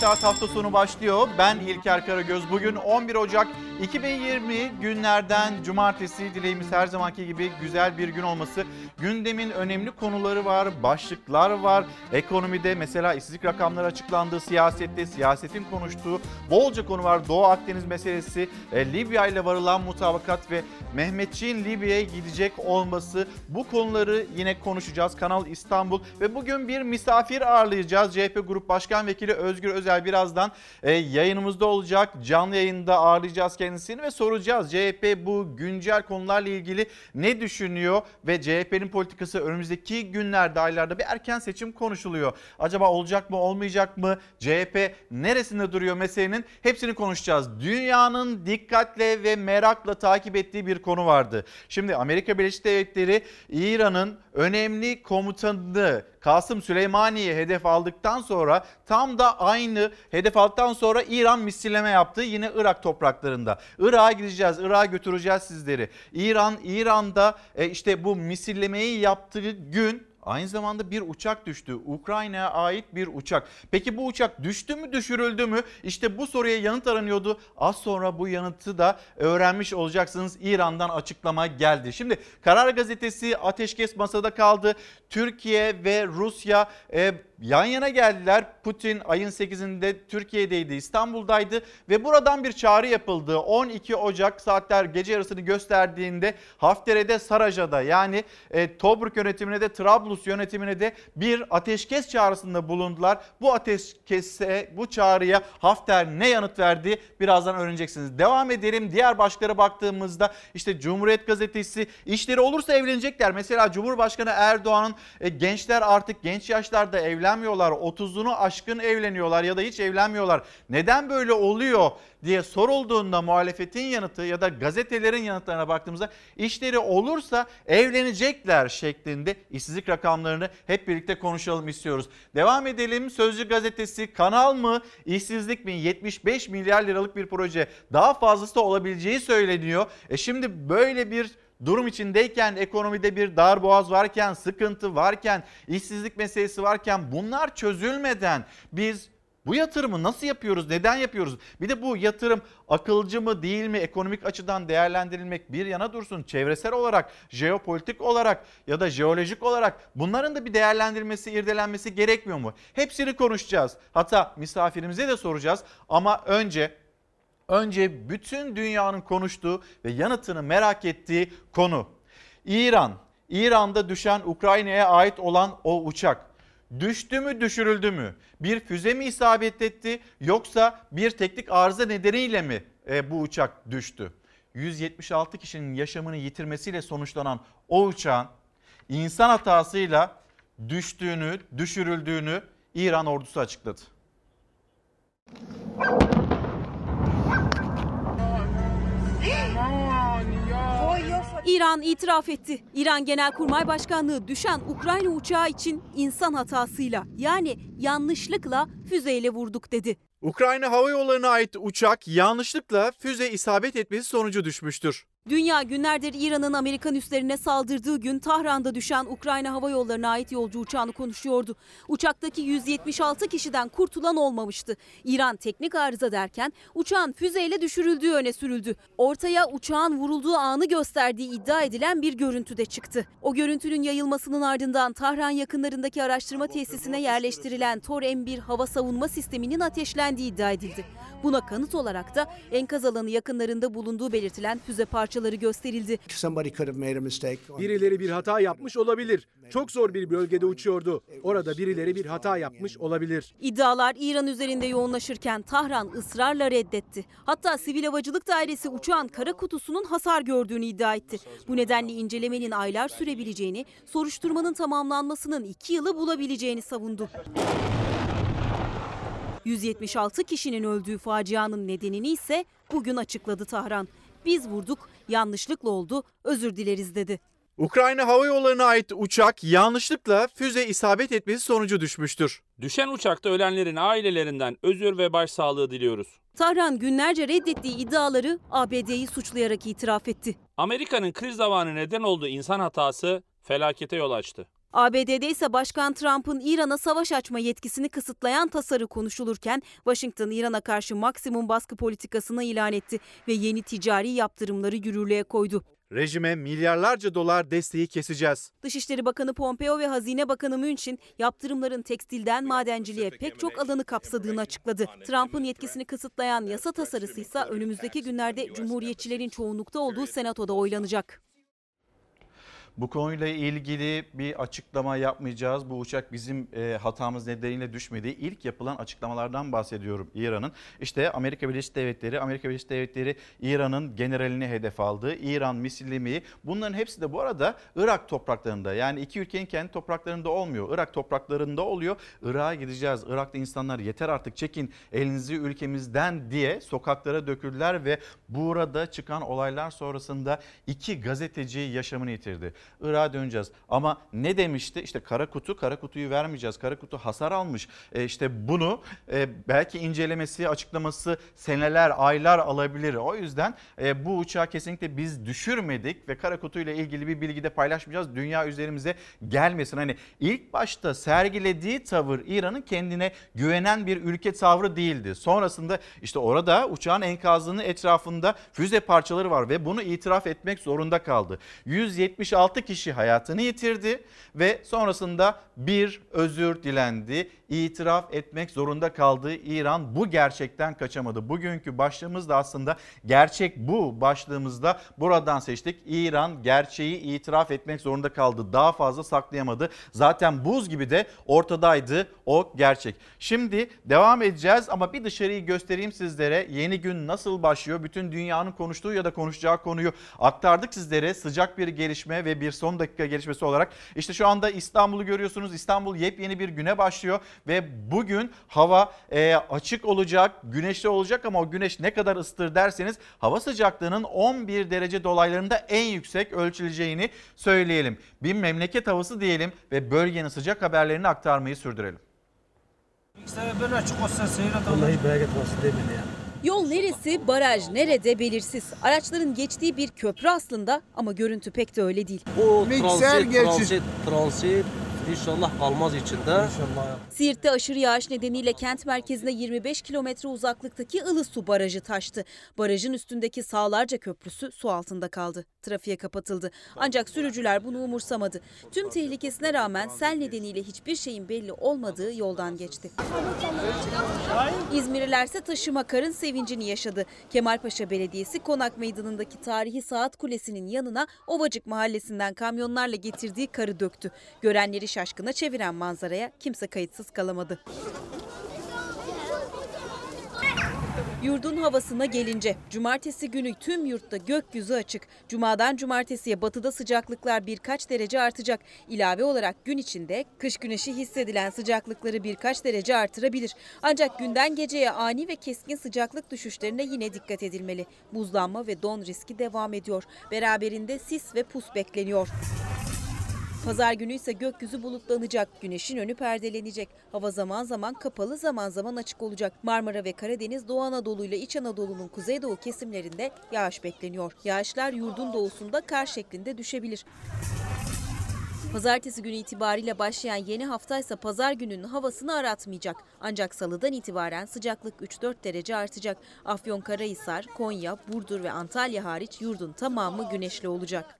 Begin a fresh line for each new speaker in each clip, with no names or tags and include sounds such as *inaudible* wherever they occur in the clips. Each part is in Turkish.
Saat hafta sonu başlıyor. Ben İlker Karagöz. Bugün 11 Ocak 2020 günlerden cumartesi. Dileğimiz her zamanki gibi güzel bir gün olması. Gündemin önemli konuları var, başlıklar var. Ekonomide mesela işsizlik rakamları açıklandı. Siyasette, siyasetin konuştuğu bolca konu var. Doğu Akdeniz meselesi, e, Libya ile varılan mutabakat ve Mehmetçiğin Libya'ya gidecek olması. Bu konuları yine konuşacağız. Kanal İstanbul ve bugün bir misafir ağırlayacağız. CHP Grup Başkan Vekili Özgür Özel birazdan e, yayınımızda olacak. Canlı yayında ağırlayacağız kendisini ve soracağız. CHP bu güncel konularla ilgili ne düşünüyor ve CHP'nin politikası önümüzdeki günlerde, aylarda bir erken seçim konuşuluyor. Acaba olacak mı, olmayacak mı? CHP neresinde duruyor meselenin? Hepsini konuşacağız. Dünyanın dikkatle ve merakla takip ettiği bir konu vardı. Şimdi Amerika Birleşik Devletleri İran'ın önemli komutanını Kasım Süleymani'yi hedef aldıktan sonra tam da aynı hedef aldıktan sonra İran misilleme yaptı yine Irak topraklarında. Irak'a gideceğiz, Irak'a götüreceğiz sizleri. İran, İran'da e, işte bu misillemeyi yaptığı gün Aynı zamanda bir uçak düştü. Ukrayna'ya ait bir uçak. Peki bu uçak düştü mü düşürüldü mü? İşte bu soruya yanıt aranıyordu. Az sonra bu yanıtı da öğrenmiş olacaksınız. İran'dan açıklama geldi. Şimdi Karar Gazetesi ateşkes masada kaldı. Türkiye ve Rusya e, yan yana geldiler. Putin ayın 8'inde Türkiye'deydi, İstanbul'daydı ve buradan bir çağrı yapıldı. 12 Ocak saatler gece yarısını gösterdiğinde Haftere'de Saraja'da yani e, Tobruk yönetimine de Trablus yönetimine de bir ateşkes çağrısında bulundular. Bu ateşkese, bu çağrıya Hafter ne yanıt verdi birazdan öğreneceksiniz. Devam edelim. Diğer başlıklara baktığımızda işte Cumhuriyet Gazetesi işleri olursa evlenecekler. Mesela Cumhurbaşkanı Erdoğan'ın e, gençler artık genç yaşlarda evlenmiyorlar. 30'unu aşkın evleniyorlar ya da hiç evlenmiyorlar. Neden böyle oluyor diye sorulduğunda muhalefetin yanıtı ya da gazetelerin yanıtlarına baktığımızda işleri olursa evlenecekler şeklinde işsizlik rakamlarını hep birlikte konuşalım istiyoruz. Devam edelim. Sözcü gazetesi kanal mı işsizlik mi 75 milyar liralık bir proje daha fazlası olabileceği söyleniyor. E şimdi böyle bir durum içindeyken, ekonomide bir darboğaz varken, sıkıntı varken, işsizlik meselesi varken bunlar çözülmeden biz bu yatırımı nasıl yapıyoruz? Neden yapıyoruz? Bir de bu yatırım akılcı mı değil mi? Ekonomik açıdan değerlendirilmek bir yana dursun. Çevresel olarak, jeopolitik olarak ya da jeolojik olarak bunların da bir değerlendirilmesi, irdelenmesi gerekmiyor mu? Hepsini konuşacağız. Hatta misafirimize de soracağız. Ama önce önce bütün dünyanın konuştuğu ve yanıtını merak ettiği konu. İran, İran'da düşen Ukrayna'ya ait olan o uçak düştü mü düşürüldü mü? Bir füze mi isabet etti yoksa bir teknik arıza nedeniyle mi e, bu uçak düştü? 176 kişinin yaşamını yitirmesiyle sonuçlanan o uçağın insan hatasıyla düştüğünü, düşürüldüğünü İran ordusu açıkladı.
İran itiraf etti. İran Genelkurmay Başkanlığı düşen Ukrayna uçağı için insan hatasıyla yani yanlışlıkla füzeyle vurduk dedi.
Ukrayna Hava Yolları'na ait uçak yanlışlıkla füze isabet etmesi sonucu düşmüştür.
Dünya günlerdir İran'ın Amerikan üslerine saldırdığı gün Tahran'da düşen Ukrayna Hava Yolları'na ait yolcu uçağını konuşuyordu. Uçaktaki 176 kişiden kurtulan olmamıştı. İran teknik arıza derken uçağın füzeyle düşürüldüğü öne sürüldü. Ortaya uçağın vurulduğu anı gösterdiği iddia edilen bir görüntü de çıktı. O görüntünün yayılmasının ardından Tahran yakınlarındaki araştırma tesisine yerleştirilen Tor M1 hava savunma sisteminin ateşlendiği iddia edildi. Buna kanıt olarak da enkaz alanı yakınlarında bulunduğu belirtilen füze parçaları gösterildi.
Birileri bir hata yapmış olabilir. Çok zor bir bölgede uçuyordu. Orada birileri bir hata yapmış olabilir.
İddialar İran üzerinde yoğunlaşırken Tahran ısrarla reddetti. Hatta Sivil Havacılık Dairesi uçağın kara kutusunun hasar gördüğünü iddia etti. Bu nedenle incelemenin aylar sürebileceğini, soruşturmanın tamamlanmasının iki yılı bulabileceğini savundu. 176 kişinin öldüğü facianın nedenini ise bugün açıkladı Tahran. Biz vurduk, yanlışlıkla oldu, özür dileriz dedi.
Ukrayna Hava Yolları'na ait uçak yanlışlıkla füze isabet etmesi sonucu düşmüştür.
Düşen uçakta ölenlerin ailelerinden özür ve başsağlığı diliyoruz.
Tahran günlerce reddettiği iddiaları ABD'yi suçlayarak itiraf etti.
Amerika'nın kriz zamanı neden olduğu insan hatası felakete yol açtı.
ABD'de ise Başkan Trump'ın İran'a savaş açma yetkisini kısıtlayan tasarı konuşulurken Washington İran'a karşı maksimum baskı politikasını ilan etti ve yeni ticari yaptırımları yürürlüğe koydu.
Rejime milyarlarca dolar desteği keseceğiz.
Dışişleri Bakanı Pompeo ve Hazine Bakanı München yaptırımların tekstilden madenciliğe pek çok alanı kapsadığını açıkladı. Trump'ın yetkisini kısıtlayan yasa tasarısı ise önümüzdeki günlerde Cumhuriyetçilerin çoğunlukta olduğu Senato'da oylanacak.
Bu konuyla ilgili bir açıklama yapmayacağız. Bu uçak bizim e, hatamız nedeniyle düşmedi. İlk yapılan açıklamalardan bahsediyorum İran'ın. İşte Amerika Birleşik Devletleri, Amerika Birleşik Devletleri İran'ın generalini hedef aldı. İran misillemi bunların hepsi de bu arada Irak topraklarında. Yani iki ülkenin kendi topraklarında olmuyor. Irak topraklarında oluyor. Irak'a gideceğiz. Irak'ta insanlar yeter artık çekin elinizi ülkemizden diye sokaklara döküldüler ve burada çıkan olaylar sonrasında iki gazeteci yaşamını yitirdi. Irak'a döneceğiz. Ama ne demişti? İşte kara kutu, kara kutuyu vermeyeceğiz. Kara kutu hasar almış. E işte bunu e, belki incelemesi, açıklaması seneler, aylar alabilir. O yüzden e, bu uçağı kesinlikle biz düşürmedik ve kara kutuyla ilgili bir bilgi de paylaşmayacağız. Dünya üzerimize gelmesin. Hani ilk başta sergilediği tavır İran'ın kendine güvenen bir ülke tavrı değildi. Sonrasında işte orada uçağın enkazının etrafında füze parçaları var ve bunu itiraf etmek zorunda kaldı. 176 kişi hayatını yitirdi ve sonrasında bir özür dilendi. İtiraf etmek zorunda kaldı. İran bu gerçekten kaçamadı. Bugünkü başlığımız da aslında gerçek bu başlığımızda buradan seçtik. İran gerçeği itiraf etmek zorunda kaldı. Daha fazla saklayamadı. Zaten buz gibi de ortadaydı o gerçek. Şimdi devam edeceğiz ama bir dışarıyı göstereyim sizlere. Yeni gün nasıl başlıyor? Bütün dünyanın konuştuğu ya da konuşacağı konuyu aktardık sizlere. Sıcak bir gelişme ve bir son dakika gelişmesi olarak. İşte şu anda İstanbul'u görüyorsunuz. İstanbul yepyeni bir güne başlıyor ve bugün hava e, açık olacak, güneşli olacak ama o güneş ne kadar ısıtır derseniz hava sıcaklığının 11 derece dolaylarında en yüksek ölçüleceğini söyleyelim. Bir memleket havası diyelim ve bölgenin sıcak haberlerini aktarmayı sürdürelim.
Vallahi bereket olsun demin ya.
Yol neresi, baraj nerede belirsiz. Araçların geçtiği bir köprü aslında ama görüntü pek de öyle değil.
Bu
Mikser
transit,
geçiş.
transit, transit inşallah kalmaz içinde. İnşallah.
Siirt'te aşırı yağış nedeniyle kent merkezine 25 kilometre uzaklıktaki Ilısu Barajı taştı. Barajın üstündeki sağlarca köprüsü su altında kaldı. Trafiğe kapatıldı. Ancak sürücüler bunu umursamadı. Tüm tehlikesine rağmen sel nedeniyle hiçbir şeyin belli olmadığı yoldan geçti. İzmirlilerse taşıma karın sevincini yaşadı. Kemalpaşa Belediyesi Konak Meydanı'ndaki tarihi saat kulesinin yanına Ovacık mahallesinden kamyonlarla getirdiği karı döktü. Görenleri şaşkına çeviren manzaraya kimse kayıtsız kalamadı. Yurdun havasına gelince cumartesi günü tüm yurtta gökyüzü açık. Cumadan cumartesiye batıda sıcaklıklar birkaç derece artacak. İlave olarak gün içinde kış güneşi hissedilen sıcaklıkları birkaç derece artırabilir. Ancak günden geceye ani ve keskin sıcaklık düşüşlerine yine dikkat edilmeli. Buzlanma ve don riski devam ediyor. Beraberinde sis ve pus bekleniyor. Pazar günü ise gökyüzü bulutlanacak, güneşin önü perdelenecek. Hava zaman zaman kapalı zaman zaman açık olacak. Marmara ve Karadeniz, Doğu Anadolu ile İç Anadolu'nun kuzeydoğu kesimlerinde yağış bekleniyor. Yağışlar yurdun doğusunda kar şeklinde düşebilir. Pazartesi günü itibariyle başlayan yeni hafta pazar gününün havasını aratmayacak. Ancak salıdan itibaren sıcaklık 3-4 derece artacak. Afyonkarahisar, Konya, Burdur ve Antalya hariç yurdun tamamı güneşli olacak.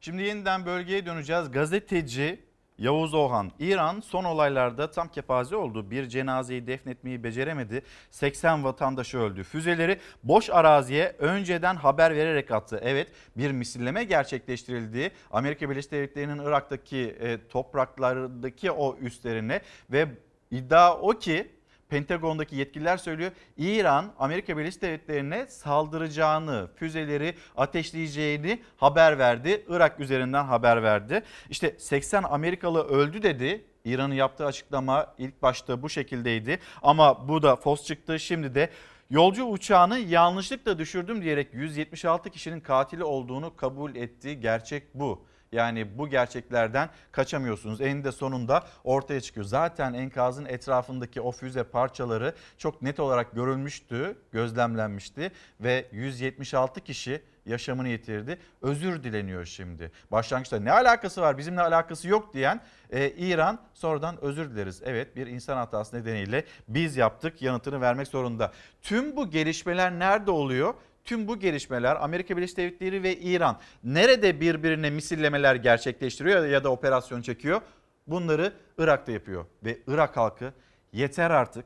Şimdi yeniden bölgeye döneceğiz. Gazeteci Yavuz Ohan, İran son olaylarda tam kepaze oldu. Bir cenazeyi defnetmeyi beceremedi. 80 vatandaşı öldü. Füzeleri boş araziye önceden haber vererek attı. Evet bir misilleme gerçekleştirildi. Amerika Birleşik Devletleri'nin Irak'taki e, topraklardaki o üslerine ve iddia o ki Pentagon'daki yetkililer söylüyor. İran Amerika Birleşik Devletleri'ne saldıracağını, füzeleri ateşleyeceğini haber verdi. Irak üzerinden haber verdi. İşte 80 Amerikalı öldü dedi. İran'ın yaptığı açıklama ilk başta bu şekildeydi. Ama bu da fos çıktı. Şimdi de Yolcu uçağını yanlışlıkla düşürdüm diyerek 176 kişinin katili olduğunu kabul etti. Gerçek bu. Yani bu gerçeklerden kaçamıyorsunuz. Eninde sonunda ortaya çıkıyor. Zaten enkazın etrafındaki o füze parçaları çok net olarak görülmüştü, gözlemlenmişti ve 176 kişi yaşamını yitirdi. Özür dileniyor şimdi. Başlangıçta ne alakası var bizimle alakası yok diyen e, İran sonradan özür dileriz. Evet bir insan hatası nedeniyle biz yaptık yanıtını vermek zorunda. Tüm bu gelişmeler nerede oluyor? Tüm bu gelişmeler Amerika Birleşik Devletleri ve İran nerede birbirine misillemeler gerçekleştiriyor ya da operasyon çekiyor? Bunları Irak'ta yapıyor ve Irak halkı yeter artık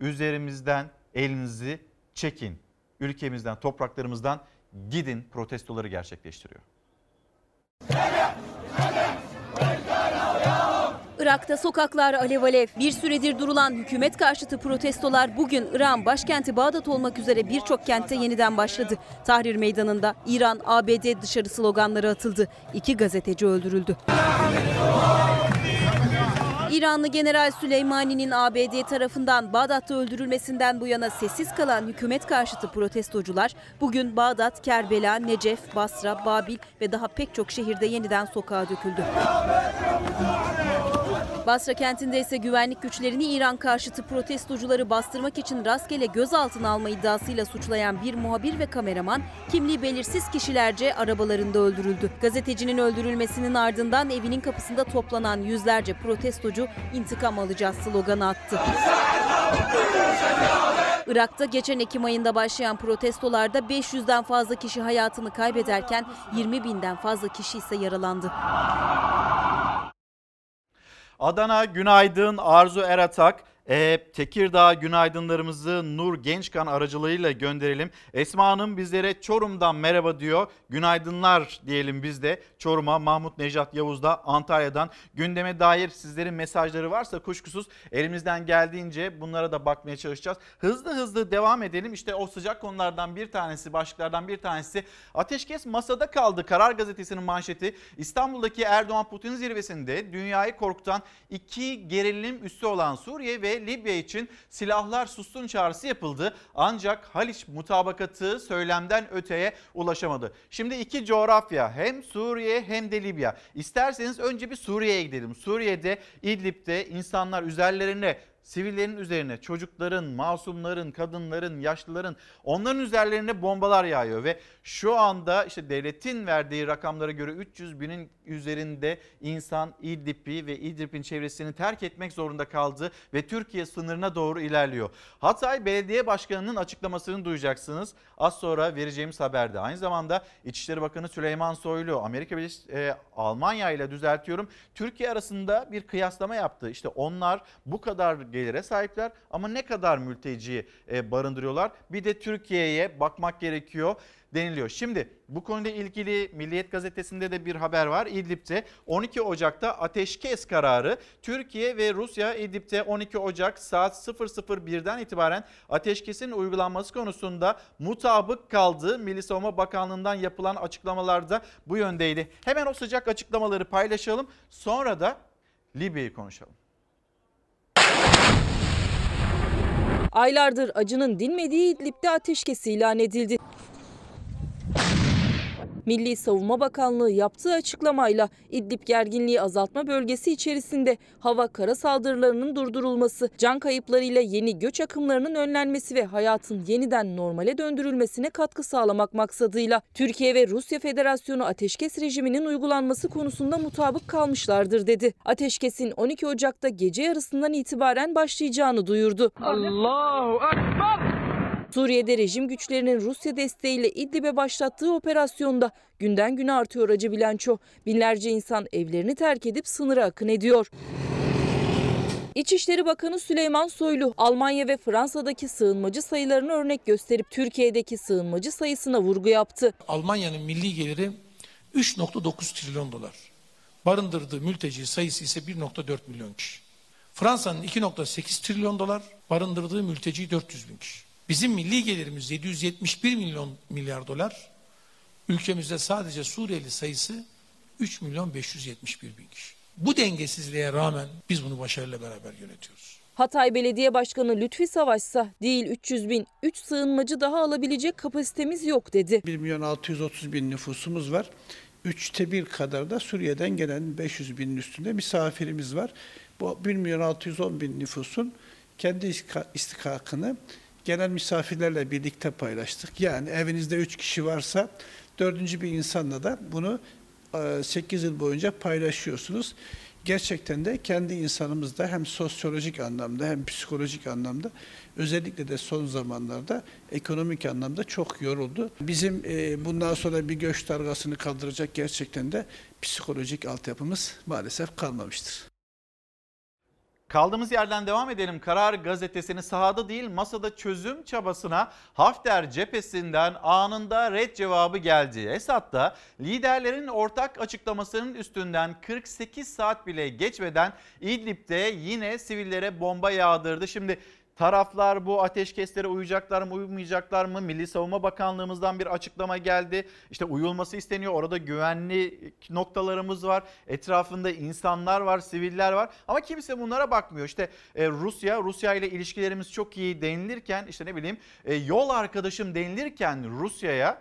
üzerimizden elinizi çekin. Ülkemizden, topraklarımızdan gidin protestoları gerçekleştiriyor.
Irak'ta sokaklar alev alev. Bir süredir durulan hükümet karşıtı protestolar bugün İran başkenti Bağdat olmak üzere birçok kentte yeniden başladı. Tahrir Meydanı'nda İran ABD dışarı sloganları atıldı. İki gazeteci öldürüldü. İranlı General Süleymani'nin ABD tarafından Bağdat'ta öldürülmesinden bu yana sessiz kalan hükümet karşıtı protestocular bugün Bağdat, Kerbela, Necef, Basra, Babil ve daha pek çok şehirde yeniden sokağa döküldü. Basra kentinde ise güvenlik güçlerini İran karşıtı protestocuları bastırmak için rastgele gözaltına alma iddiasıyla suçlayan bir muhabir ve kameraman kimliği belirsiz kişilerce arabalarında öldürüldü. Gazetecinin öldürülmesinin ardından evinin kapısında toplanan yüzlerce protestocu intikam alacağız sloganı attı. Irak'ta geçen Ekim ayında başlayan protestolarda 500'den fazla kişi hayatını kaybederken 20 binden fazla kişi ise yaralandı.
Adana günaydın Arzu Eratak. E, Tekirdağ günaydınlarımızı Nur Gençkan aracılığıyla gönderelim. Esma Hanım bizlere Çorum'dan merhaba diyor. Günaydınlar diyelim biz de Çorum'a. Mahmut Nejat Yavuz da Antalya'dan. Gündeme dair sizlerin mesajları varsa kuşkusuz elimizden geldiğince bunlara da bakmaya çalışacağız. Hızlı hızlı devam edelim. İşte o sıcak konulardan bir tanesi, başlıklardan bir tanesi. Ateşkes masada kaldı. Karar Gazetesi'nin manşeti. İstanbul'daki Erdoğan-Putin zirvesinde dünyayı korkutan iki gerilim üssü olan Suriye ve Libya için silahlar sussun çağrısı yapıldı. Ancak Haliç mutabakatı söylemden öteye ulaşamadı. Şimdi iki coğrafya hem Suriye hem de Libya. İsterseniz önce bir Suriye'ye gidelim. Suriye'de İdlib'de insanlar üzerlerine sivillerin üzerine çocukların, masumların, kadınların, yaşlıların onların üzerlerine bombalar yağıyor ve şu anda işte devletin verdiği rakamlara göre 300 binin üzerinde insan İdlib'i ve İdlib'in çevresini terk etmek zorunda kaldı ve Türkiye sınırına doğru ilerliyor. Hatay Belediye Başkanı'nın açıklamasını duyacaksınız. Az sonra vereceğimiz haberde. Aynı zamanda İçişleri Bakanı Süleyman Soylu Amerika Birleşik e, Almanya ile düzeltiyorum. Türkiye arasında bir kıyaslama yaptı. İşte onlar bu kadar gelire sahipler ama ne kadar mülteci e, barındırıyorlar? Bir de Türkiye'ye bakmak gerekiyor deniliyor. Şimdi bu konuyla ilgili Milliyet Gazetesi'nde de bir haber var. İdlib'de 12 Ocak'ta ateşkes kararı Türkiye ve Rusya İdlib'de 12 Ocak saat 001'den itibaren ateşkesin uygulanması konusunda mutabık kaldı. Milli Savunma Bakanlığı'ndan yapılan açıklamalarda bu yöndeydi. Hemen o sıcak açıklamaları paylaşalım. Sonra da Libya'yı konuşalım.
Aylardır acının dinmediği İdlib'de ateşkes ilan edildi. Milli Savunma Bakanlığı yaptığı açıklamayla İdlib gerginliği azaltma bölgesi içerisinde hava kara saldırılarının durdurulması, can kayıplarıyla yeni göç akımlarının önlenmesi ve hayatın yeniden normale döndürülmesine katkı sağlamak maksadıyla Türkiye ve Rusya Federasyonu ateşkes rejiminin uygulanması konusunda mutabık kalmışlardır dedi. Ateşkesin 12 Ocak'ta gece yarısından itibaren başlayacağını duyurdu. Suriye'de rejim güçlerinin Rusya desteğiyle İdlib'e başlattığı operasyonda günden güne artıyor acı bilanço. Binlerce insan evlerini terk edip sınıra akın ediyor. İçişleri Bakanı Süleyman Soylu, Almanya ve Fransa'daki sığınmacı sayılarını örnek gösterip Türkiye'deki sığınmacı sayısına vurgu yaptı.
Almanya'nın milli geliri 3.9 trilyon dolar. Barındırdığı mülteci sayısı ise 1.4 milyon kişi. Fransa'nın 2.8 trilyon dolar, barındırdığı mülteci 400 bin kişi. Bizim milli gelirimiz 771 milyon milyar dolar. Ülkemizde sadece Suriyeli sayısı 3 milyon 571 bin kişi. Bu dengesizliğe rağmen biz bunu başarıyla beraber yönetiyoruz.
Hatay Belediye Başkanı Lütfi Savaşsa değil 300 bin, 3 sığınmacı daha alabilecek kapasitemiz yok dedi.
1 milyon 630 bin nüfusumuz var. Üçte bir kadar da Suriye'den gelen 500 binin üstünde misafirimiz var. Bu 1 milyon 610 bin nüfusun kendi istika- istikakını gelen misafirlerle birlikte paylaştık. Yani evinizde 3 kişi varsa dördüncü bir insanla da bunu 8 yıl boyunca paylaşıyorsunuz. Gerçekten de kendi insanımızda hem sosyolojik anlamda hem psikolojik anlamda özellikle de son zamanlarda ekonomik anlamda çok yoruldu. Bizim e, bundan sonra bir göç dalgasını kaldıracak gerçekten de psikolojik altyapımız maalesef kalmamıştır.
Kaldığımız yerden devam edelim. Karar gazetesinin sahada değil masada çözüm çabasına Hafter cephesinden anında red cevabı geldi. Esad da liderlerin ortak açıklamasının üstünden 48 saat bile geçmeden İdlib'de yine sivillere bomba yağdırdı. Şimdi Taraflar bu ateşkeslere uyacaklar mı uymayacaklar mı? Milli Savunma Bakanlığımızdan bir açıklama geldi. İşte uyulması isteniyor. Orada güvenlik noktalarımız var. Etrafında insanlar var, siviller var. Ama kimse bunlara bakmıyor. İşte e, Rusya, Rusya ile ilişkilerimiz çok iyi denilirken işte ne bileyim e, yol arkadaşım denilirken Rusya'ya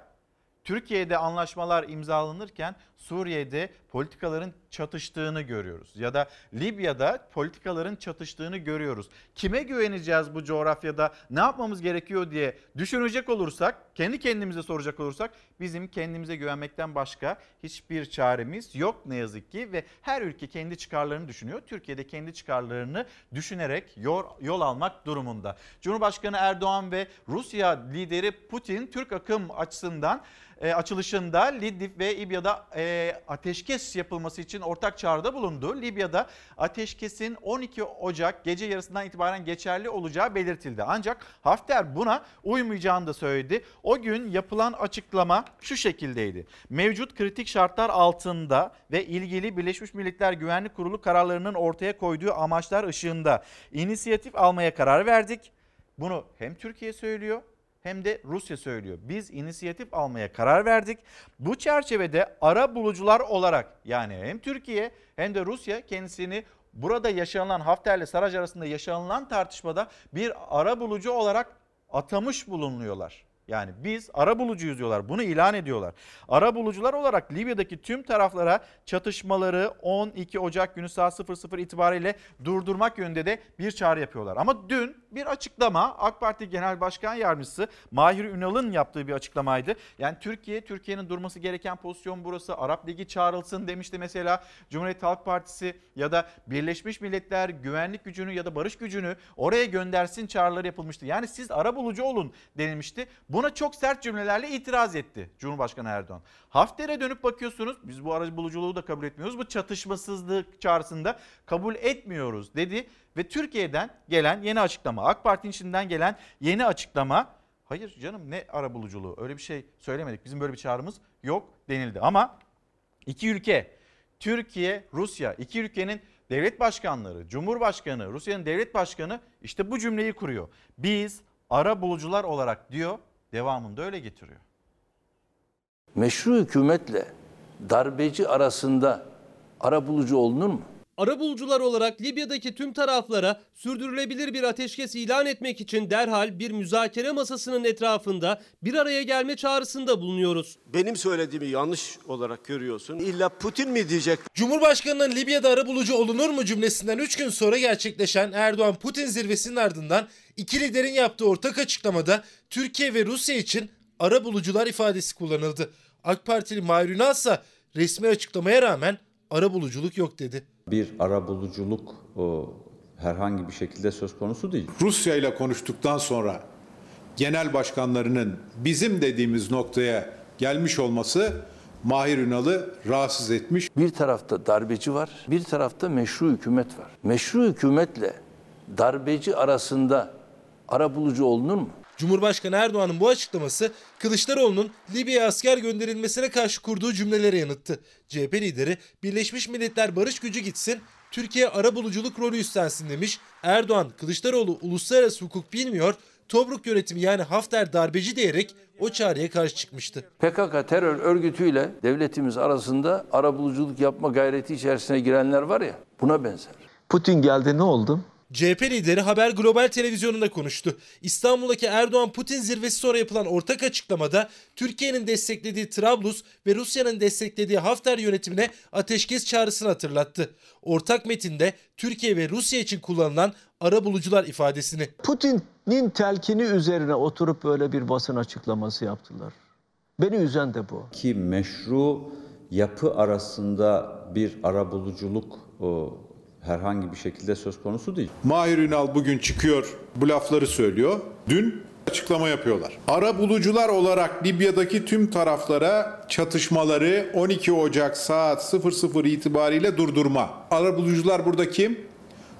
Türkiye'de anlaşmalar imzalanırken Suriye'de politikaların çatıştığını görüyoruz. Ya da Libya'da politikaların çatıştığını görüyoruz. Kime güveneceğiz bu coğrafyada? Ne yapmamız gerekiyor diye düşünecek olursak, kendi kendimize soracak olursak bizim kendimize güvenmekten başka hiçbir çaremiz yok ne yazık ki ve her ülke kendi çıkarlarını düşünüyor. Türkiye'de kendi çıkarlarını düşünerek yol, yol almak durumunda. Cumhurbaşkanı Erdoğan ve Rusya lideri Putin Türk akım açısından e, açılışında Lidlib ve İbya'da e, ateşkes yapılması için ortak çağrıda bulundu. Libya'da ateşkesin 12 Ocak gece yarısından itibaren geçerli olacağı belirtildi. Ancak Hafter buna uymayacağını da söyledi. O gün yapılan açıklama şu şekildeydi. Mevcut kritik şartlar altında ve ilgili Birleşmiş Milletler Güvenlik Kurulu kararlarının ortaya koyduğu amaçlar ışığında inisiyatif almaya karar verdik. Bunu hem Türkiye söylüyor hem de Rusya söylüyor. Biz inisiyatif almaya karar verdik. Bu çerçevede ara bulucular olarak yani hem Türkiye hem de Rusya kendisini burada yaşanılan Hafter'le Sarac arasında yaşanılan tartışmada bir ara bulucu olarak atamış bulunuyorlar. Yani biz ara bulucuyuz diyorlar. Bunu ilan ediyorlar. Ara bulucular olarak Libya'daki tüm taraflara çatışmaları 12 Ocak günü saat 00 itibariyle durdurmak yönünde de bir çağrı yapıyorlar. Ama dün bir açıklama AK Parti Genel Başkan Yardımcısı Mahir Ünal'ın yaptığı bir açıklamaydı. Yani Türkiye, Türkiye'nin durması gereken pozisyon burası. Arap Ligi çağrılsın demişti mesela Cumhuriyet Halk Partisi ya da Birleşmiş Milletler güvenlik gücünü ya da barış gücünü oraya göndersin çağrıları yapılmıştı. Yani siz ara bulucu olun denilmişti. Buna çok sert cümlelerle itiraz etti Cumhurbaşkanı Erdoğan. Hafter'e dönüp bakıyorsunuz biz bu aracı buluculuğu da kabul etmiyoruz. Bu çatışmasızlık çağrısında kabul etmiyoruz dedi. Ve Türkiye'den gelen yeni açıklama AK Parti'nin içinden gelen yeni açıklama hayır canım ne ara buluculuğu öyle bir şey söylemedik bizim böyle bir çağrımız yok denildi. Ama iki ülke Türkiye, Rusya iki ülkenin devlet başkanları, Cumhurbaşkanı, Rusya'nın devlet başkanı işte bu cümleyi kuruyor. Biz ara bulucular olarak diyor devamında öyle getiriyor.
Meşru hükümetle darbeci arasında ara bulucu olunur mu?
Arabulucular olarak Libya'daki tüm taraflara sürdürülebilir bir ateşkes ilan etmek için derhal bir müzakere masasının etrafında bir araya gelme çağrısında bulunuyoruz.
Benim söylediğimi yanlış olarak görüyorsun. İlla Putin mi diyecek?
Cumhurbaşkanının Libya'da arabulucu olunur mu cümlesinden 3 gün sonra gerçekleşen Erdoğan-Putin zirvesinin ardından iki liderin yaptığı ortak açıklamada Türkiye ve Rusya için arabulucular ifadesi kullanıldı. AK Partili Mahir Ünal ise resmi açıklamaya rağmen arabuluculuk yok dedi.
Bir arabuluculuk herhangi bir şekilde söz konusu değil.
Rusya ile konuştuktan sonra genel başkanlarının bizim dediğimiz noktaya gelmiş olması Mahir Ünal'ı rahatsız etmiş.
Bir tarafta darbeci var, bir tarafta meşru hükümet var. Meşru hükümetle darbeci arasında arabulucu olunur mu?
Cumhurbaşkanı Erdoğan'ın bu açıklaması Kılıçdaroğlu'nun Libya'ya asker gönderilmesine karşı kurduğu cümlelere yanıttı. CHP lideri Birleşmiş Milletler Barış Gücü gitsin, Türkiye arabuluculuk rolü üstlensin demiş. Erdoğan, Kılıçdaroğlu uluslararası hukuk bilmiyor, Tobruk yönetimi yani Hafter darbeci diyerek o çağrıya karşı çıkmıştı.
PKK terör örgütüyle devletimiz arasında arabuluculuk yapma gayreti içerisine girenler var ya buna benzer.
Putin geldi ne oldu?
CHP lideri Haber Global televizyonunda konuştu. İstanbul'daki Erdoğan-Putin zirvesi sonra yapılan ortak açıklamada Türkiye'nin desteklediği Trablus ve Rusya'nın desteklediği Hafter yönetimine ateşkes çağrısını hatırlattı. Ortak metinde Türkiye ve Rusya için kullanılan ara bulucular ifadesini.
Putin'in telkini üzerine oturup böyle bir basın açıklaması yaptılar. Beni üzen de bu.
Ki meşru yapı arasında bir arabuluculuk herhangi bir şekilde söz konusu değil.
Mahir Ünal bugün çıkıyor bu lafları söylüyor. Dün açıklama yapıyorlar. Ara bulucular olarak Libya'daki tüm taraflara çatışmaları 12 Ocak saat 00 itibariyle durdurma. Ara bulucular burada kim?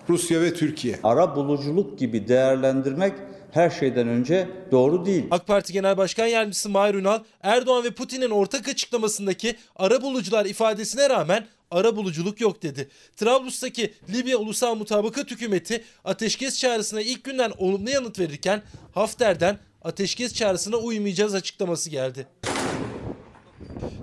Rusya ve Türkiye.
Ara buluculuk gibi değerlendirmek her şeyden önce doğru değil.
AK Parti Genel Başkan Yardımcısı Mahir Ünal, Erdoğan ve Putin'in ortak açıklamasındaki ara bulucular ifadesine rağmen ara buluculuk yok dedi. Trablus'taki Libya Ulusal Mutabakat Hükümeti ateşkes çağrısına ilk günden olumlu yanıt verirken Hafter'den ateşkes çağrısına uymayacağız açıklaması geldi.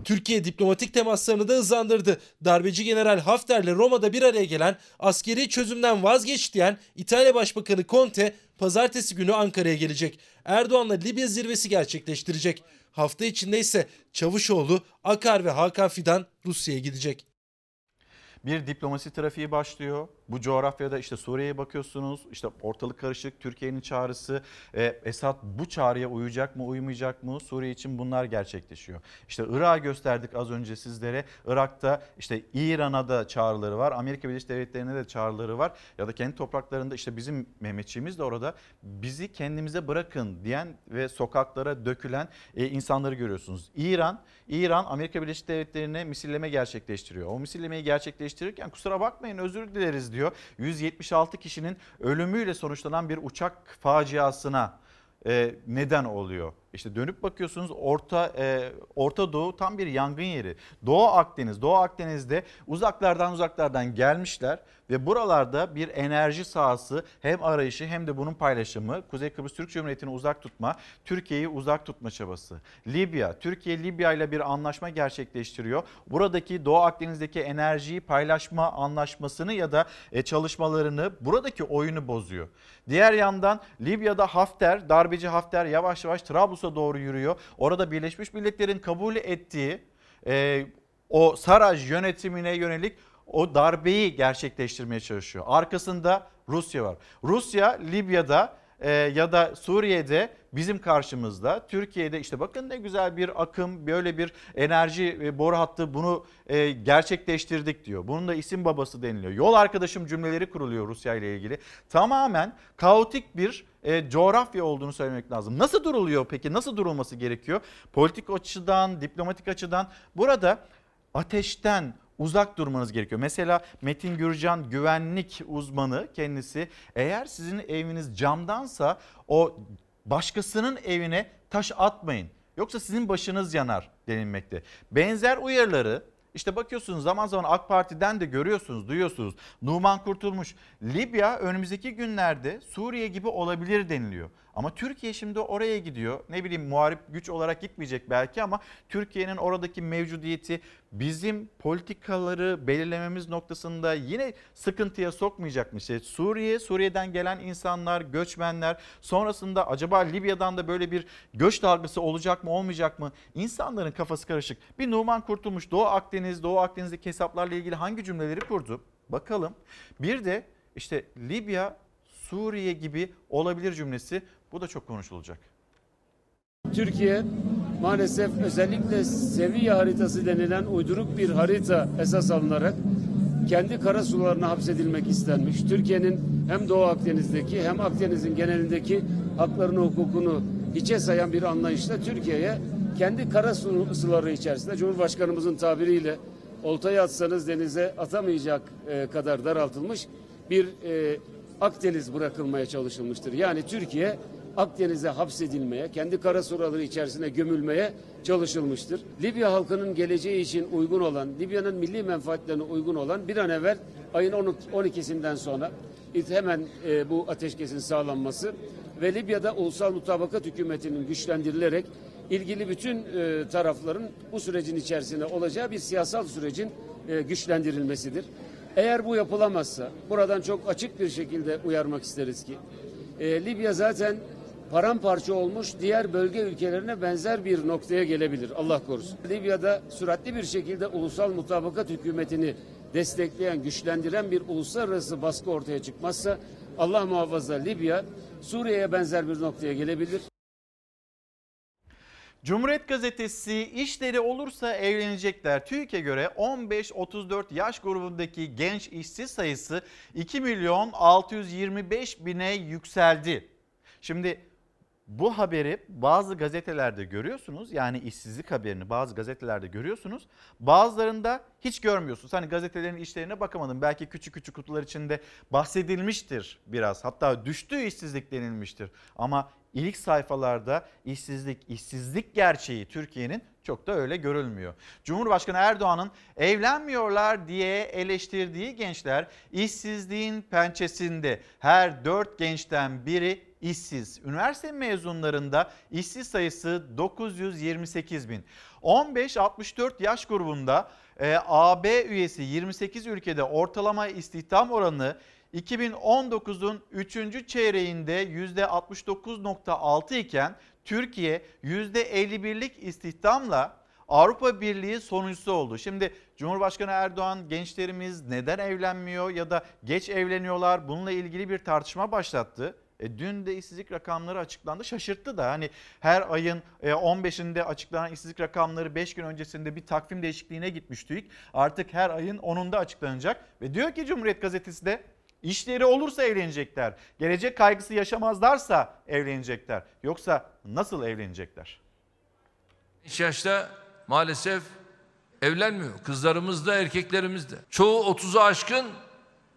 Türkiye diplomatik temaslarını da hızlandırdı. Darbeci General Hafter'le Roma'da bir araya gelen askeri çözümden vazgeç diyen İtalya Başbakanı Conte pazartesi günü Ankara'ya gelecek. Erdoğan'la Libya zirvesi gerçekleştirecek. Hafta içinde ise Çavuşoğlu, Akar ve Hakan Fidan Rusya'ya gidecek.
Bir diplomasi trafiği başlıyor. Bu coğrafyada işte Suriye'ye bakıyorsunuz. işte ortalık karışık. Türkiye'nin çağrısı. E, Esad bu çağrıya uyacak mı uymayacak mı? Suriye için bunlar gerçekleşiyor. İşte Irak'ı gösterdik az önce sizlere. Irak'ta işte İran'a da çağrıları var. Amerika Birleşik Devletleri'ne de çağrıları var. Ya da kendi topraklarında işte bizim Mehmetçiğimiz de orada bizi kendimize bırakın diyen ve sokaklara dökülen e, insanları görüyorsunuz. İran, İran Amerika Birleşik Devletleri'ne misilleme gerçekleştiriyor. O misillemeyi gerçekleştirirken kusura bakmayın özür dileriz diyor. 176 kişinin ölümüyle sonuçlanan bir uçak faciasına e, neden oluyor. İşte dönüp bakıyorsunuz Orta e, Orta Doğu tam bir yangın yeri. Doğu Akdeniz, Doğu Akdeniz'de uzaklardan uzaklardan gelmişler ve buralarda bir enerji sahası hem arayışı hem de bunun paylaşımı Kuzey Kıbrıs Türk Cumhuriyeti'ni uzak tutma, Türkiye'yi uzak tutma çabası. Libya, Türkiye Libya ile bir anlaşma gerçekleştiriyor. Buradaki Doğu Akdeniz'deki enerjiyi paylaşma anlaşmasını ya da e, çalışmalarını buradaki oyunu bozuyor. Diğer yandan Libya'da Hafter, darbeci Hafter yavaş yavaş Trablus'a doğru yürüyor. Orada Birleşmiş Milletler'in kabul ettiği e, o Saraj yönetimine yönelik o darbeyi gerçekleştirmeye çalışıyor. Arkasında Rusya var. Rusya Libya'da e, ya da Suriye'de bizim karşımızda. Türkiye'de işte bakın ne güzel bir akım böyle bir enerji e, boru hattı bunu e, gerçekleştirdik diyor. Bunun da isim babası deniliyor. Yol arkadaşım cümleleri kuruluyor Rusya ile ilgili. Tamamen kaotik bir e, coğrafya olduğunu söylemek lazım. Nasıl duruluyor peki? Nasıl durulması gerekiyor? Politik açıdan, diplomatik açıdan burada ateşten uzak durmanız gerekiyor. Mesela Metin Gürcan güvenlik uzmanı kendisi eğer sizin eviniz camdansa o başkasının evine taş atmayın. Yoksa sizin başınız yanar denilmekte. Benzer uyarıları işte bakıyorsunuz zaman zaman AK Parti'den de görüyorsunuz, duyuyorsunuz. Numan Kurtulmuş, Libya önümüzdeki günlerde Suriye gibi olabilir deniliyor. Ama Türkiye şimdi oraya gidiyor. Ne bileyim muharip güç olarak gitmeyecek belki ama Türkiye'nin oradaki mevcudiyeti bizim politikaları belirlememiz noktasında yine sıkıntıya sokmayacak mı? İşte Suriye, Suriye'den gelen insanlar, göçmenler sonrasında acaba Libya'dan da böyle bir göç dalgası olacak mı olmayacak mı? İnsanların kafası karışık. Bir Numan Kurtulmuş Doğu Akdeniz, Doğu Akdeniz'deki hesaplarla ilgili hangi cümleleri kurdu? Bakalım. Bir de işte Libya, Suriye gibi olabilir cümlesi bu da çok konuşulacak.
Türkiye maalesef özellikle seviye haritası denilen uyduruk bir harita esas alınarak kendi kara sularına hapsedilmek istenmiş. Türkiye'nin hem Doğu Akdeniz'deki hem Akdeniz'in genelindeki haklarını, hukukunu hiçe sayan bir anlayışla Türkiye'ye kendi kara suları içerisinde Cumhurbaşkanımızın tabiriyle oltayı atsanız denize atamayacak e, kadar daraltılmış bir e, Akdeniz bırakılmaya çalışılmıştır. Yani Türkiye Akdeniz'e hapsedilmeye, kendi kara suları içerisine gömülmeye çalışılmıştır. Libya halkının geleceği için uygun olan, Libya'nın milli menfaatlerine uygun olan bir an evvel ayın 12'sinden sonra hemen e, bu ateşkesin sağlanması ve Libya'da ulusal mutabakat hükümetinin güçlendirilerek ilgili bütün e, tarafların bu sürecin içerisinde olacağı bir siyasal sürecin e, güçlendirilmesidir. Eğer bu yapılamazsa buradan çok açık bir şekilde uyarmak isteriz ki e, Libya zaten paramparça olmuş diğer bölge ülkelerine benzer bir noktaya gelebilir Allah korusun. Libya'da süratli bir şekilde ulusal mutabakat hükümetini destekleyen, güçlendiren bir uluslararası baskı ortaya çıkmazsa Allah muhafaza Libya Suriye'ye benzer bir noktaya gelebilir.
Cumhuriyet Gazetesi işleri olursa evlenecekler. TÜİK'e göre 15-34 yaş grubundaki genç işsiz sayısı 2 milyon 625 bine yükseldi. Şimdi bu haberi bazı gazetelerde görüyorsunuz. Yani işsizlik haberini bazı gazetelerde görüyorsunuz. Bazılarında hiç görmüyorsunuz. Hani gazetelerin işlerine bakamadım. Belki küçük küçük kutular içinde bahsedilmiştir biraz. Hatta düştüğü işsizlik denilmiştir. Ama ilk sayfalarda işsizlik, işsizlik gerçeği Türkiye'nin çok da öyle görülmüyor. Cumhurbaşkanı Erdoğan'ın evlenmiyorlar diye eleştirdiği gençler işsizliğin pençesinde her dört gençten biri işsiz. Üniversite mezunlarında işsiz sayısı 928 bin. 15-64 yaş grubunda e, AB üyesi 28 ülkede ortalama istihdam oranı 2019'un 3. çeyreğinde %69.6 iken Türkiye %51'lik istihdamla Avrupa Birliği sonuncusu oldu. Şimdi Cumhurbaşkanı Erdoğan gençlerimiz neden evlenmiyor ya da geç evleniyorlar bununla ilgili bir tartışma başlattı. E, dün de işsizlik rakamları açıklandı. Şaşırttı da hani her ayın e, 15'inde açıklanan işsizlik rakamları 5 gün öncesinde bir takvim değişikliğine gitmiş TÜİK. Artık her ayın 10'unda açıklanacak. Ve diyor ki Cumhuriyet Gazetesi de işleri olursa evlenecekler. Gelecek kaygısı yaşamazlarsa evlenecekler. Yoksa nasıl evlenecekler?
Genç yaşta maalesef evlenmiyor. Kızlarımız da erkeklerimiz de. Çoğu 30'u aşkın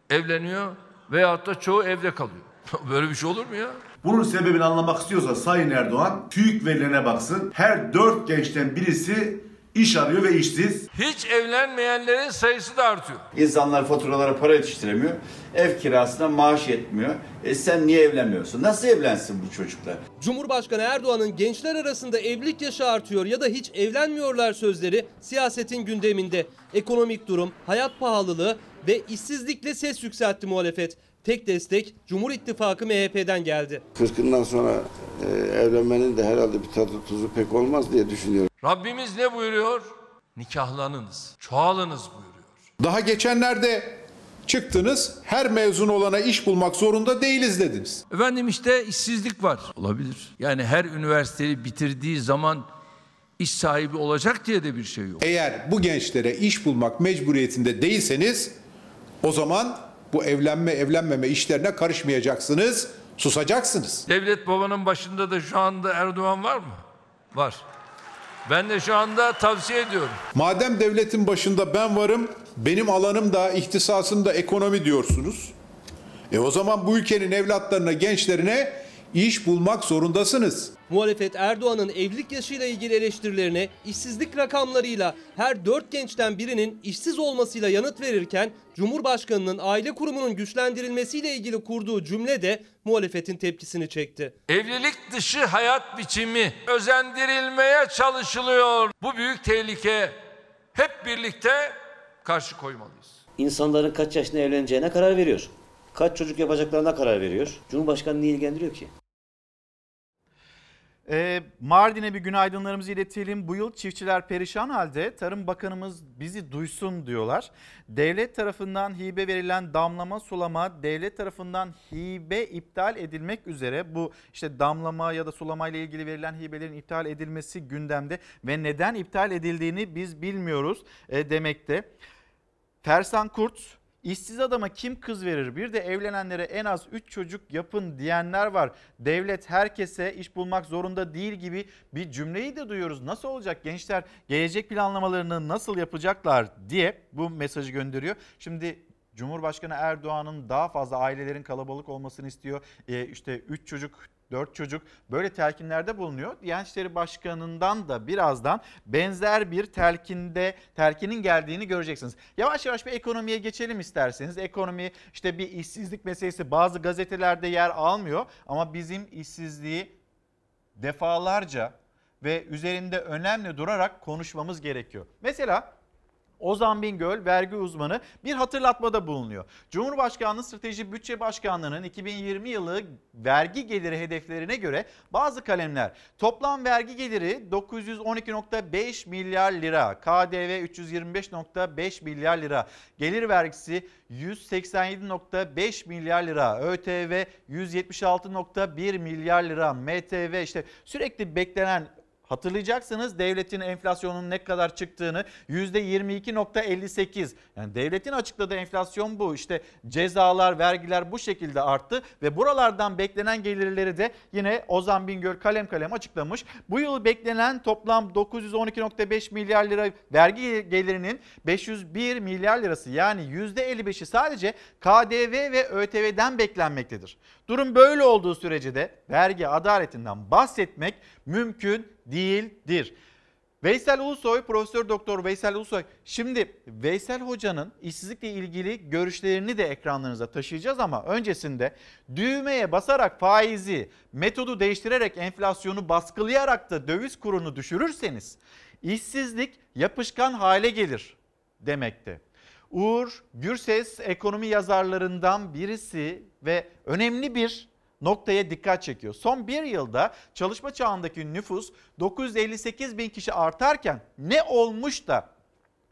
evleniyor veyahut da çoğu evde kalıyor. *laughs* Böyle bir şey olur mu ya?
Bunun sebebini anlamak istiyorsa Sayın Erdoğan TÜİK verilerine baksın. Her dört gençten birisi iş arıyor ve işsiz.
Hiç evlenmeyenlerin sayısı da artıyor.
İnsanlar faturalara para yetiştiremiyor. Ev kirasına maaş yetmiyor. E sen niye evlenmiyorsun? Nasıl evlensin bu çocuklar?
Cumhurbaşkanı Erdoğan'ın gençler arasında evlilik yaşı artıyor ya da hiç evlenmiyorlar sözleri siyasetin gündeminde. Ekonomik durum, hayat pahalılığı ve işsizlikle ses yükseltti muhalefet. Tek destek Cumhur İttifakı MHP'den geldi.
Kırkından sonra e, evlenmenin de herhalde bir tadı tuzu pek olmaz diye düşünüyorum.
Rabbimiz ne buyuruyor? Nikahlanınız, çoğalınız buyuruyor.
Daha geçenlerde çıktınız her mezun olana iş bulmak zorunda değiliz dediniz.
Efendim işte işsizlik var. Olabilir. Yani her üniversiteyi bitirdiği zaman iş sahibi olacak diye de bir şey yok.
Eğer bu gençlere iş bulmak mecburiyetinde değilseniz o zaman bu evlenme evlenmeme işlerine karışmayacaksınız, susacaksınız.
Devlet babanın başında da şu anda Erdoğan var mı? Var. Ben de şu anda tavsiye ediyorum.
Madem devletin başında ben varım, benim alanım da ihtisasım da ekonomi diyorsunuz. E o zaman bu ülkenin evlatlarına, gençlerine iş bulmak zorundasınız.
Muhalefet Erdoğan'ın evlilik yaşıyla ilgili eleştirilerine işsizlik rakamlarıyla her dört gençten birinin işsiz olmasıyla yanıt verirken Cumhurbaşkanı'nın aile kurumunun güçlendirilmesiyle ilgili kurduğu cümle de muhalefetin tepkisini çekti.
Evlilik dışı hayat biçimi özendirilmeye çalışılıyor. Bu büyük tehlike hep birlikte karşı koymalıyız.
İnsanların kaç yaşında evleneceğine karar veriyor. Kaç çocuk yapacaklarına karar veriyor. Cumhurbaşkanı niye ilgilendiriyor ki?
Ee, Mardin'e bir günaydınlarımızı iletelim. Bu yıl çiftçiler perişan halde Tarım Bakanımız bizi duysun diyorlar. Devlet tarafından hibe verilen damlama sulama devlet tarafından hibe iptal edilmek üzere bu işte damlama ya da sulama ile ilgili verilen hibelerin iptal edilmesi gündemde ve neden iptal edildiğini biz bilmiyoruz e, demekte. Tersan Kurt İşsiz adama kim kız verir? Bir de evlenenlere en az 3 çocuk yapın diyenler var. Devlet herkese iş bulmak zorunda değil gibi bir cümleyi de duyuyoruz. Nasıl olacak gençler gelecek planlamalarını nasıl yapacaklar diye bu mesajı gönderiyor. Şimdi Cumhurbaşkanı Erdoğan'ın daha fazla ailelerin kalabalık olmasını istiyor. Ee, işte 3 çocuk 4 çocuk böyle telkinlerde bulunuyor. Diyanet İşleri Başkanı'ndan da birazdan benzer bir telkinde telkinin geldiğini göreceksiniz. Yavaş yavaş bir ekonomiye geçelim isterseniz. Ekonomi işte bir işsizlik meselesi bazı gazetelerde yer almıyor ama bizim işsizliği defalarca ve üzerinde önemli durarak konuşmamız gerekiyor. Mesela Ozan Bingöl vergi uzmanı bir hatırlatmada bulunuyor. Cumhurbaşkanlığı Strateji Bütçe Başkanlığı'nın 2020 yılı vergi geliri hedeflerine göre bazı kalemler toplam vergi geliri 912.5 milyar lira, KDV 325.5 milyar lira, gelir vergisi 187.5 milyar lira, ÖTV 176.1 milyar lira, MTV işte sürekli beklenen Hatırlayacaksınız devletin enflasyonun ne kadar çıktığını %22.58. Yani devletin açıkladığı enflasyon bu. İşte cezalar, vergiler bu şekilde arttı ve buralardan beklenen gelirleri de yine Ozan Bingöl kalem kalem açıklamış. Bu yıl beklenen toplam 912.5 milyar lira vergi gelirinin 501 milyar lirası yani %55'i sadece KDV ve ÖTV'den beklenmektedir. Durum böyle olduğu sürece de vergi adaletinden bahsetmek mümkün değildir. Veysel Ulusoy, Profesör Doktor Veysel Ulusoy. Şimdi Veysel Hoca'nın işsizlikle ilgili görüşlerini de ekranlarınıza taşıyacağız ama öncesinde düğmeye basarak faizi, metodu değiştirerek enflasyonu baskılayarak da döviz kurunu düşürürseniz işsizlik yapışkan hale gelir demekte. Uğur Gürses ekonomi yazarlarından birisi ve önemli bir noktaya dikkat çekiyor. Son bir yılda çalışma çağındaki nüfus 958 bin kişi artarken ne olmuş da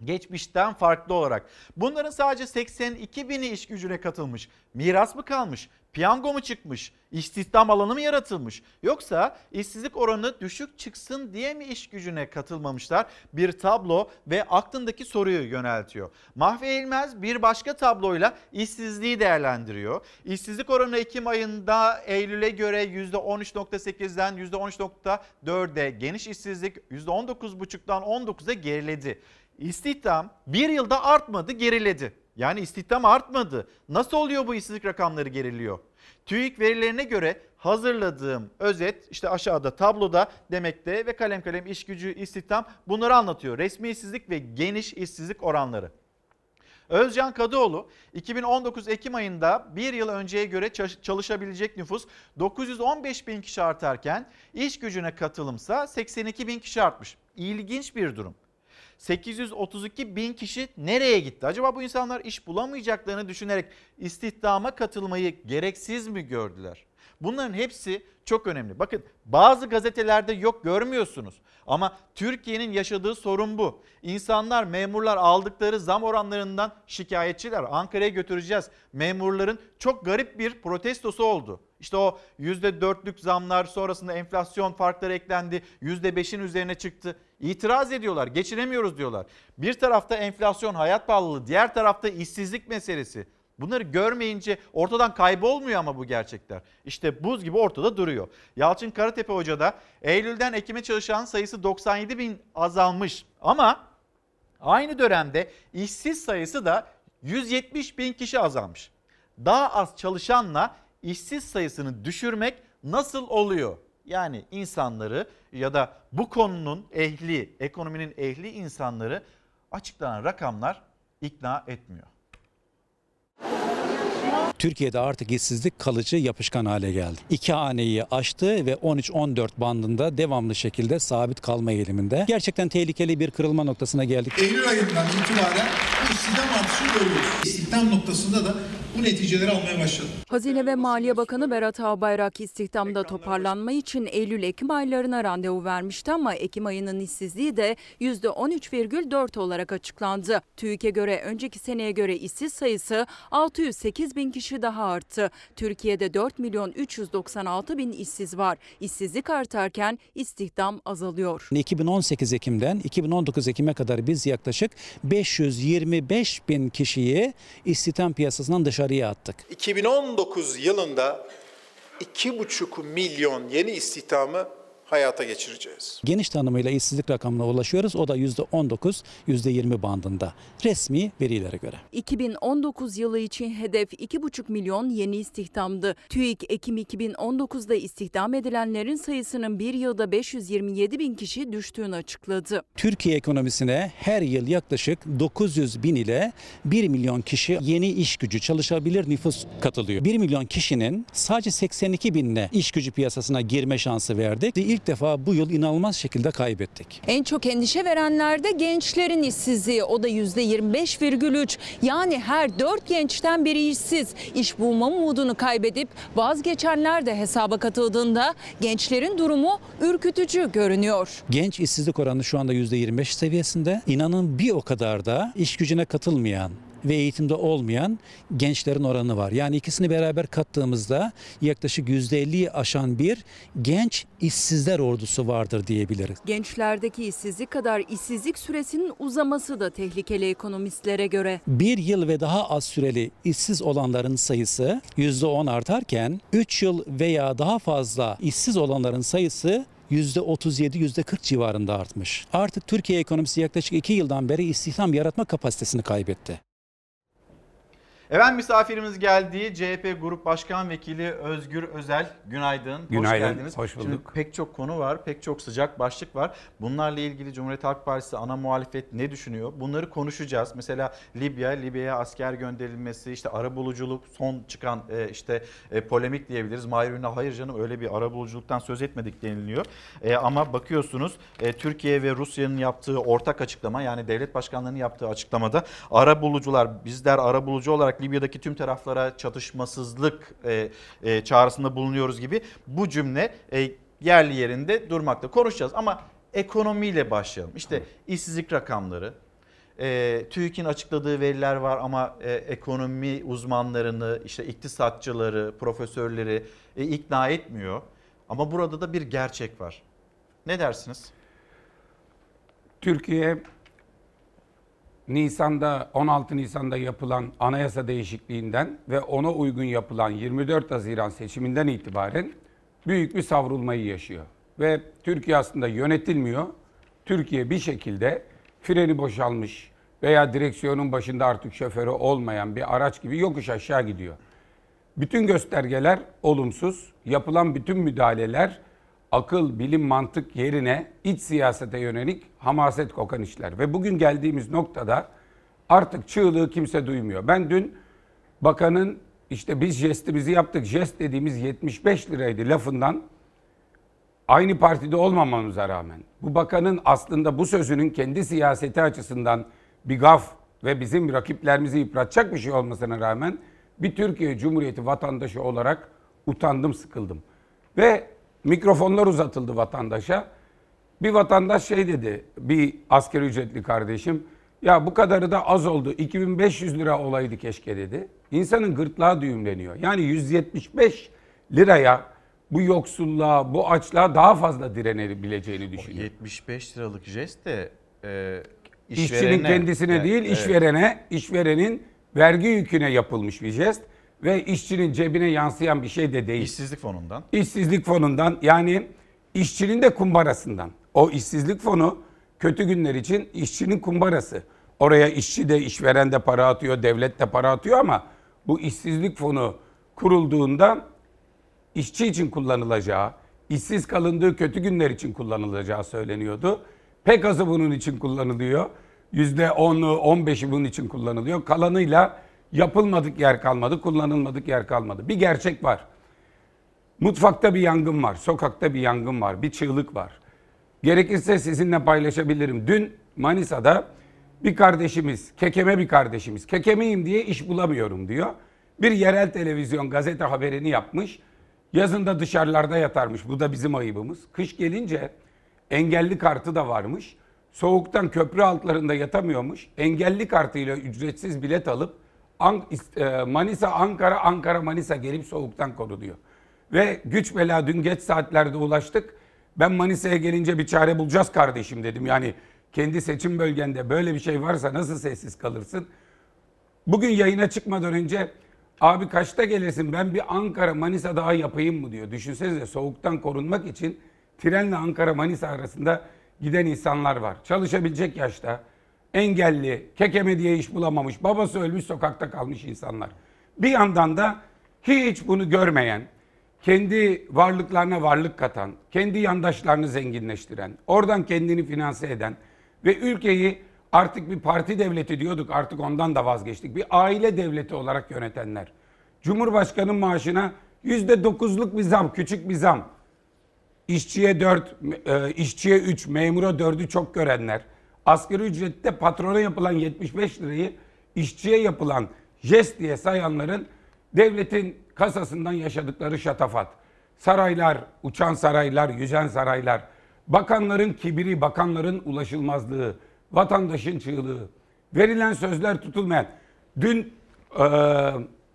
geçmişten farklı olarak. Bunların sadece 82 bini iş gücüne katılmış. Miras mı kalmış? Piyango mu çıkmış? İstihdam alanı mı yaratılmış? Yoksa işsizlik oranı düşük çıksın diye mi iş gücüne katılmamışlar? Bir tablo ve aklındaki soruyu yöneltiyor. Mahve İlmez bir başka tabloyla işsizliği değerlendiriyor. İşsizlik oranı Ekim ayında Eylül'e göre %13.8'den %13.4'e geniş işsizlik %19.5'dan 19'a geriledi. İstihdam bir yılda artmadı geriledi. Yani istihdam artmadı. Nasıl oluyor bu işsizlik rakamları geriliyor? TÜİK verilerine göre hazırladığım özet işte aşağıda tabloda demekte ve kalem kalem iş gücü istihdam bunları anlatıyor. Resmi işsizlik ve geniş işsizlik oranları. Özcan Kadıoğlu 2019 Ekim ayında bir yıl önceye göre çalışabilecek nüfus 915 bin kişi artarken iş gücüne katılımsa 82 bin kişi artmış. İlginç bir durum. 832 bin kişi nereye gitti? Acaba bu insanlar iş bulamayacaklarını düşünerek istihdama katılmayı gereksiz mi gördüler? Bunların hepsi çok önemli. Bakın bazı gazetelerde yok görmüyorsunuz ama Türkiye'nin yaşadığı sorun bu. İnsanlar memurlar aldıkları zam oranlarından şikayetçiler. Ankara'ya götüreceğiz. Memurların çok garip bir protestosu oldu. İşte o %4'lük zamlar sonrasında enflasyon farkları eklendi. %5'in üzerine çıktı. İtiraz ediyorlar. Geçinemiyoruz diyorlar. Bir tarafta enflasyon, hayat pahalılığı, diğer tarafta işsizlik meselesi. Bunları görmeyince ortadan kaybolmuyor ama bu gerçekler. İşte buz gibi ortada duruyor. Yalçın Karatepe Hoca da Eylül'den Ekim'e çalışan sayısı 97 bin azalmış. Ama aynı dönemde işsiz sayısı da 170 bin kişi azalmış. Daha az çalışanla işsiz sayısını düşürmek nasıl oluyor? Yani insanları ya da bu konunun ehli, ekonominin ehli insanları açıklanan rakamlar ikna etmiyor.
Türkiye'de artık işsizlik kalıcı yapışkan hale geldi. İki haneyi aştı ve 13-14 bandında devamlı şekilde sabit kalma eğiliminde. Gerçekten tehlikeli bir kırılma noktasına geldik.
Eylül ayından itibaren istihdam artışı görüyoruz. İstihdam noktasında da bu neticeleri almaya başladı.
Hazine ve Maliye Bakanı Berat Albayrak istihdamda toparlanma için Eylül-Ekim aylarına randevu vermişti ama Ekim ayının işsizliği de %13,4 olarak açıklandı. TÜİK'e göre önceki seneye göre işsiz sayısı 608 bin kişi daha arttı. Türkiye'de 4 milyon 396 bin işsiz var. İşsizlik artarken istihdam azalıyor.
2018 Ekim'den 2019 Ekim'e kadar biz yaklaşık 525 bin kişiyi istihdam piyasasından dışarıya attık.
2019 yılında 2,5 milyon yeni istihdamı hayata geçireceğiz.
Geniş tanımıyla işsizlik rakamına ulaşıyoruz. O da %19, %20 bandında. Resmi verilere göre.
2019 yılı için hedef 2,5 milyon yeni istihdamdı. TÜİK Ekim 2019'da istihdam edilenlerin sayısının bir yılda 527 bin kişi düştüğünü açıkladı.
Türkiye ekonomisine her yıl yaklaşık 900 bin ile 1 milyon kişi yeni iş gücü çalışabilir nüfus katılıyor. 1 milyon kişinin sadece 82 binine iş gücü piyasasına girme şansı verdik. İlk ilk defa bu yıl inanılmaz şekilde kaybettik.
En çok endişe verenler de gençlerin işsizliği. O da %25,3. Yani her 4 gençten biri işsiz. İş bulma umudunu kaybedip vazgeçenler de hesaba katıldığında gençlerin durumu ürkütücü görünüyor.
Genç işsizlik oranı şu anda %25 seviyesinde. İnanın bir o kadar da iş gücüne katılmayan ve eğitimde olmayan gençlerin oranı var. Yani ikisini beraber kattığımızda yaklaşık %50'yi aşan bir genç işsizler ordusu vardır diyebiliriz.
Gençlerdeki işsizlik kadar işsizlik süresinin uzaması da tehlikeli ekonomistlere göre.
Bir yıl ve daha az süreli işsiz olanların sayısı %10 artarken 3 yıl veya daha fazla işsiz olanların sayısı %37, %40 civarında artmış. Artık Türkiye ekonomisi yaklaşık 2 yıldan beri istihdam yaratma kapasitesini kaybetti.
Efendim misafirimiz geldi. CHP Grup Başkan Vekili Özgür Özel. Günaydın.
Günaydın,
Hoş geldiniz.
hoş bulduk.
Şimdi pek çok konu var. Pek çok sıcak başlık var. Bunlarla ilgili Cumhuriyet Halk Partisi ana muhalefet ne düşünüyor? Bunları konuşacağız. Mesela Libya, Libya'ya asker gönderilmesi, işte arabuluculuk son çıkan e, işte e, polemik diyebiliriz. Mahir Ünal hayır canım öyle bir arabuluculuktan söz etmedik deniliyor. E, ama bakıyorsunuz e, Türkiye ve Rusya'nın yaptığı ortak açıklama yani devlet başkanlarının yaptığı açıklamada arabulucular bizler arabulucu olarak Libya'daki tüm taraflara çatışmasızlık e, e, çağrısında bulunuyoruz gibi bu cümle e, yerli yerinde durmakta. Konuşacağız ama ekonomiyle başlayalım. İşte işsizlik rakamları, e, TÜİK'in açıkladığı veriler var ama e, ekonomi uzmanlarını, işte iktisatçıları, profesörleri e, ikna etmiyor. Ama burada da bir gerçek var. Ne dersiniz?
Türkiye Nisan'da 16 Nisan'da yapılan anayasa değişikliğinden ve ona uygun yapılan 24 Haziran seçiminden itibaren büyük bir savrulmayı yaşıyor. Ve Türkiye aslında yönetilmiyor. Türkiye bir şekilde freni boşalmış veya direksiyonun başında artık şoförü olmayan bir araç gibi yokuş aşağı gidiyor. Bütün göstergeler olumsuz. Yapılan bütün müdahaleler akıl, bilim, mantık yerine iç siyasete yönelik hamaset kokan işler. Ve bugün geldiğimiz noktada artık çığlığı kimse duymuyor. Ben dün bakanın işte biz jestimizi yaptık. Jest dediğimiz 75 liraydı lafından aynı partide olmamamıza rağmen bu bakanın aslında bu sözünün kendi siyaseti açısından bir gaf ve bizim rakiplerimizi yıpratacak bir şey olmasına rağmen bir Türkiye Cumhuriyeti vatandaşı olarak utandım, sıkıldım. Ve mikrofonlar uzatıldı vatandaşa. Bir vatandaş şey dedi, bir asker ücretli kardeşim, ya bu kadarı da az oldu, 2500 lira olaydı keşke dedi. İnsanın gırtlağı düğümleniyor. Yani 175 liraya bu yoksulluğa, bu açlığa daha fazla direnebileceğini düşünüyor.
75 liralık jest de e,
İşçinin kendisine
Yani,
değil,
evet.
işverene, işverenin vergi yüküne yapılmış bir jest ve işçinin cebine yansıyan bir şey de değil.
İşsizlik fonundan.
İşsizlik fonundan yani işçinin de kumbarasından. O işsizlik fonu kötü günler için işçinin kumbarası. Oraya işçi de işveren de para atıyor, devlet de para atıyor ama bu işsizlik fonu kurulduğunda işçi için kullanılacağı, işsiz kalındığı kötü günler için kullanılacağı söyleniyordu. Pek azı bunun için kullanılıyor. %10'u, 15'i bunun için kullanılıyor. Kalanıyla yapılmadık yer kalmadı, kullanılmadık yer kalmadı. Bir gerçek var. Mutfakta bir yangın var, sokakta bir yangın var, bir çığlık var. Gerekirse sizinle paylaşabilirim. Dün Manisa'da bir kardeşimiz, kekeme bir kardeşimiz, kekemeyim diye iş bulamıyorum diyor. Bir yerel televizyon gazete haberini yapmış. Yazında dışarılarda yatarmış. Bu da bizim ayıbımız. Kış gelince engelli kartı da varmış. Soğuktan köprü altlarında yatamıyormuş. Engelli kartıyla ücretsiz bilet alıp An- e, Manisa, Ankara, Ankara, Manisa gelip soğuktan korunuyor. Ve güç bela dün geç saatlerde ulaştık. Ben Manisa'ya gelince bir çare bulacağız kardeşim dedim. Yani kendi seçim bölgende böyle bir şey varsa nasıl sessiz kalırsın? Bugün yayına çıkmadan önce abi kaçta gelirsin ben bir Ankara Manisa daha yapayım mı diyor. Düşünsenize soğuktan korunmak için trenle Ankara Manisa arasında giden insanlar var. Çalışabilecek yaşta engelli, kekeme diye iş bulamamış, babası ölmüş sokakta kalmış insanlar. Bir yandan da hiç bunu görmeyen, kendi varlıklarına varlık katan, kendi yandaşlarını zenginleştiren, oradan kendini finanse eden ve ülkeyi artık bir parti devleti diyorduk artık ondan da vazgeçtik. Bir aile devleti olarak yönetenler. Cumhurbaşkanı maaşına yüzde dokuzluk bir zam, küçük bir zam. işçiye 4, e, işçiye 3, memura 4'ü çok görenler, asgari ücrette patrona yapılan 75 lirayı işçiye yapılan jest diye sayanların devletin kasasından yaşadıkları şatafat. Saraylar, uçan saraylar, yüzen saraylar, bakanların kibiri, bakanların ulaşılmazlığı, vatandaşın çığlığı, verilen sözler tutulmayan. Dün e,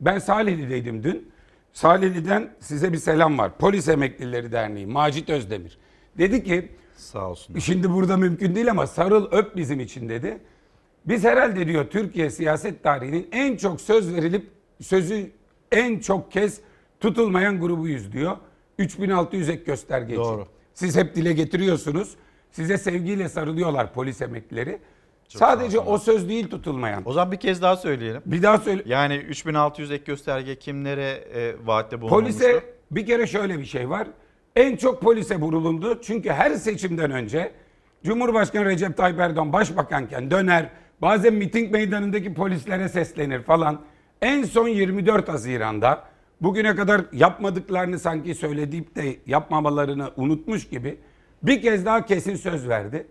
ben Salihli'deydim dün. Salihli'den size bir selam var. Polis Emeklileri Derneği, Macit Özdemir. Dedi ki,
Sağ olsun.
şimdi burada mümkün değil ama sarıl öp bizim için dedi. Biz herhalde diyor Türkiye siyaset tarihinin en çok söz verilip sözü en çok kez tutulmayan grubuyuz diyor. 3600 ek gösterge için.
Doğru.
Siz hep dile getiriyorsunuz. Size sevgiyle sarılıyorlar polis emeklileri. Sadece o söz değil tutulmayan.
O zaman bir kez daha söyleyelim.
Bir daha söyle.
Yani 3600 ek gösterge kimlere e, vaatte bulunmuştu?
Polise bir kere şöyle bir şey var. En çok polise vurulundu. Çünkü her seçimden önce Cumhurbaşkanı Recep Tayyip Erdoğan başbakanken döner. Bazen miting meydanındaki polislere seslenir falan. En son 24 Haziran'da bugüne kadar yapmadıklarını sanki söyleyip de yapmamalarını unutmuş gibi bir kez daha kesin söz verdi.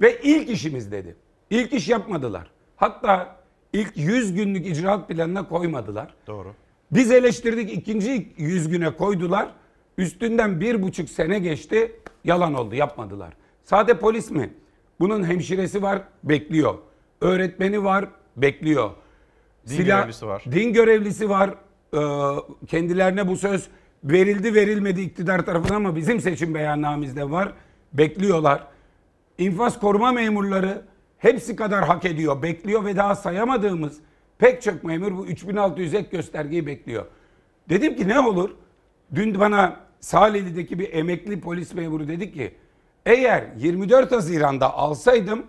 Ve ilk işimiz dedi. İlk iş yapmadılar. Hatta ilk 100 günlük icraat planına koymadılar.
Doğru.
Biz eleştirdik ikinci yüz güne koydular. Üstünden bir buçuk sene geçti. Yalan oldu yapmadılar. Sade polis mi? Bunun hemşiresi var bekliyor. Öğretmeni var bekliyor.
Din görevlisi var.
Din görevlisi var. Ee, kendilerine bu söz verildi verilmedi iktidar tarafından ama bizim seçim beyannamemizde var. Bekliyorlar. İnfaz koruma memurları hepsi kadar hak ediyor, bekliyor ve daha sayamadığımız pek çok memur bu 3600 ek göstergeyi bekliyor. Dedim ki ne olur? Dün bana Salihli'deki bir emekli polis memuru dedi ki eğer 24 Haziran'da alsaydım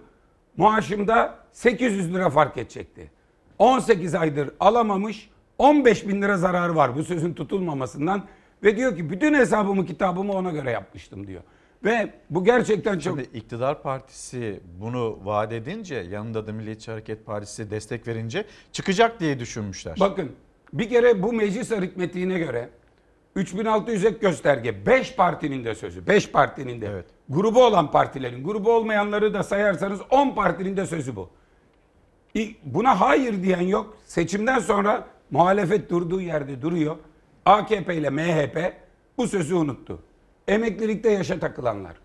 maaşımda 800 lira fark edecekti. 18 aydır alamamış 15 bin lira zararı var bu sözün tutulmamasından ve diyor ki bütün hesabımı kitabımı ona göre yapmıştım diyor. Ve bu gerçekten çok...
Şimdi iktidar partisi bunu vaat edince yanında da Milliyetçi Hareket Partisi destek verince çıkacak diye düşünmüşler.
Bakın bir kere bu meclis aritmetiğine göre 3600 ek gösterge 5 partinin de sözü. 5 partinin de. Grubu olan partilerin, grubu olmayanları da sayarsanız 10 partinin de sözü bu. Buna hayır diyen yok. Seçimden sonra muhalefet durduğu yerde duruyor. AKP ile MHP bu sözü unuttu. Emeklilikte yaşa takılanlar.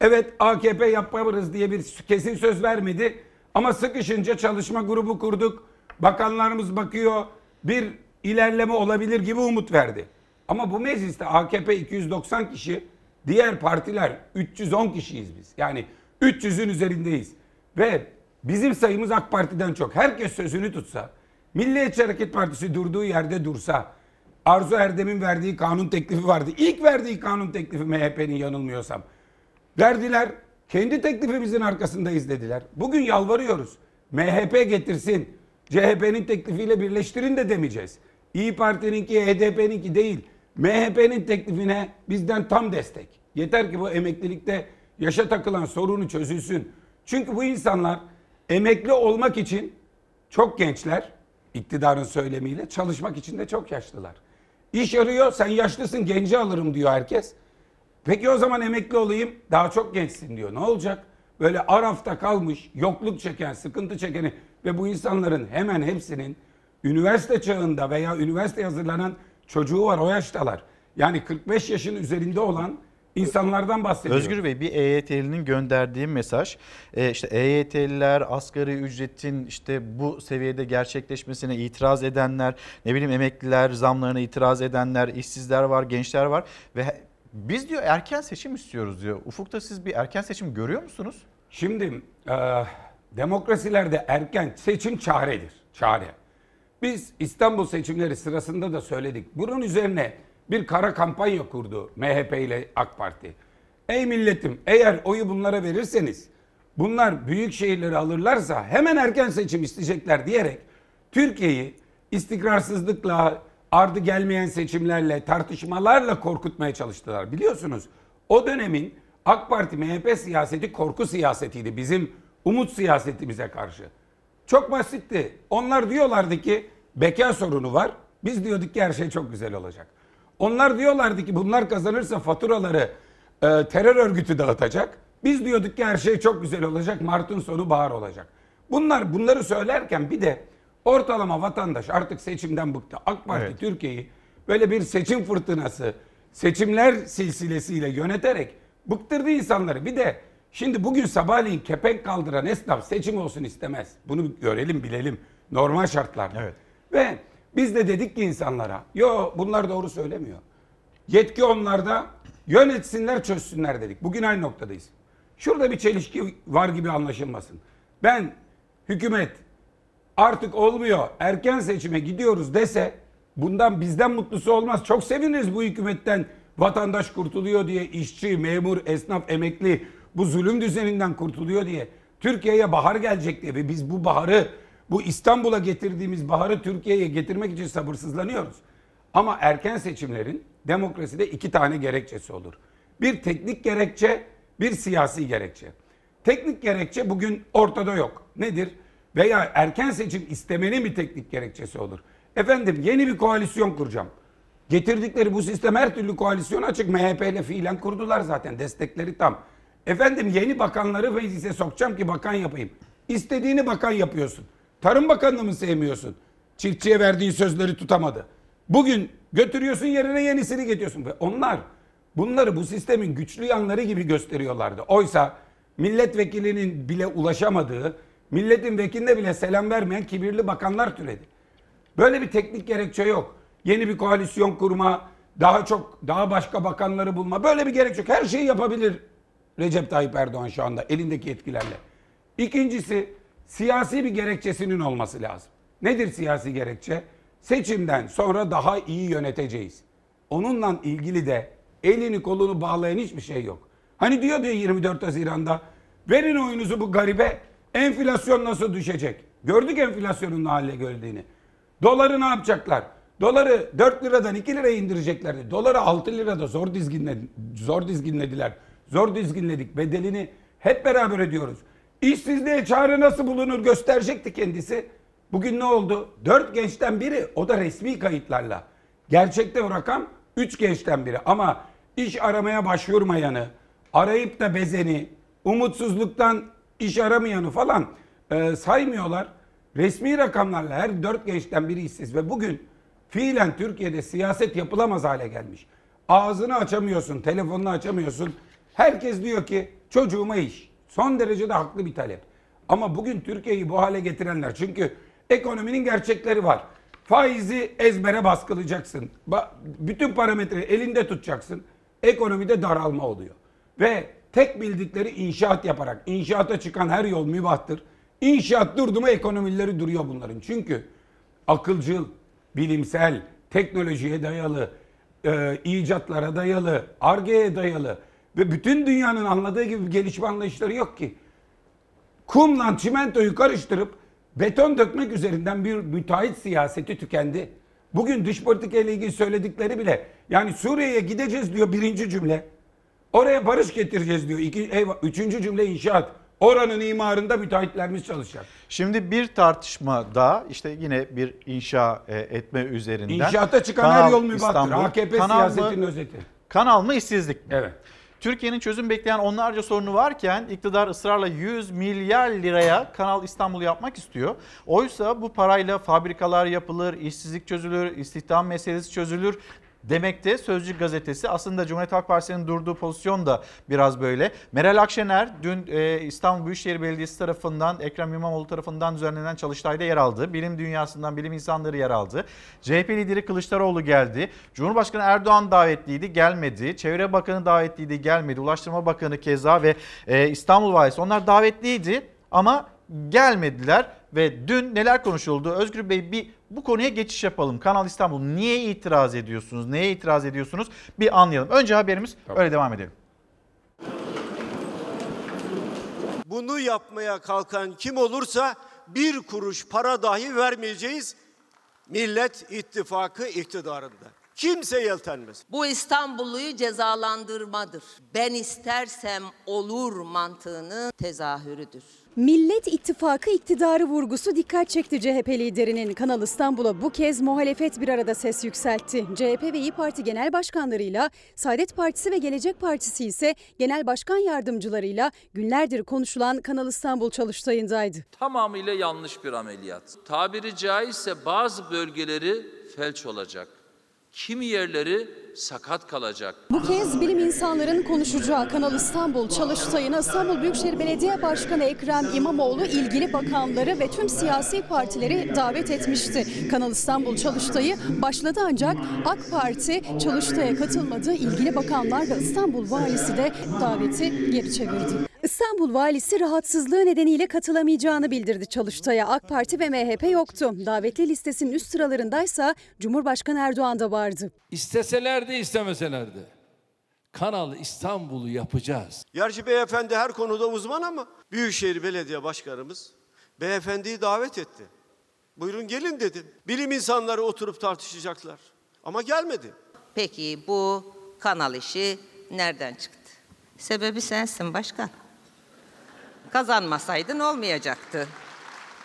Evet AKP yaparız diye bir kesin söz vermedi. Ama sıkışınca çalışma grubu kurduk. Bakanlarımız bakıyor. Bir ilerleme olabilir gibi umut verdi. Ama bu mecliste AKP 290 kişi, diğer partiler 310 kişiyiz biz. Yani 300'ün üzerindeyiz. Ve bizim sayımız AK Parti'den çok. Herkes sözünü tutsa, Milliyetçi Hareket Partisi durduğu yerde dursa, Arzu Erdem'in verdiği kanun teklifi vardı. İlk verdiği kanun teklifi MHP'nin yanılmıyorsam. Verdiler. Kendi teklifimizin arkasındayız dediler. Bugün yalvarıyoruz. MHP getirsin. CHP'nin teklifiyle birleştirin de demeyeceğiz. İyi Parti'ninki, HDP'ninki değil. MHP'nin teklifine bizden tam destek. Yeter ki bu emeklilikte yaşa takılan sorunu çözülsün. Çünkü bu insanlar emekli olmak için çok gençler, iktidarın söylemiyle çalışmak için de çok yaşlılar. İş arıyor, sen yaşlısın genci alırım diyor herkes. Peki o zaman emekli olayım daha çok gençsin diyor. Ne olacak? Böyle arafta kalmış, yokluk çeken, sıkıntı çekeni ve bu insanların hemen hepsinin üniversite çağında veya üniversite hazırlanan çocuğu var o yaştalar. Yani 45 yaşın üzerinde olan insanlardan bahsediyoruz.
Özgür Bey bir EYT'linin gönderdiği mesaj e, işte EYT'liler asgari ücretin işte bu seviyede gerçekleşmesine itiraz edenler ne bileyim emekliler zamlarına itiraz edenler işsizler var gençler var ve biz diyor erken seçim istiyoruz diyor. Ufukta siz bir erken seçim görüyor musunuz?
Şimdi e, demokrasilerde erken seçim çaredir. Çare. Biz İstanbul seçimleri sırasında da söyledik. Bunun üzerine bir kara kampanya kurdu MHP ile AK Parti. Ey milletim eğer oyu bunlara verirseniz bunlar büyük şehirleri alırlarsa hemen erken seçim isteyecekler diyerek Türkiye'yi istikrarsızlıkla, ardı gelmeyen seçimlerle, tartışmalarla korkutmaya çalıştılar. Biliyorsunuz o dönemin AK Parti MHP siyaseti korku siyasetiydi bizim umut siyasetimize karşı. Çok basitti. Onlar diyorlardı ki beka sorunu var. Biz diyorduk ki her şey çok güzel olacak. Onlar diyorlardı ki bunlar kazanırsa faturaları e, terör örgütü dağıtacak. Biz diyorduk ki her şey çok güzel olacak. Mart'ın sonu bahar olacak. Bunlar bunları söylerken bir de ortalama vatandaş artık seçimden bıktı. AK Parti
Evet.
Türkiye'yi böyle bir seçim fırtınası, seçimler silsilesiyle yöneterek bıktırdı insanları. Bir de şimdi bugün sabahleyin kepenk kaldıran esnaf seçim olsun istemez. Bunu görelim bilelim normal şartlarda.
Evet.
Ve biz de dedik ki insanlara yo bunlar doğru söylemiyor. Yetki onlarda yönetsinler çözsünler dedik. Bugün aynı noktadayız. Şurada bir çelişki var gibi anlaşılmasın. Ben hükümet artık olmuyor erken seçime gidiyoruz dese bundan bizden mutlusu olmaz. Çok seviniriz bu hükümetten vatandaş kurtuluyor diye işçi, memur, esnaf, emekli bu zulüm düzeninden kurtuluyor diye. Türkiye'ye bahar gelecek diye ve biz bu baharı bu İstanbul'a getirdiğimiz baharı Türkiye'ye getirmek için sabırsızlanıyoruz. Ama erken seçimlerin demokraside iki tane gerekçesi olur. Bir teknik gerekçe, bir siyasi gerekçe. Teknik gerekçe bugün ortada yok. Nedir? Veya erken seçim istemenin bir teknik gerekçesi olur. Efendim yeni bir koalisyon kuracağım. Getirdikleri bu sistem her türlü koalisyon açık. MHP ile fiilen kurdular zaten. Destekleri tam. Efendim yeni bakanları meclise sokacağım ki bakan yapayım. İstediğini bakan yapıyorsun. Tarım Bakanını mı sevmiyorsun? Çiftçiye verdiği sözleri tutamadı. Bugün götürüyorsun yerine yenisini getiriyorsun. Ve onlar bunları bu sistemin güçlü yanları gibi gösteriyorlardı. Oysa milletvekilinin bile ulaşamadığı, milletin vekiline bile selam vermeyen kibirli bakanlar türedi. Böyle bir teknik gerekçe yok. Yeni bir koalisyon kurma, daha çok daha başka bakanları bulma. Böyle bir gerekçe yok. Her şeyi yapabilir Recep Tayyip Erdoğan şu anda elindeki yetkilerle. İkincisi siyasi bir gerekçesinin olması lazım. Nedir siyasi gerekçe? Seçimden sonra daha iyi yöneteceğiz. Onunla ilgili de elini kolunu bağlayan hiçbir şey yok. Hani diyor diye 24 Haziran'da verin oyunuzu bu garibe enflasyon nasıl düşecek? Gördük enflasyonun ne hale geldiğini. Doları ne yapacaklar? Doları 4 liradan 2 liraya indireceklerdi. Doları 6 lirada zor dizginledi, zor dizginlediler. Zor dizginledik. Bedelini hep beraber ödüyoruz. İşsizliğe çare nasıl bulunur gösterecekti kendisi. Bugün ne oldu? 4 gençten biri o da resmi kayıtlarla. Gerçekte o rakam 3 gençten biri ama iş aramaya başvurmayanı, arayıp da bezeni, umutsuzluktan iş aramayanı falan e, saymıyorlar. Resmi rakamlarla her 4 gençten biri işsiz ve bugün fiilen Türkiye'de siyaset yapılamaz hale gelmiş. Ağzını açamıyorsun, telefonunu açamıyorsun. Herkes diyor ki çocuğuma iş. Son derece de haklı bir talep. Ama bugün Türkiye'yi bu hale getirenler çünkü ekonominin gerçekleri var. Faizi ezbere baskılayacaksın. Ba- bütün parametreyi elinde tutacaksın. Ekonomide daralma oluyor. Ve tek bildikleri inşaat yaparak. inşaata çıkan her yol mübahtır. İnşaat durdu mu ekonomileri duruyor bunların. Çünkü akılcıl, bilimsel, teknolojiye dayalı, e, icatlara dayalı, argeye dayalı ve bütün dünyanın anladığı gibi gelişme anlayışları yok ki. Kumla çimentoyu karıştırıp beton dökmek üzerinden bir müteahhit siyaseti tükendi. Bugün dış politika ile ilgili söyledikleri bile yani Suriye'ye gideceğiz diyor birinci cümle. Oraya barış getireceğiz diyor. İki, eyvah, üçüncü cümle inşaat. Oranın imarında müteahhitlerimiz çalışacak.
Şimdi bir tartışmada işte yine bir inşa e, etme üzerinden.
İnşaata çıkan her yol mübahtır. AKP
kanal mı-
siyasetinin özeti.
Kanal mı işsizlik mi?
Evet.
Türkiye'nin çözüm bekleyen onlarca sorunu varken iktidar ısrarla 100 milyar liraya Kanal İstanbul yapmak istiyor. Oysa bu parayla fabrikalar yapılır, işsizlik çözülür, istihdam meselesi çözülür demekte Sözcü gazetesi. Aslında Cumhuriyet Halk Partisi'nin durduğu pozisyon da biraz böyle. Meral Akşener dün e, İstanbul Büyükşehir Belediyesi tarafından Ekrem İmamoğlu tarafından düzenlenen çalıştayda yer aldı. Bilim dünyasından bilim insanları yer aldı. CHP lideri Kılıçdaroğlu geldi. Cumhurbaşkanı Erdoğan davetliydi gelmedi. Çevre Bakanı davetliydi gelmedi. Ulaştırma Bakanı keza ve e, İstanbul Valisi onlar davetliydi ama gelmediler. Ve dün neler konuşuldu? Özgür Bey bir bu konuya geçiş yapalım. Kanal İstanbul niye itiraz ediyorsunuz? Neye itiraz ediyorsunuz? Bir anlayalım. Önce haberimiz öyle devam edelim.
Bunu yapmaya kalkan kim olursa bir kuruş para dahi vermeyeceğiz Millet İttifakı iktidarında. Kimse yeltenmez.
Bu İstanbulluyu cezalandırmadır. Ben istersem olur mantığını tezahürüdür.
Millet İttifakı iktidarı vurgusu dikkat çekti CHP liderinin. Kanal İstanbul'a bu kez muhalefet bir arada ses yükseltti. CHP ve İyi Parti genel başkanlarıyla, Saadet Partisi ve Gelecek Partisi ise genel başkan yardımcılarıyla günlerdir konuşulan Kanal İstanbul çalıştayındaydı.
Tamamıyla yanlış bir ameliyat. Tabiri caizse bazı bölgeleri felç olacak. Kimi yerleri sakat kalacak.
Bu kez bilim insanların konuşacağı Kanal İstanbul çalıştayına İstanbul Büyükşehir Belediye Başkanı Ekrem İmamoğlu ilgili bakanları ve tüm siyasi partileri davet etmişti. Kanal İstanbul çalıştayı başladı ancak AK Parti çalıştaya katılmadı. İlgili bakanlar ve İstanbul valisi de daveti geri çevirdi. İstanbul valisi rahatsızlığı nedeniyle katılamayacağını bildirdi çalıştaya. AK Parti ve MHP yoktu. Davetli listesinin üst sıralarındaysa Cumhurbaşkanı Erdoğan da vardı.
İsteseler de istemeseler de Kanal İstanbul'u yapacağız.
Gerçi beyefendi her konuda uzman ama Büyükşehir Belediye Başkanımız beyefendiyi davet etti. Buyurun gelin dedi. Bilim insanları oturup tartışacaklar. Ama gelmedi.
Peki bu kanal işi nereden çıktı? Sebebi sensin başkan. Kazanmasaydın olmayacaktı.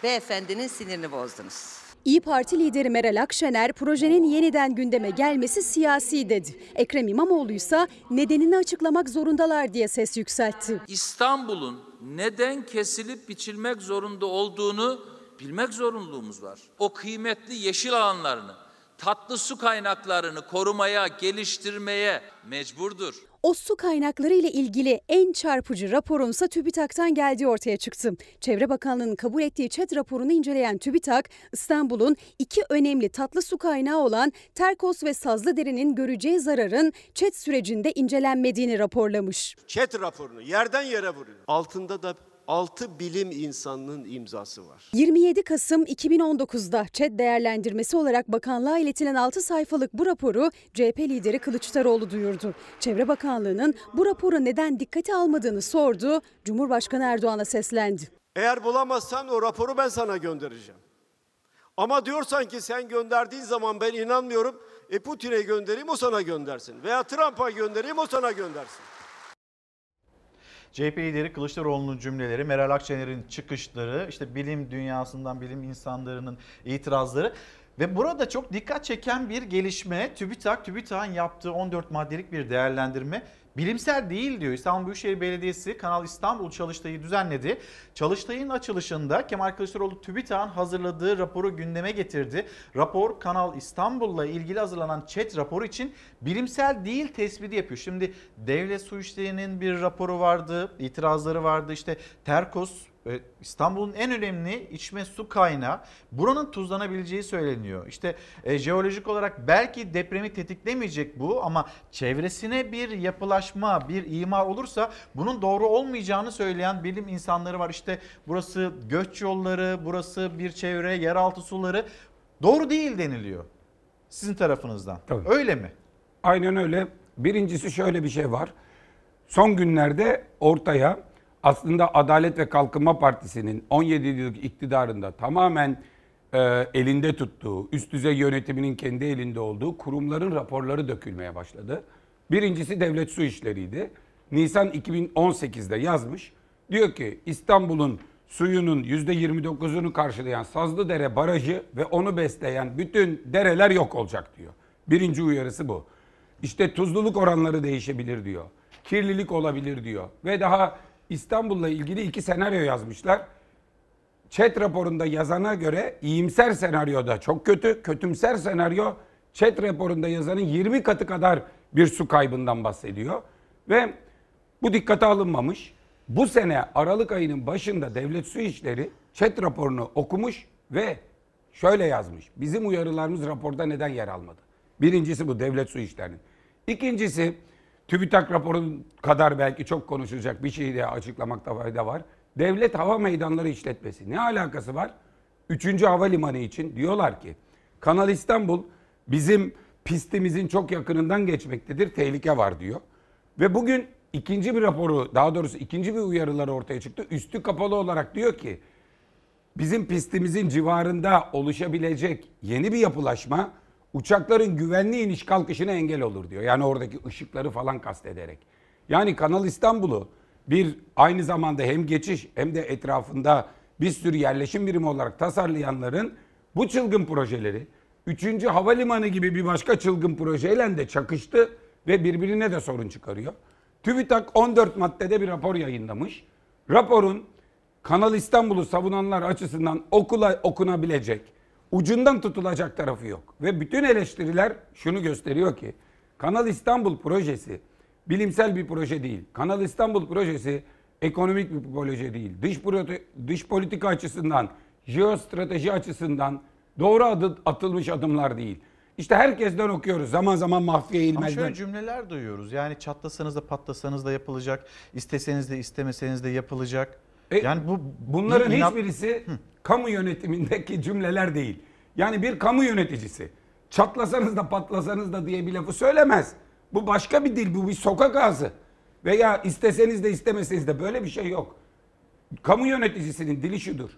Beyefendinin sinirini bozdunuz.
İyi Parti lideri Meral Akşener projenin yeniden gündeme gelmesi siyasi dedi. Ekrem İmamoğlu ise nedenini açıklamak zorundalar diye ses yükseltti.
İstanbul'un neden kesilip biçilmek zorunda olduğunu bilmek zorunluluğumuz var. O kıymetli yeşil alanlarını, tatlı su kaynaklarını korumaya, geliştirmeye mecburdur.
O su kaynakları ile ilgili en çarpıcı raporunsa TÜBİTAK'tan geldiği ortaya çıktı. Çevre Bakanlığı'nın kabul ettiği ÇED raporunu inceleyen TÜBİTAK, İstanbul'un iki önemli tatlı su kaynağı olan Terkos ve Sazlıdere'nin göreceği zararın ÇED sürecinde incelenmediğini raporlamış.
Çet raporunu yerden yere vuruyor. Altında da 6 bilim insanının imzası var.
27 Kasım 2019'da ÇED değerlendirmesi olarak bakanlığa iletilen 6 sayfalık bu raporu CHP lideri Kılıçdaroğlu duyurdu. Çevre Bakanlığı'nın bu raporu neden dikkate almadığını sordu, Cumhurbaşkanı Erdoğan'a seslendi.
Eğer bulamazsan o raporu ben sana göndereceğim. Ama diyorsan ki sen gönderdiğin zaman ben inanmıyorum. E Putin'e göndereyim o sana göndersin. Veya Trump'a göndereyim o sana göndersin.
CHP lideri Kılıçdaroğlu'nun cümleleri, Meral Akşener'in çıkışları, işte bilim dünyasından bilim insanlarının itirazları. Ve burada çok dikkat çeken bir gelişme TÜBİTAK, TÜBİTAK'ın yaptığı 14 maddelik bir değerlendirme bilimsel değil diyor. İstanbul Büyükşehir Belediyesi Kanal İstanbul Çalıştay'ı düzenledi. Çalıştay'ın açılışında Kemal Kılıçdaroğlu TÜBİTAK'ın hazırladığı raporu gündeme getirdi. Rapor Kanal İstanbul'la ilgili hazırlanan chat raporu için bilimsel değil tespiti yapıyor. Şimdi Devlet Su İşleri'nin bir raporu vardı, itirazları vardı. İşte Terkos İstanbul'un en önemli içme su kaynağı buranın tuzlanabileceği söyleniyor. İşte e, jeolojik olarak belki depremi tetiklemeyecek bu ama çevresine bir yapılaşma, bir imar olursa bunun doğru olmayacağını söyleyen bilim insanları var. İşte burası göç yolları, burası bir çevre, yeraltı suları doğru değil deniliyor. Sizin tarafınızdan.
Tabii.
Öyle mi?
Aynen öyle. Birincisi şöyle bir şey var. Son günlerde ortaya aslında Adalet ve Kalkınma Partisi'nin 17 yıllık iktidarında tamamen e, elinde tuttuğu, üst düzey yönetiminin kendi elinde olduğu kurumların raporları dökülmeye başladı. Birincisi devlet su işleriydi. Nisan 2018'de yazmış. Diyor ki İstanbul'un suyunun %29'unu karşılayan Sazlıdere Barajı ve onu besleyen bütün dereler yok olacak diyor. Birinci uyarısı bu. İşte tuzluluk oranları değişebilir diyor. Kirlilik olabilir diyor. Ve daha İstanbul'la ilgili iki senaryo yazmışlar. Chat raporunda yazana göre iyimser senaryoda çok kötü, kötümser senaryo chat raporunda yazanın 20 katı kadar bir su kaybından bahsediyor. Ve bu dikkate alınmamış. Bu sene Aralık ayının başında Devlet Su İşleri chat raporunu okumuş ve şöyle yazmış. Bizim uyarılarımız raporda neden yer almadı? Birincisi bu Devlet Su İşleri'nin. İkincisi TÜBİTAK raporu kadar belki çok konuşulacak bir şeyi de açıklamakta fayda var. Devlet Hava Meydanları işletmesi. Ne alakası var? Üçüncü havalimanı için diyorlar ki Kanal İstanbul bizim pistimizin çok yakınından geçmektedir. Tehlike var diyor. Ve bugün ikinci bir raporu daha doğrusu ikinci bir uyarıları ortaya çıktı. Üstü kapalı olarak diyor ki bizim pistimizin civarında oluşabilecek yeni bir yapılaşma uçakların güvenli iniş kalkışına engel olur diyor. Yani oradaki ışıkları falan kastederek. Yani Kanal İstanbul'u bir aynı zamanda hem geçiş hem de etrafında bir sürü yerleşim birimi olarak tasarlayanların bu çılgın projeleri 3. havalimanı gibi bir başka çılgın projeyle de çakıştı ve birbirine de sorun çıkarıyor. TÜBİTAK 14 maddede bir rapor yayınlamış. Raporun Kanal İstanbul'u savunanlar açısından okula okunabilecek, ucundan tutulacak tarafı yok. Ve bütün eleştiriler şunu gösteriyor ki Kanal İstanbul projesi bilimsel bir proje değil. Kanal İstanbul projesi ekonomik bir proje değil. Dış, dış politika açısından, jeostrateji açısından doğru adı, atılmış adımlar değil. İşte herkesten okuyoruz. Zaman zaman Mahfiye
Ama
İlmez'den.
şöyle cümleler duyuyoruz. Yani çatlasanız da patlasanız da yapılacak. isteseniz de istemeseniz de yapılacak.
E,
yani bu
Bunların
inat-
hiçbirisi kamu yönetimindeki cümleler değil. Yani bir kamu yöneticisi çatlasanız da patlasanız da diye bir lafı söylemez. Bu başka bir dil, bu bir sokak ağzı. Veya isteseniz de istemeseniz de böyle bir şey yok. Kamu yöneticisinin dili şudur.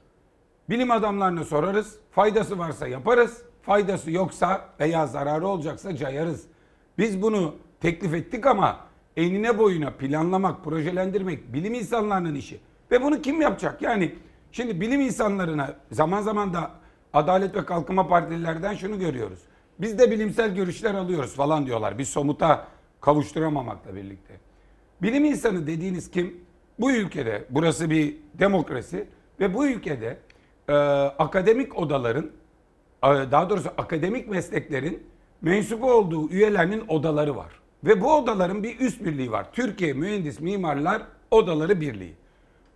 Bilim adamlarına sorarız, faydası varsa yaparız, faydası yoksa veya zararı olacaksa cayarız. Biz bunu teklif ettik ama enine boyuna planlamak, projelendirmek bilim insanlarının işi. Ve bunu kim yapacak? Yani şimdi bilim insanlarına zaman zaman da Adalet ve Kalkınma Partililerden şunu görüyoruz. Biz de bilimsel görüşler alıyoruz falan diyorlar. Bir somuta kavuşturamamakla birlikte. Bilim insanı dediğiniz kim? Bu ülkede, burası bir demokrasi ve bu ülkede e, akademik odaların, e, daha doğrusu akademik mesleklerin mensubu olduğu üyelerinin odaları var. Ve bu odaların bir üst birliği var. Türkiye Mühendis Mimarlar Odaları Birliği.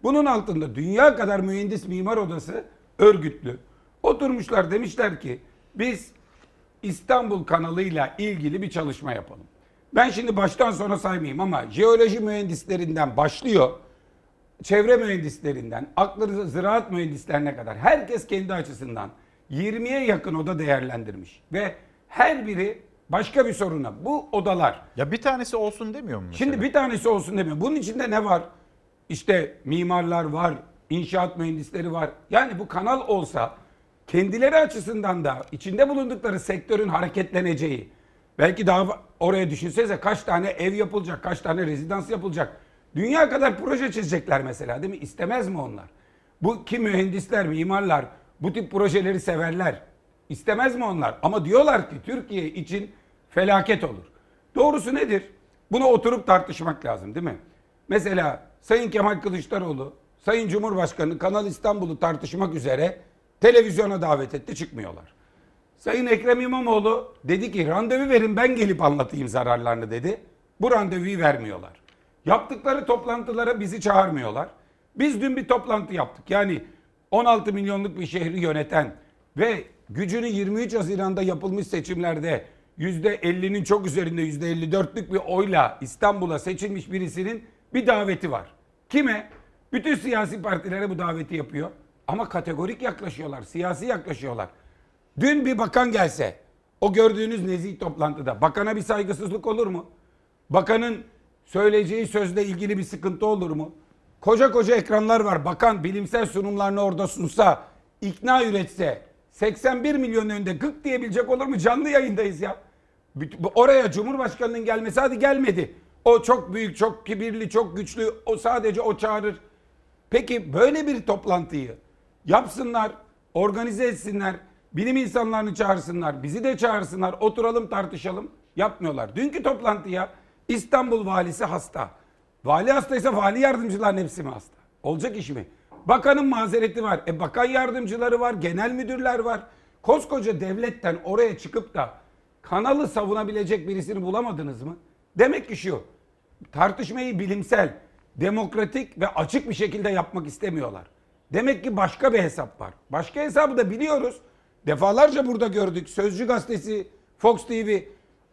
Bunun altında dünya kadar mühendis mimar odası örgütlü. Oturmuşlar demişler ki biz İstanbul kanalıyla ilgili bir çalışma yapalım. Ben şimdi baştan sona saymayayım ama jeoloji mühendislerinden başlıyor. Çevre mühendislerinden, aklınıza ziraat mühendislerine kadar herkes kendi açısından 20'ye yakın oda değerlendirmiş. Ve her biri başka bir soruna. Bu odalar.
Ya bir tanesi olsun demiyor mu mesela?
Şimdi bir tanesi olsun demiyor. Bunun içinde ne var? İşte mimarlar var, inşaat mühendisleri var. Yani bu kanal olsa kendileri açısından da içinde bulundukları sektörün hareketleneceği, belki daha oraya düşünsenize kaç tane ev yapılacak, kaç tane rezidans yapılacak. Dünya kadar proje çizecekler mesela değil mi? İstemez mi onlar? Bu ki mühendisler, mimarlar bu tip projeleri severler. İstemez mi onlar? Ama diyorlar ki Türkiye için felaket olur. Doğrusu nedir? Bunu oturup tartışmak lazım değil mi? Mesela Sayın Kemal Kılıçdaroğlu, Sayın Cumhurbaşkanı Kanal İstanbul'u tartışmak üzere televizyona davet etti çıkmıyorlar. Sayın Ekrem İmamoğlu dedi ki randevu verin ben gelip anlatayım zararlarını dedi. Bu randevuyu vermiyorlar. Yaptıkları toplantılara bizi çağırmıyorlar. Biz dün bir toplantı yaptık. Yani 16 milyonluk bir şehri yöneten ve gücünü 23 Haziran'da yapılmış seçimlerde %50'nin çok üzerinde %54'lük bir oyla İstanbul'a seçilmiş birisinin bir daveti var. Kime? Bütün siyasi partilere bu daveti yapıyor. Ama kategorik yaklaşıyorlar, siyasi yaklaşıyorlar. Dün bir bakan gelse, o gördüğünüz nezih toplantıda bakana bir saygısızlık olur mu? Bakanın söyleyeceği sözle ilgili bir sıkıntı olur mu? Koca koca ekranlar var. Bakan bilimsel sunumlarını orada sunsa, ikna üretse 81 milyon önünde gık diyebilecek olur mu? Canlı yayındayız ya. Oraya Cumhurbaşkanı'nın gelmesi hadi gelmedi. O çok büyük, çok kibirli, çok güçlü. O sadece o çağırır. Peki böyle bir toplantıyı yapsınlar, organize etsinler, bilim insanlarını çağırsınlar, bizi de çağırsınlar, oturalım tartışalım. Yapmıyorlar. Dünkü toplantıya İstanbul valisi hasta. Vali hastaysa vali yardımcıların hepsi mi hasta? Olacak iş mi? Bakanın mazereti var. E bakan yardımcıları var, genel müdürler var. Koskoca devletten oraya çıkıp da kanalı savunabilecek birisini bulamadınız mı? Demek ki şu. Tartışmayı bilimsel, demokratik ve açık bir şekilde yapmak istemiyorlar. Demek ki başka bir hesap var. Başka hesabı da biliyoruz. Defalarca burada gördük. Sözcü gazetesi, Fox TV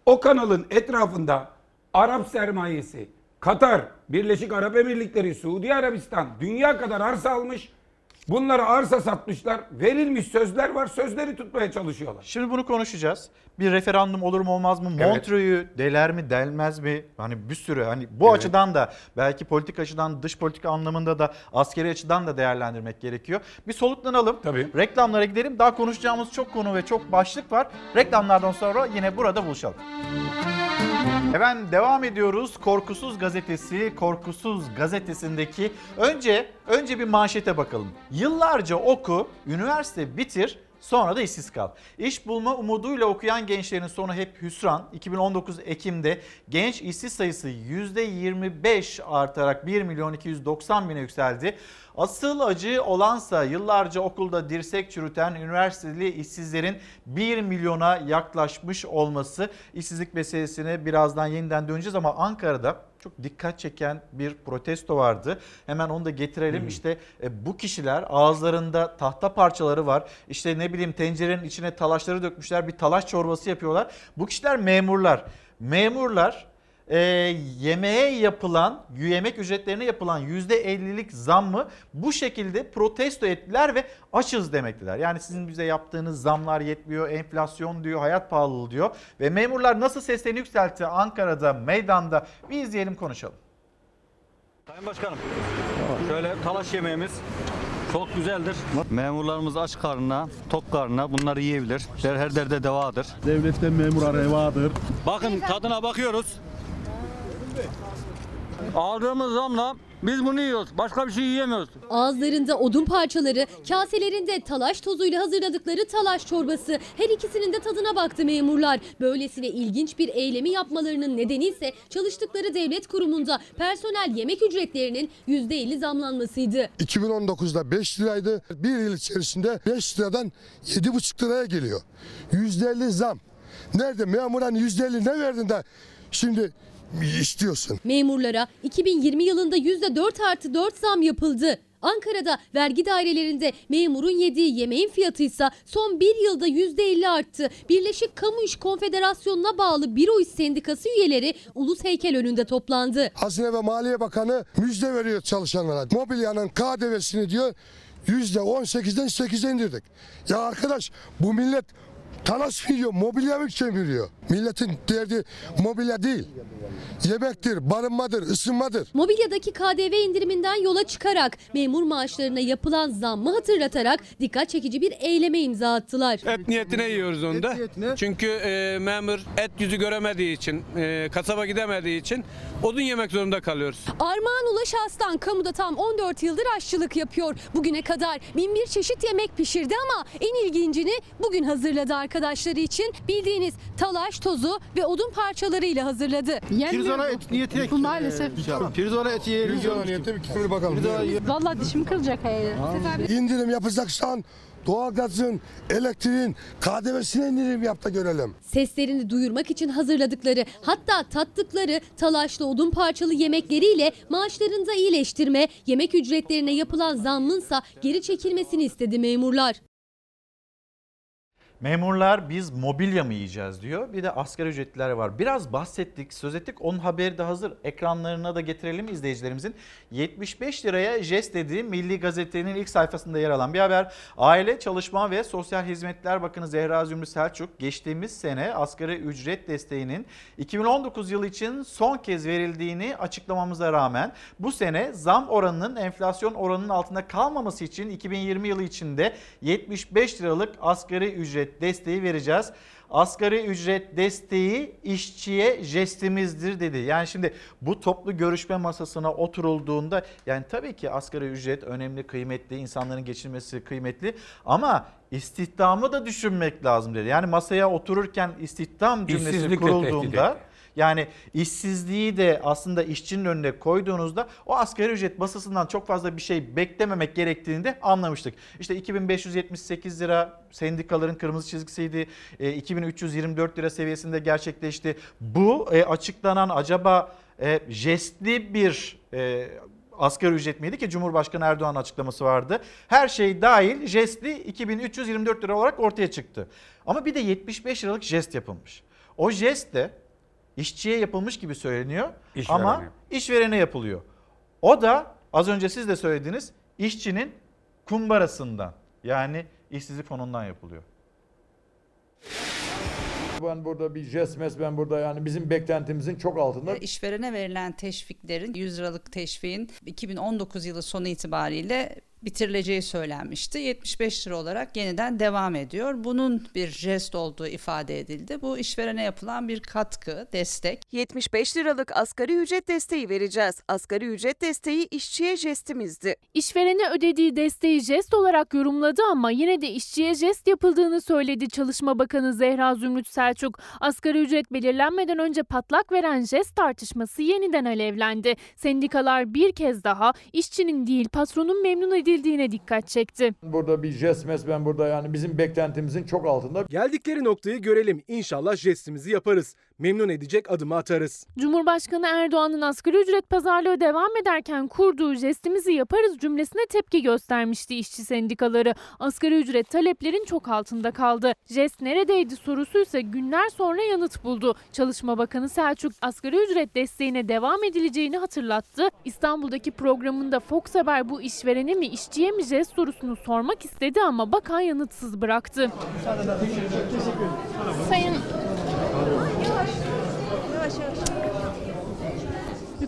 o kanalın etrafında Arap sermayesi, Katar, Birleşik Arap Emirlikleri, Suudi Arabistan dünya kadar arsa almış. Bunlara arsa satmışlar. Verilmiş sözler var. Sözleri tutmaya çalışıyorlar.
Şimdi bunu konuşacağız. Bir referandum olur mu olmaz mı?
Evet.
Montreux'u deler mi delmez mi? Hani bir sürü hani bu
Evet.
açıdan da belki politik açıdan dış politika anlamında da askeri açıdan da değerlendirmek gerekiyor. Bir soluklanalım.
Tabii.
Reklamlara gidelim. Daha konuşacağımız çok konu ve çok başlık var. Reklamlardan sonra yine burada buluşalım. Efendim devam ediyoruz. Korkusuz gazetesi, Korkusuz gazetesindeki önce önce bir manşete bakalım. Yıllarca oku, üniversite bitir, sonra da işsiz kal. İş bulma umuduyla okuyan gençlerin sonu hep hüsran. 2019 Ekim'de genç işsiz sayısı %25 artarak 1 milyon 290 bine yükseldi. Asıl acı olansa yıllarca okulda dirsek çürüten üniversiteli işsizlerin 1 milyona yaklaşmış olması. İşsizlik meselesine birazdan yeniden döneceğiz ama Ankara'da çok dikkat çeken bir protesto vardı. Hemen onu da getirelim. İşte e, bu kişiler ağızlarında tahta parçaları var. İşte ne bileyim tencerenin içine talaşları dökmüşler. Bir talaş çorbası yapıyorlar. Bu kişiler memurlar. Memurlar e, yemeğe yapılan, yemek ücretlerine yapılan %50'lik zammı bu şekilde protesto ettiler ve açız demektiler. Yani sizin bize yaptığınız zamlar yetmiyor, enflasyon diyor, hayat pahalılığı diyor. Ve memurlar nasıl seslerini yükseltti Ankara'da, meydanda bir izleyelim konuşalım.
Sayın Başkanım, şöyle talaş yemeğimiz çok güzeldir. Memurlarımız aç karnına, tok karnına bunları yiyebilir. Her derde devadır.
Devletten memura revadır.
Bakın tadına bakıyoruz. Aldığımız zamla biz bunu yiyoruz. Başka bir şey yiyemiyoruz.
Ağızlarında odun parçaları, kaselerinde talaş tozuyla hazırladıkları talaş çorbası. Her ikisinin de tadına baktı memurlar. Böylesine ilginç bir eylemi yapmalarının nedeni ise çalıştıkları devlet kurumunda personel yemek ücretlerinin %50 zamlanmasıydı.
2019'da 5 liraydı. Bir yıl içerisinde 5 liradan 7,5 liraya geliyor. %50 zam. Nerede memuran %50 ne verdin de şimdi istiyorsun?
Memurlara 2020 yılında %4 artı 4 zam yapıldı. Ankara'da vergi dairelerinde memurun yediği yemeğin fiyatı ise son bir yılda %50 arttı. Birleşik Kamu İş Konfederasyonu'na bağlı Biro İş Sendikası üyeleri Ulus Heykel önünde toplandı.
Hazine ve Maliye Bakanı müjde veriyor çalışanlara. Mobilyanın KDV'sini diyor %18'den 8'e indirdik. Ya arkadaş bu millet talaş mı yiyor, mobilya mı sömürüyor? Milletin derdi mobilya değil. Yemektir, barınmadır, ısınmadır.
Mobilyadaki KDV indiriminden yola çıkarak memur maaşlarına yapılan zammı hatırlatarak dikkat çekici bir eyleme imza attılar.
Et niyetine yiyoruz onu da. Çünkü e, memur et yüzü göremediği için, e, kasaba gidemediği için odun yemek zorunda kalıyoruz.
Armağan Ulaş Aslan kamuda tam 14 yıldır aşçılık yapıyor. Bugüne kadar bin bir çeşit yemek pişirdi ama en ilgincini bugün hazırladı arkadaşları için. Bildiğiniz talaş tozu ve odun parçalarıyla hazırladı.
Pirzola et niyeti
Bu maalesef.
Pirzola eti yiyelim.
Pirzola niyeti bir küfür bakalım.
Vallahi dişim kırılacak.
İndirim yapacaksan doğalgazın, elektriğin, KDV'sine indirim yap da görelim.
Seslerini duyurmak için hazırladıkları hatta tattıkları talaşlı odun parçalı yemekleriyle maaşlarında iyileştirme, yemek ücretlerine yapılan zammınsa geri çekilmesini istedi memurlar.
Memurlar biz mobilya mı yiyeceğiz diyor. Bir de asgari ücretliler var. Biraz bahsettik, söz ettik. Onun haberi de hazır. Ekranlarına da getirelim izleyicilerimizin. 75 liraya jest dediği Milli Gazete'nin ilk sayfasında yer alan bir haber. Aile, Çalışma ve Sosyal Hizmetler Bakanı Zehra Zümrü Selçuk geçtiğimiz sene asgari ücret desteğinin 2019 yılı için son kez verildiğini açıklamamıza rağmen bu sene zam oranının enflasyon oranının altında kalmaması için 2020 yılı içinde 75 liralık asgari ücret desteği vereceğiz. Asgari ücret desteği işçiye jestimizdir dedi. Yani şimdi bu toplu görüşme masasına oturulduğunda yani tabii ki asgari ücret önemli, kıymetli, insanların geçinmesi kıymetli ama istihdamı da düşünmek lazım dedi. Yani masaya otururken istihdam cümlesi
İşsizlikle
kurulduğunda yani işsizliği de aslında işçinin önüne koyduğunuzda o asgari ücret masasından çok fazla bir şey beklememek gerektiğini de anlamıştık. İşte 2578 lira sendikaların kırmızı çizgisiydi. E, 2324 lira seviyesinde gerçekleşti. Bu e, açıklanan acaba e, jestli bir e, asgari ücret miydi ki Cumhurbaşkanı Erdoğan açıklaması vardı. Her şey dahil jestli 2324 lira olarak ortaya çıktı. Ama bir de 75 liralık jest yapılmış. O jest de işçiye yapılmış gibi söyleniyor
İşverene.
ama işverene yapılıyor. O da az önce siz de söylediniz işçinin kumbarasından yani işsizlik fonundan yapılıyor.
Ben burada bir jest ben burada yani bizim beklentimizin çok altında.
İşverene verilen teşviklerin 100 liralık teşviğin 2019 yılı sonu itibariyle bitirileceği söylenmişti. 75 lira olarak yeniden devam ediyor. Bunun bir jest olduğu ifade edildi. Bu işverene yapılan bir katkı, destek.
75 liralık asgari ücret desteği vereceğiz. Asgari ücret desteği işçiye jestimizdi.
İşverene ödediği desteği jest olarak yorumladı ama yine de işçiye jest yapıldığını söyledi Çalışma Bakanı Zehra Zümrüt Selçuk. Asgari ücret belirlenmeden önce patlak veren jest tartışması yeniden alevlendi. Sendikalar bir kez daha işçinin değil patronun memnun edildiğine dikkat çekti.
Burada bir jest mes ben burada yani bizim beklentimizin çok altında.
Geldikleri noktayı görelim. İnşallah jestimizi yaparız. Memnun edecek adımı atarız.
Cumhurbaşkanı Erdoğan'ın asgari ücret pazarlığı devam ederken kurduğu jestimizi yaparız cümlesine tepki göstermişti işçi sendikaları. Asgari ücret taleplerin çok altında kaldı. Jest neredeydi sorusu ise günler sonra yanıt buldu. Çalışma Bakanı Selçuk asgari ücret desteğine devam edileceğini hatırlattı. İstanbul'daki programında Fox Haber bu işverene mi işçiye mi jest sorusunu sormak istedi ama bakan yanıtsız bıraktı. Sayın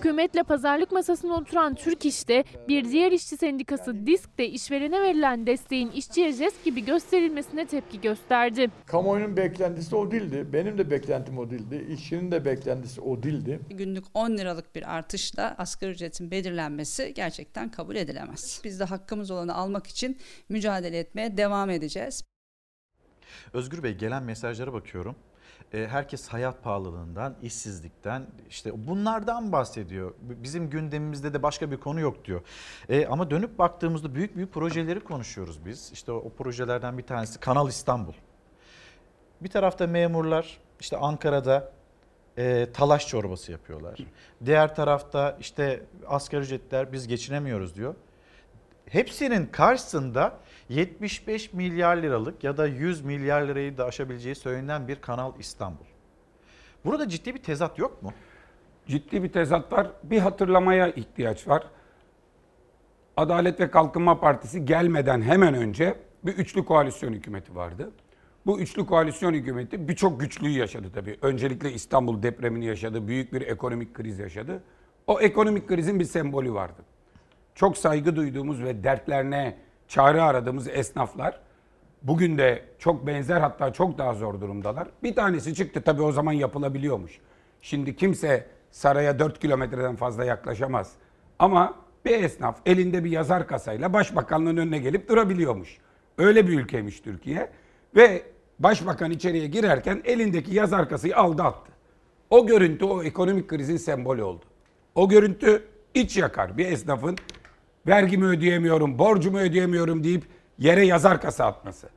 Hükümetle pazarlık masasına oturan Türk İş'te bir diğer işçi sendikası DİSK de işverene verilen desteğin işçiye jest gibi gösterilmesine tepki gösterdi.
Kamuoyunun beklentisi o değildi. Benim de beklentim o değildi. İşçinin de beklentisi o değildi.
Günlük 10 liralık bir artışla asgari ücretin belirlenmesi gerçekten kabul edilemez. Biz de hakkımız olanı almak için mücadele etmeye devam edeceğiz.
Özgür Bey gelen mesajlara bakıyorum. E, Herkes hayat pahalılığından, işsizlikten, işte bunlardan bahsediyor. Bizim gündemimizde de başka bir konu yok diyor. E, ama dönüp baktığımızda büyük büyük projeleri konuşuyoruz biz. İşte o, o projelerden bir tanesi Kanal İstanbul. Bir tarafta memurlar, işte Ankara'da e, talaş çorbası yapıyorlar. Diğer tarafta işte asgari ücretler biz geçinemiyoruz diyor. Hepsinin karşısında 75 milyar liralık ya da 100 milyar lirayı da aşabileceği söylenen bir Kanal İstanbul. Burada ciddi bir tezat yok mu?
Ciddi bir tezat var. Bir hatırlamaya ihtiyaç var. Adalet ve Kalkınma Partisi gelmeden hemen önce bir üçlü koalisyon hükümeti vardı. Bu üçlü koalisyon hükümeti birçok güçlüğü yaşadı tabii. Öncelikle İstanbul depremini yaşadı, büyük bir ekonomik kriz yaşadı. O ekonomik krizin bir sembolü vardı. Çok saygı duyduğumuz ve dertlerine çare aradığımız esnaflar bugün de çok benzer hatta çok daha zor durumdalar. Bir tanesi çıktı tabii o zaman yapılabiliyormuş. Şimdi kimse saraya 4 kilometreden fazla yaklaşamaz. Ama bir esnaf elinde bir yazar kasayla başbakanlığın önüne gelip durabiliyormuş. Öyle bir ülkeymiş Türkiye. Ve başbakan içeriye girerken elindeki yazar kasayı aldı attı. O görüntü o ekonomik krizin sembolü oldu. O görüntü iç yakar bir esnafın vergimi ödeyemiyorum, borcumu ödeyemiyorum deyip yere yazar kasa atması.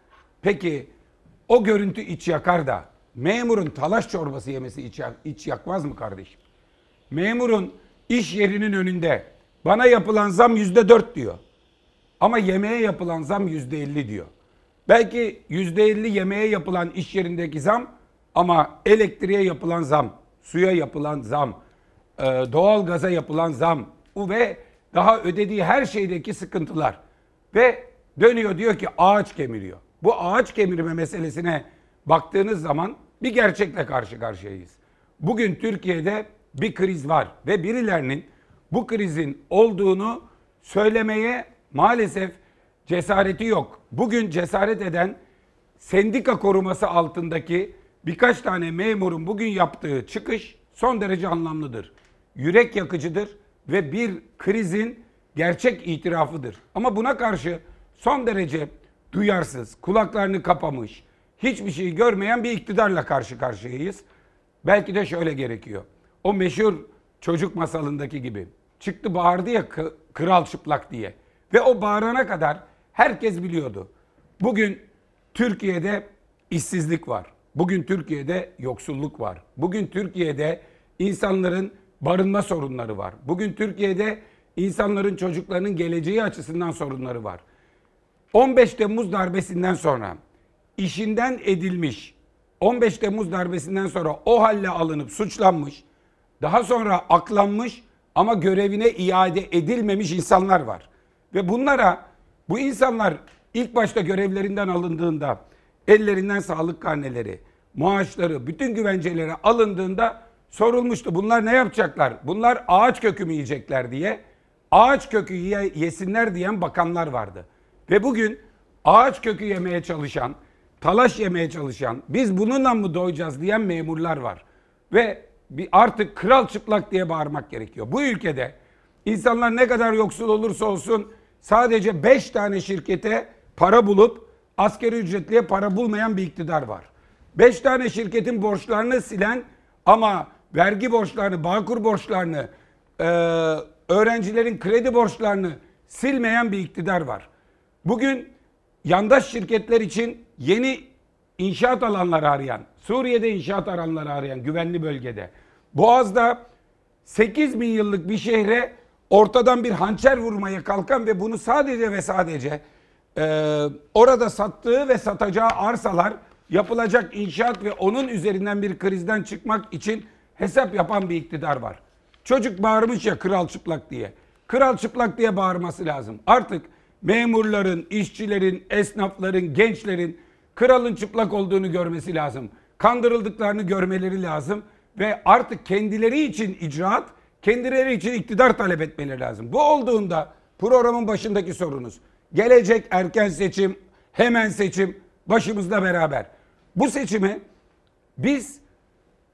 Peki o görüntü iç yakar da memurun talaş çorbası yemesi iç, iç yakmaz mı kardeşim? Memurun iş yerinin önünde bana yapılan zam yüzde dört diyor. Ama yemeğe yapılan zam yüzde elli diyor. Belki yüzde elli yemeğe yapılan iş yerindeki zam ama elektriğe yapılan zam, suya yapılan zam, doğal gaza yapılan zam ve daha ödediği her şeydeki sıkıntılar. Ve dönüyor diyor ki ağaç kemiriyor. Bu ağaç kemirme meselesine baktığınız zaman bir gerçekle karşı karşıyayız. Bugün Türkiye'de bir kriz var ve birilerinin bu krizin olduğunu söylemeye maalesef cesareti yok. Bugün cesaret eden sendika koruması altındaki birkaç tane memurun bugün yaptığı çıkış son derece anlamlıdır. Yürek yakıcıdır ve bir krizin gerçek itirafıdır. Ama buna karşı son derece duyarsız, kulaklarını kapamış, hiçbir şeyi görmeyen bir iktidarla karşı karşıyayız. Belki de şöyle gerekiyor. O meşhur çocuk masalındaki gibi. Çıktı bağırdı ya kral çıplak diye. Ve o bağırana kadar herkes biliyordu. Bugün Türkiye'de işsizlik var. Bugün Türkiye'de yoksulluk var. Bugün Türkiye'de insanların barınma sorunları var. Bugün Türkiye'de insanların çocuklarının geleceği açısından sorunları var. 15 Temmuz darbesinden sonra işinden edilmiş, 15 Temmuz darbesinden sonra o halle alınıp suçlanmış, daha sonra aklanmış ama görevine iade edilmemiş insanlar var. Ve bunlara Bu insanlar ilk başta görevlerinden alındığında ellerinden sağlık karneleri, maaşları, bütün güvenceleri alındığında sorulmuştu. Bunlar ne yapacaklar? Bunlar ağaç kökü mü yiyecekler diye. Ağaç kökü ye- yesinler diyen bakanlar vardı. Ve bugün ağaç kökü yemeye çalışan, talaş yemeye çalışan, biz bununla mı doyacağız diyen memurlar var. Ve bir artık kral çıplak diye bağırmak gerekiyor. Bu ülkede insanlar ne kadar yoksul olursa olsun sadece 5 tane şirkete para bulup asgari ücretliye para bulmayan bir iktidar var. 5 tane şirketin borçlarını silen ama vergi borçlarını, bağkur borçlarını, e, öğrencilerin kredi borçlarını silmeyen bir iktidar var. Bugün yandaş şirketler için yeni inşaat alanları arayan, Suriye'de inşaat alanları arayan güvenli bölgede, Boğaz'da 8 bin yıllık bir şehre ortadan bir hançer vurmaya kalkan ve bunu sadece ve sadece e, orada sattığı ve satacağı arsalar yapılacak inşaat ve onun üzerinden bir krizden çıkmak için hesap yapan bir iktidar var. Çocuk bağırmış ya kral çıplak diye. Kral çıplak diye bağırması lazım. Artık memurların, işçilerin, esnafların, gençlerin kralın çıplak olduğunu görmesi lazım. Kandırıldıklarını görmeleri lazım ve artık kendileri için icraat, kendileri için iktidar talep etmeleri lazım. Bu olduğunda programın başındaki sorunuz. Gelecek erken seçim, hemen seçim başımızla beraber. Bu seçimi biz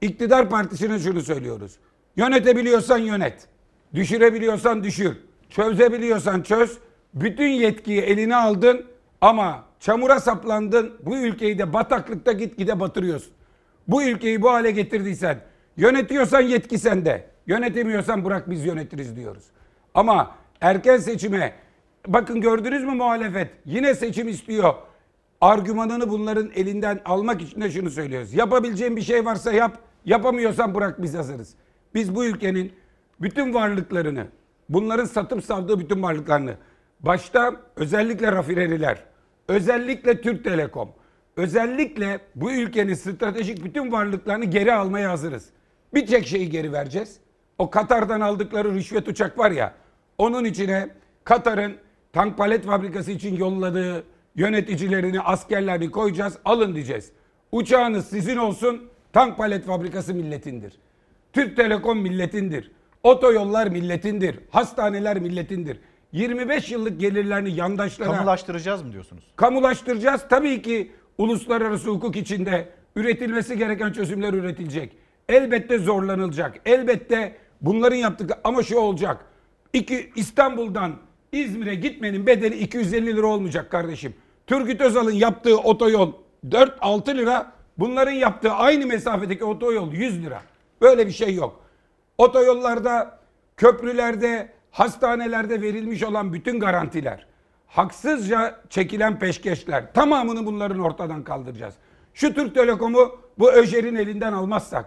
iktidar partisine şunu söylüyoruz. Yönetebiliyorsan yönet. Düşürebiliyorsan düşür. Çözebiliyorsan çöz. Bütün yetkiyi eline aldın ama çamura saplandın. Bu ülkeyi de bataklıkta gitgide batırıyorsun. Bu ülkeyi bu hale getirdiysen, yönetiyorsan yetki sende. Yönetemiyorsan bırak biz yönetiriz diyoruz. Ama erken seçime bakın gördünüz mü muhalefet? Yine seçim istiyor. Argümanını bunların elinden almak için de şunu söylüyoruz. Yapabileceğin bir şey varsa yap. Yapamıyorsan bırak biz hazırız. Biz bu ülkenin bütün varlıklarını, bunların satıp savdığı bütün varlıklarını, başta özellikle rafineriler, özellikle Türk Telekom, özellikle bu ülkenin stratejik bütün varlıklarını geri almaya hazırız. Bir tek şeyi geri vereceğiz. O Katar'dan aldıkları rüşvet uçak var ya, onun içine Katar'ın tank palet fabrikası için yolladığı yöneticilerini, askerlerini koyacağız, alın diyeceğiz. Uçağınız sizin olsun, tank palet fabrikası milletindir. Türk Telekom milletindir. Otoyollar milletindir. Hastaneler milletindir. 25 yıllık gelirlerini yandaşlara
Kamulaştıracağız mı diyorsunuz?
kamulaştıracağız. Tabii ki uluslararası hukuk içinde üretilmesi gereken çözümler üretilecek. Elbette zorlanılacak. Elbette bunların yaptığı ama şu olacak. İki, İstanbul'dan İzmir'e gitmenin bedeli 250 lira olmayacak kardeşim. Turgut Özal'ın yaptığı otoyol 4-6 lira. Bunların yaptığı aynı mesafedeki otoyol 100 lira. Böyle bir şey yok. Otoyollarda, köprülerde, hastanelerde verilmiş olan bütün garantiler, haksızca çekilen peşkeşler tamamını bunların ortadan kaldıracağız. Şu Türk Telekom'u bu Öjer'in elinden almazsak,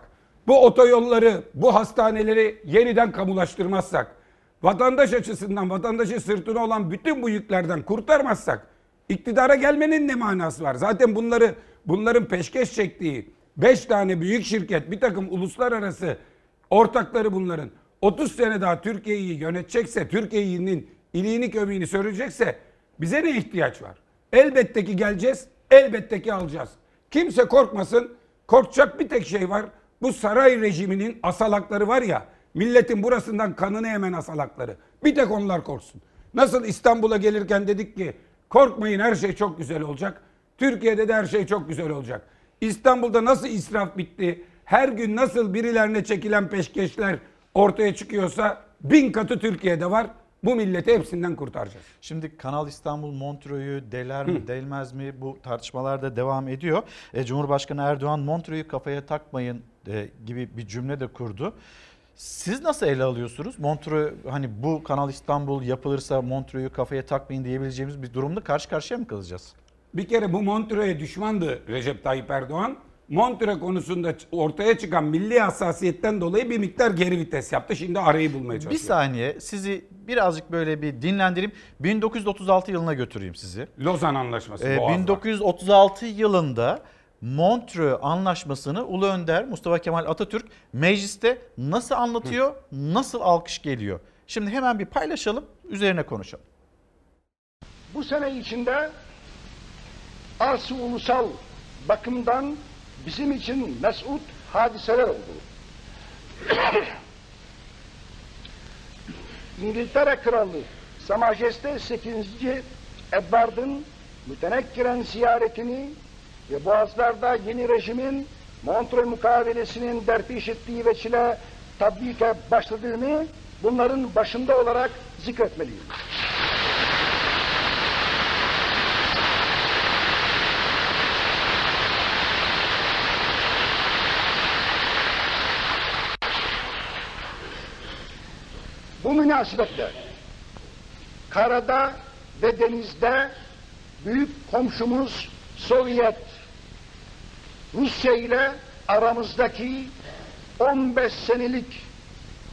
bu otoyolları, bu hastaneleri yeniden kamulaştırmazsak, vatandaş açısından vatandaşın sırtına olan bütün bu yüklerden kurtarmazsak iktidara gelmenin ne manası var? Zaten bunları bunların peşkeş çektiği 5 tane büyük şirket, bir takım uluslararası ortakları bunların 30 sene daha Türkiye'yi yönetecekse, Türkiye'nin iliğini kömüğünü söyleyecekse bize ne ihtiyaç var? Elbette ki geleceğiz, elbette ki alacağız. Kimse korkmasın. Korkacak bir tek şey var. Bu saray rejiminin asalakları var ya, milletin burasından kanını emen asalakları. Bir tek onlar korksun. Nasıl İstanbul'a gelirken dedik ki korkmayın her şey çok güzel olacak. Türkiye'de de her şey çok güzel olacak. İstanbul'da nasıl israf bitti? Her gün nasıl birilerine çekilen peşkeşler ortaya çıkıyorsa bin katı Türkiye'de var. Bu milleti hepsinden kurtaracağız.
Şimdi Kanal İstanbul Montreux'u deler mi delmez mi bu tartışmalar da devam ediyor. E, Cumhurbaşkanı Erdoğan Montreux'u kafaya takmayın e, gibi bir cümle de kurdu. Siz nasıl ele alıyorsunuz? Montreux hani bu Kanal İstanbul yapılırsa Montreux'u kafaya takmayın diyebileceğimiz bir durumda karşı karşıya mı kalacağız?
Bir kere bu Montreux'e düşmandı Recep Tayyip Erdoğan. Montreux konusunda ortaya çıkan milli hassasiyetten dolayı bir miktar geri vites yaptı. Şimdi arayı bulmaya
Bir
çalışıyor.
saniye sizi birazcık böyle bir dinlendireyim. 1936 yılına götüreyim sizi.
Lozan Anlaşması.
Ee,
Boğaz'da.
1936 yılında Montreux Anlaşması'nı Ulu Önder Mustafa Kemal Atatürk mecliste nasıl anlatıyor, nasıl alkış geliyor? Şimdi hemen bir paylaşalım, üzerine konuşalım.
bu sene içinde arsı ulusal bakımdan bizim için mesut hadiseler oldu. *coughs* İngiltere Kralı Sa Majeste 8. Edward'ın mütenekkiren ziyaretini ve Boğazlar'da yeni rejimin Montreux mukavelesinin derpiş ettiği veçile tatbike başladığını bunların başında olarak zikretmeliyim. Bu münasebetle karada ve denizde büyük komşumuz Sovyet Rusya ile aramızdaki 15 senelik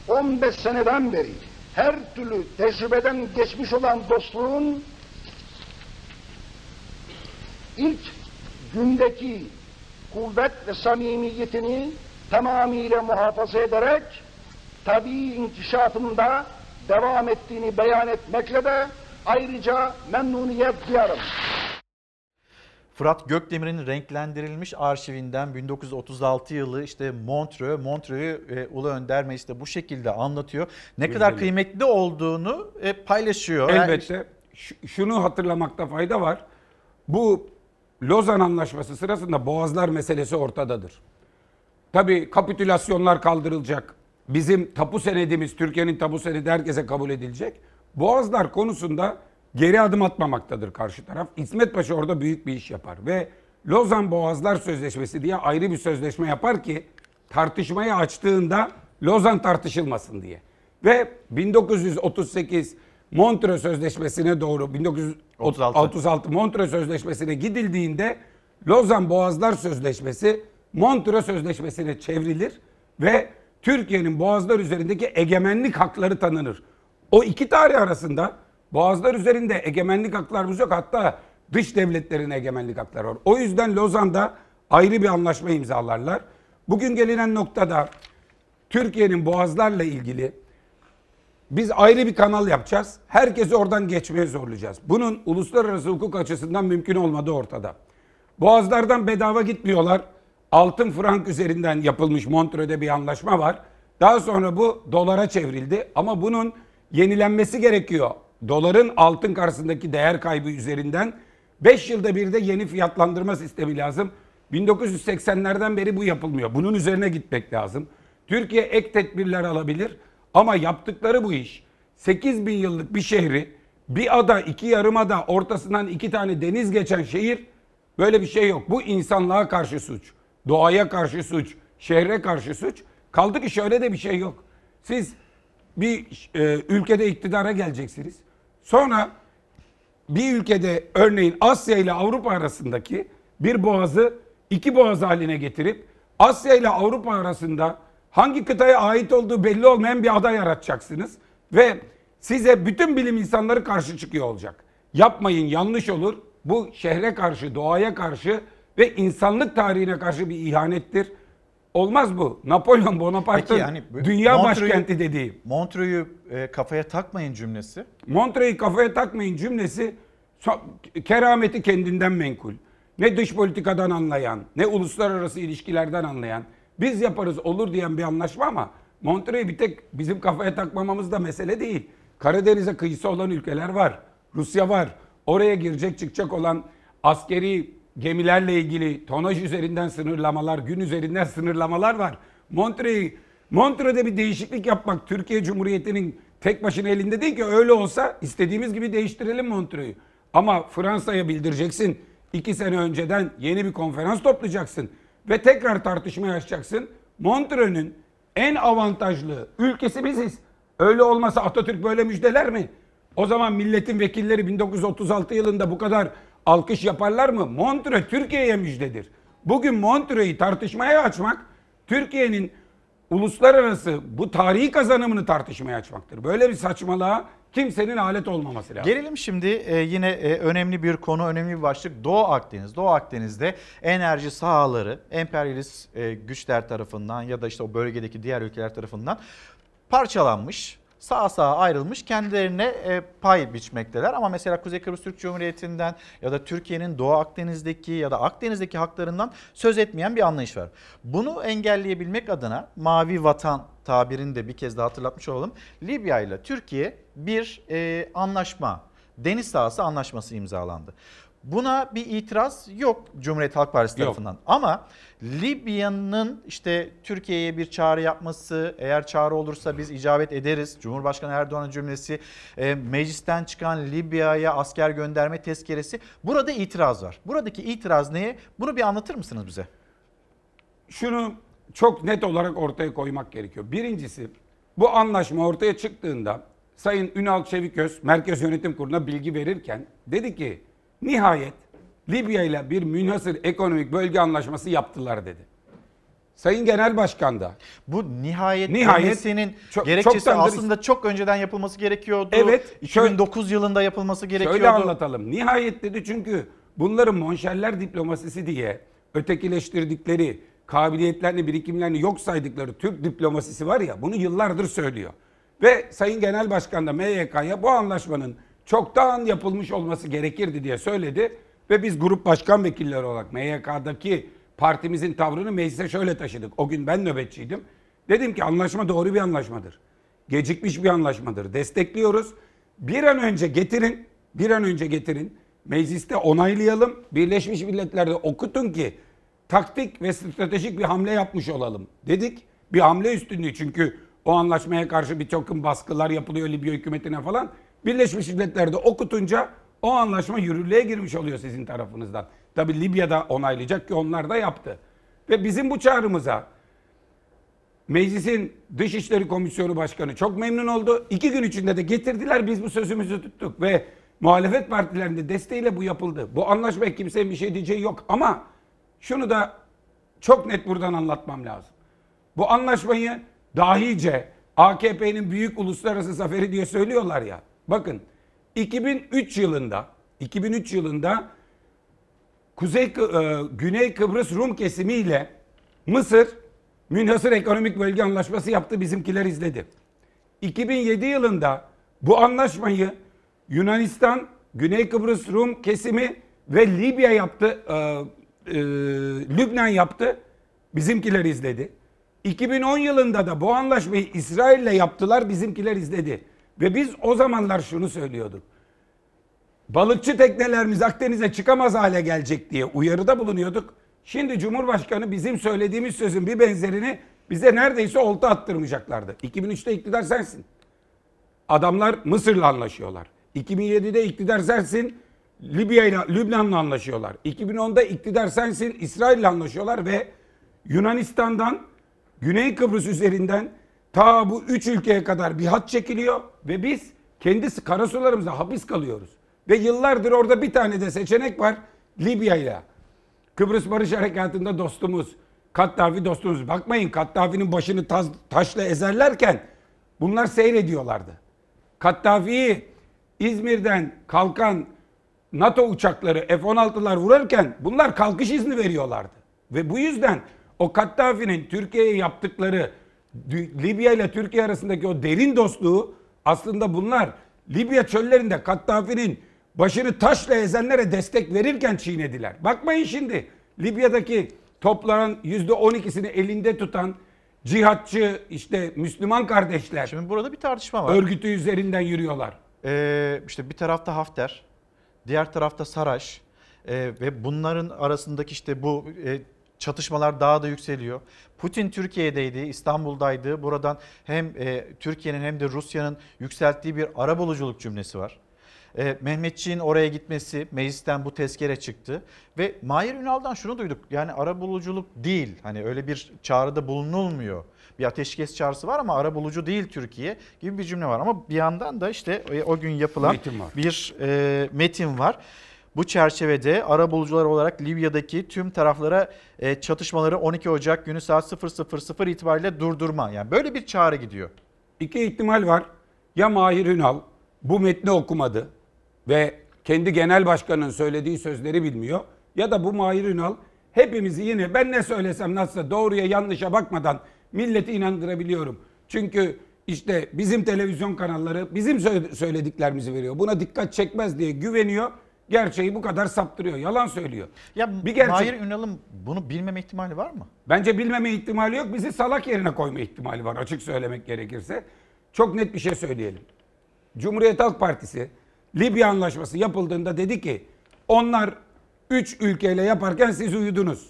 15 seneden beri her türlü tecrübeden geçmiş olan dostluğun ilk gündeki kuvvet ve samimiyetini tamamıyla muhafaza ederek tabii inkişafında devam ettiğini beyan etmekle de ayrıca memnuniyet duyarım.
Fırat Gökdemir'in renklendirilmiş arşivinden 1936 yılı işte Montreux, Montreux'u e, Ulu Önder Meclis'te bu şekilde anlatıyor. Ne kadar
Bilgili.
kıymetli olduğunu e, paylaşıyor.
Elbette. Ş- Şunu hatırlamakta fayda var. Bu Lozan Anlaşması sırasında boğazlar meselesi ortadadır. Tabii kapitülasyonlar kaldırılacak. Bizim tapu senedimiz, Türkiye'nin tapu senedi herkese kabul edilecek. Boğazlar konusunda geri adım atmamaktadır karşı taraf. İsmet Paşa orada büyük bir iş yapar ve Lozan Boğazlar Sözleşmesi diye ayrı bir sözleşme yapar ki tartışmayı açtığında Lozan tartışılmasın diye. Ve 1938 Montreux Sözleşmesi'ne doğru 1936 Montreux Sözleşmesi'ne gidildiğinde Lozan Boğazlar Sözleşmesi Montreux Sözleşmesi'ne çevrilir ve Türkiye'nin boğazlar üzerindeki egemenlik hakları tanınır. O iki tarih arasında boğazlar üzerinde egemenlik haklarımız yok. Hatta dış devletlerin egemenlik hakları var. O yüzden Lozan'da ayrı bir anlaşma imzalarlar. Bugün gelinen noktada Türkiye'nin boğazlarla ilgili biz ayrı bir kanal yapacağız. Herkesi oradan geçmeye zorlayacağız. Bunun uluslararası hukuk açısından mümkün olmadığı ortada. Boğazlardan bedava gitmiyorlar. Altın frank üzerinden yapılmış Montreux'de bir anlaşma var. Daha sonra bu dolara çevrildi ama bunun yenilenmesi gerekiyor. Doların altın karşısındaki değer kaybı üzerinden 5 yılda bir de yeni fiyatlandırma sistemi lazım. 1980'lerden beri bu yapılmıyor. Bunun üzerine gitmek lazım. Türkiye ek tedbirler alabilir ama yaptıkları bu iş 8 bin yıllık bir şehri bir ada, iki yarımada ortasından iki tane deniz geçen şehir böyle bir şey yok. Bu insanlığa karşı suç, doğaya karşı suç, şehre karşı suç. Kaldı ki şöyle de bir şey yok. Siz bir e, ülkede iktidara geleceksiniz. Sonra bir ülkede örneğin Asya ile Avrupa arasındaki bir boğazı iki boğaz haline getirip Asya ile Avrupa arasında hangi kıtaya ait olduğu belli olmayan bir ada yaratacaksınız ve size bütün bilim insanları karşı çıkıyor olacak. Yapmayın yanlış olur. Bu şehre karşı, doğaya karşı ve insanlık tarihine karşı bir ihanettir. Olmaz bu. Napolyon Bonaparte'ın
yani
dünya
Montreux'u-
başkenti dediği.
Montreux'u e, kafaya takmayın cümlesi.
Montreux'u kafaya takmayın cümlesi so- kerameti kendinden menkul. Ne dış politikadan anlayan, ne uluslararası ilişkilerden anlayan, biz yaparız olur diyen bir anlaşma ama Montreux'u bir tek bizim kafaya takmamamız da mesele değil. Karadeniz'e kıyısı olan ülkeler var. Rusya var. Oraya girecek çıkacak olan askeri gemilerle ilgili tonaj üzerinden sınırlamalar, gün üzerinden sınırlamalar var. Montreux'u Montreux'de bir değişiklik yapmak Türkiye Cumhuriyeti'nin tek başına elinde değil ki öyle olsa istediğimiz gibi değiştirelim Montreux'u. Ama Fransa'ya bildireceksin. iki sene önceden yeni bir konferans toplayacaksın. Ve tekrar tartışmaya açacaksın. Montreux'un en avantajlı ülkesi biziz. Öyle olmasa Atatürk böyle müjdeler mi? O zaman milletin vekilleri 1936 yılında bu kadar alkış yaparlar mı? Montreux Türkiye'ye müjdedir. Bugün Montreux'u tartışmaya açmak Türkiye'nin uluslararası bu tarihi kazanımını tartışmaya açmaktır. Böyle bir saçmalığa kimsenin alet olmaması lazım.
Gelelim şimdi e, yine e, önemli bir konu, önemli bir başlık Doğu Akdeniz. Doğu Akdeniz'de enerji sahaları emperyalist e, güçler tarafından ya da işte o bölgedeki diğer ülkeler tarafından parçalanmış. Sağa sağa ayrılmış kendilerine e, pay biçmekteler. Ama mesela Kuzey Kıbrıs Türk Cumhuriyeti'nden ya da Türkiye'nin Doğu Akdeniz'deki ya da Akdeniz'deki haklarından söz etmeyen bir anlayış var. Bunu engelleyebilmek adına mavi vatan tabirini de bir kez daha hatırlatmış olalım. Libya ile Türkiye bir e, anlaşma, deniz sahası anlaşması imzalandı. Buna bir itiraz yok Cumhuriyet Halk Partisi
Yok.
tarafından. Ama Libya'nın işte Türkiye'ye bir çağrı yapması, eğer çağrı olursa biz icabet ederiz. Cumhurbaşkanı Erdoğan'ın cümlesi, e, meclisten çıkan Libya'ya asker gönderme tezkeresi. Burada itiraz var. Buradaki itiraz neye? Bunu bir anlatır mısınız bize?
şunu çok net olarak ortaya koymak gerekiyor. Birincisi bu anlaşma ortaya çıktığında Sayın Ünal Çeviköz Merkez Yönetim Kurulu'na bilgi verirken dedi ki nihayet Libya ile bir münhasır ekonomik bölge anlaşması yaptılar dedi. Sayın Genel Başkan da
Bu nihayet,
Nihayet çok-
gerekçesi
çoktandır-
aslında çok önceden yapılması gerekiyordu.
Evet,
2009 yılında yapılması gerekiyordu.
Şöyle anlatalım. Nihayet dedi çünkü bunların monşerler diplomasisi diye ötekileştirdikleri, kabiliyetlerini, birikimlerini yok saydıkları Türk diplomasisi var ya bunu yıllardır söylüyor. Ve Sayın Genel Başkan da MYK'ya bu anlaşmanın çoktan yapılmış olması gerekirdi diye söyledi. Ve biz grup başkan vekilleri olarak MYK'daki partimizin tavrını meclise şöyle taşıdık. O gün ben nöbetçiydim. Dedim ki anlaşma doğru bir anlaşmadır. Gecikmiş bir anlaşmadır. Destekliyoruz. Bir an önce getirin, bir an önce getirin. Mecliste onaylayalım. Birleşmiş Milletler'de okutun ki taktik ve stratejik bir hamle yapmış olalım dedik. Bir hamle üstünlüğü çünkü o anlaşmaya karşı bir takım baskılar yapılıyor Libya hükümetine falan. Birleşmiş Milletler'de okutunca o anlaşma yürürlüğe girmiş oluyor sizin tarafınızdan. Tabi Libya'da onaylayacak ki onlar da yaptı. Ve bizim bu çağrımıza Meclisin Dışişleri Komisyonu Başkanı çok memnun oldu. İki gün içinde de getirdiler biz bu sözümüzü tuttuk ve muhalefet partilerinin de desteğiyle bu yapıldı. Bu anlaşmaya kimsenin bir şey diyeceği yok ama şunu da çok net buradan anlatmam lazım. Bu anlaşmayı dahice AKP'nin büyük uluslararası zaferi diye söylüyorlar ya. Bakın 2003 yılında 2003 yılında Kuzey e, Güney Kıbrıs Rum kesimiyle Mısır münhasır ekonomik bölge anlaşması yaptı bizimkiler izledi. 2007 yılında bu anlaşmayı Yunanistan, Güney Kıbrıs Rum kesimi ve Libya yaptı. e, e, Lübnan yaptı. Bizimkiler izledi. 2010 yılında da bu anlaşmayı İsrail'le yaptılar. Bizimkiler izledi. Ve biz o zamanlar şunu söylüyorduk. Balıkçı teknelerimiz Akdeniz'e çıkamaz hale gelecek diye uyarıda bulunuyorduk. Şimdi Cumhurbaşkanı bizim söylediğimiz sözün bir benzerini bize neredeyse olta attırmayacaklardı. 2003'te iktidar sensin. Adamlar Mısır'la anlaşıyorlar. 2007'de iktidar sensin. Libya ile Lübnan'la anlaşıyorlar. 2010'da iktidar sensin. İsrail'le anlaşıyorlar ve Yunanistan'dan Güney Kıbrıs üzerinden ta bu üç ülkeye kadar bir hat çekiliyor ve biz kendi karasularımızda hapis kalıyoruz. Ve yıllardır orada bir tane de seçenek var Libya ile. Kıbrıs Barış Harekatı'nda dostumuz, Kattafi dostumuz. Bakmayın Kattafi'nin başını taz, taşla ezerlerken bunlar seyrediyorlardı. Kattafi'yi İzmir'den kalkan NATO uçakları F-16'lar vurarken bunlar kalkış izni veriyorlardı. Ve bu yüzden o Kattafi'nin Türkiye'ye yaptıkları Libya ile Türkiye arasındaki o derin dostluğu aslında bunlar Libya çöllerinde Kattafi'nin başını taşla ezenlere destek verirken çiğnediler. Bakmayın şimdi Libya'daki toplanan %12'sini elinde tutan cihatçı işte Müslüman kardeşler.
Şimdi burada bir tartışma var.
Örgütü üzerinden yürüyorlar.
Ee, işte bir tarafta Hafter, diğer tarafta Saraç Ee, ve bunların arasındaki işte bu e, çatışmalar daha da yükseliyor. Putin Türkiye'deydi, İstanbul'daydı. Buradan hem e, Türkiye'nin hem de Rusya'nın yükselttiği bir arabuluculuk cümlesi var. E, Mehmetçiğin oraya gitmesi, meclisten bu tezkere çıktı ve Mahir Ünal'dan şunu duyduk. Yani arabuluculuk değil. Hani öyle bir çağrıda bulunulmuyor. Bir ateşkes çağrısı var ama arabulucu değil Türkiye gibi bir cümle var. Ama bir yandan da işte e, o gün yapılan
Metin
bir e, metin var. Bu çerçevede arabulucular olarak Libya'daki tüm taraflara e, çatışmaları 12 Ocak günü saat 00.00 itibariyle durdurma. Yani böyle bir çağrı gidiyor.
İki ihtimal var. Ya Mahir Ünal bu metni okumadı ve kendi genel başkanının söylediği sözleri bilmiyor. Ya da bu Mahir Ünal hepimizi yine ben ne söylesem nasılsa doğruya yanlışa bakmadan milleti inandırabiliyorum. Çünkü işte bizim televizyon kanalları bizim sö- söylediklerimizi veriyor. Buna dikkat çekmez diye güveniyor. Gerçeği bu kadar saptırıyor. Yalan söylüyor.
Ya
bir gerçek.
Mahir Ünal'ın bunu bilmeme ihtimali var mı?
Bence bilmeme ihtimali yok. Bizi salak yerine koyma ihtimali var açık söylemek gerekirse. Çok net bir şey söyleyelim. Cumhuriyet Halk Partisi Libya Anlaşması yapıldığında dedi ki onlar 3 ülkeyle yaparken siz uyudunuz.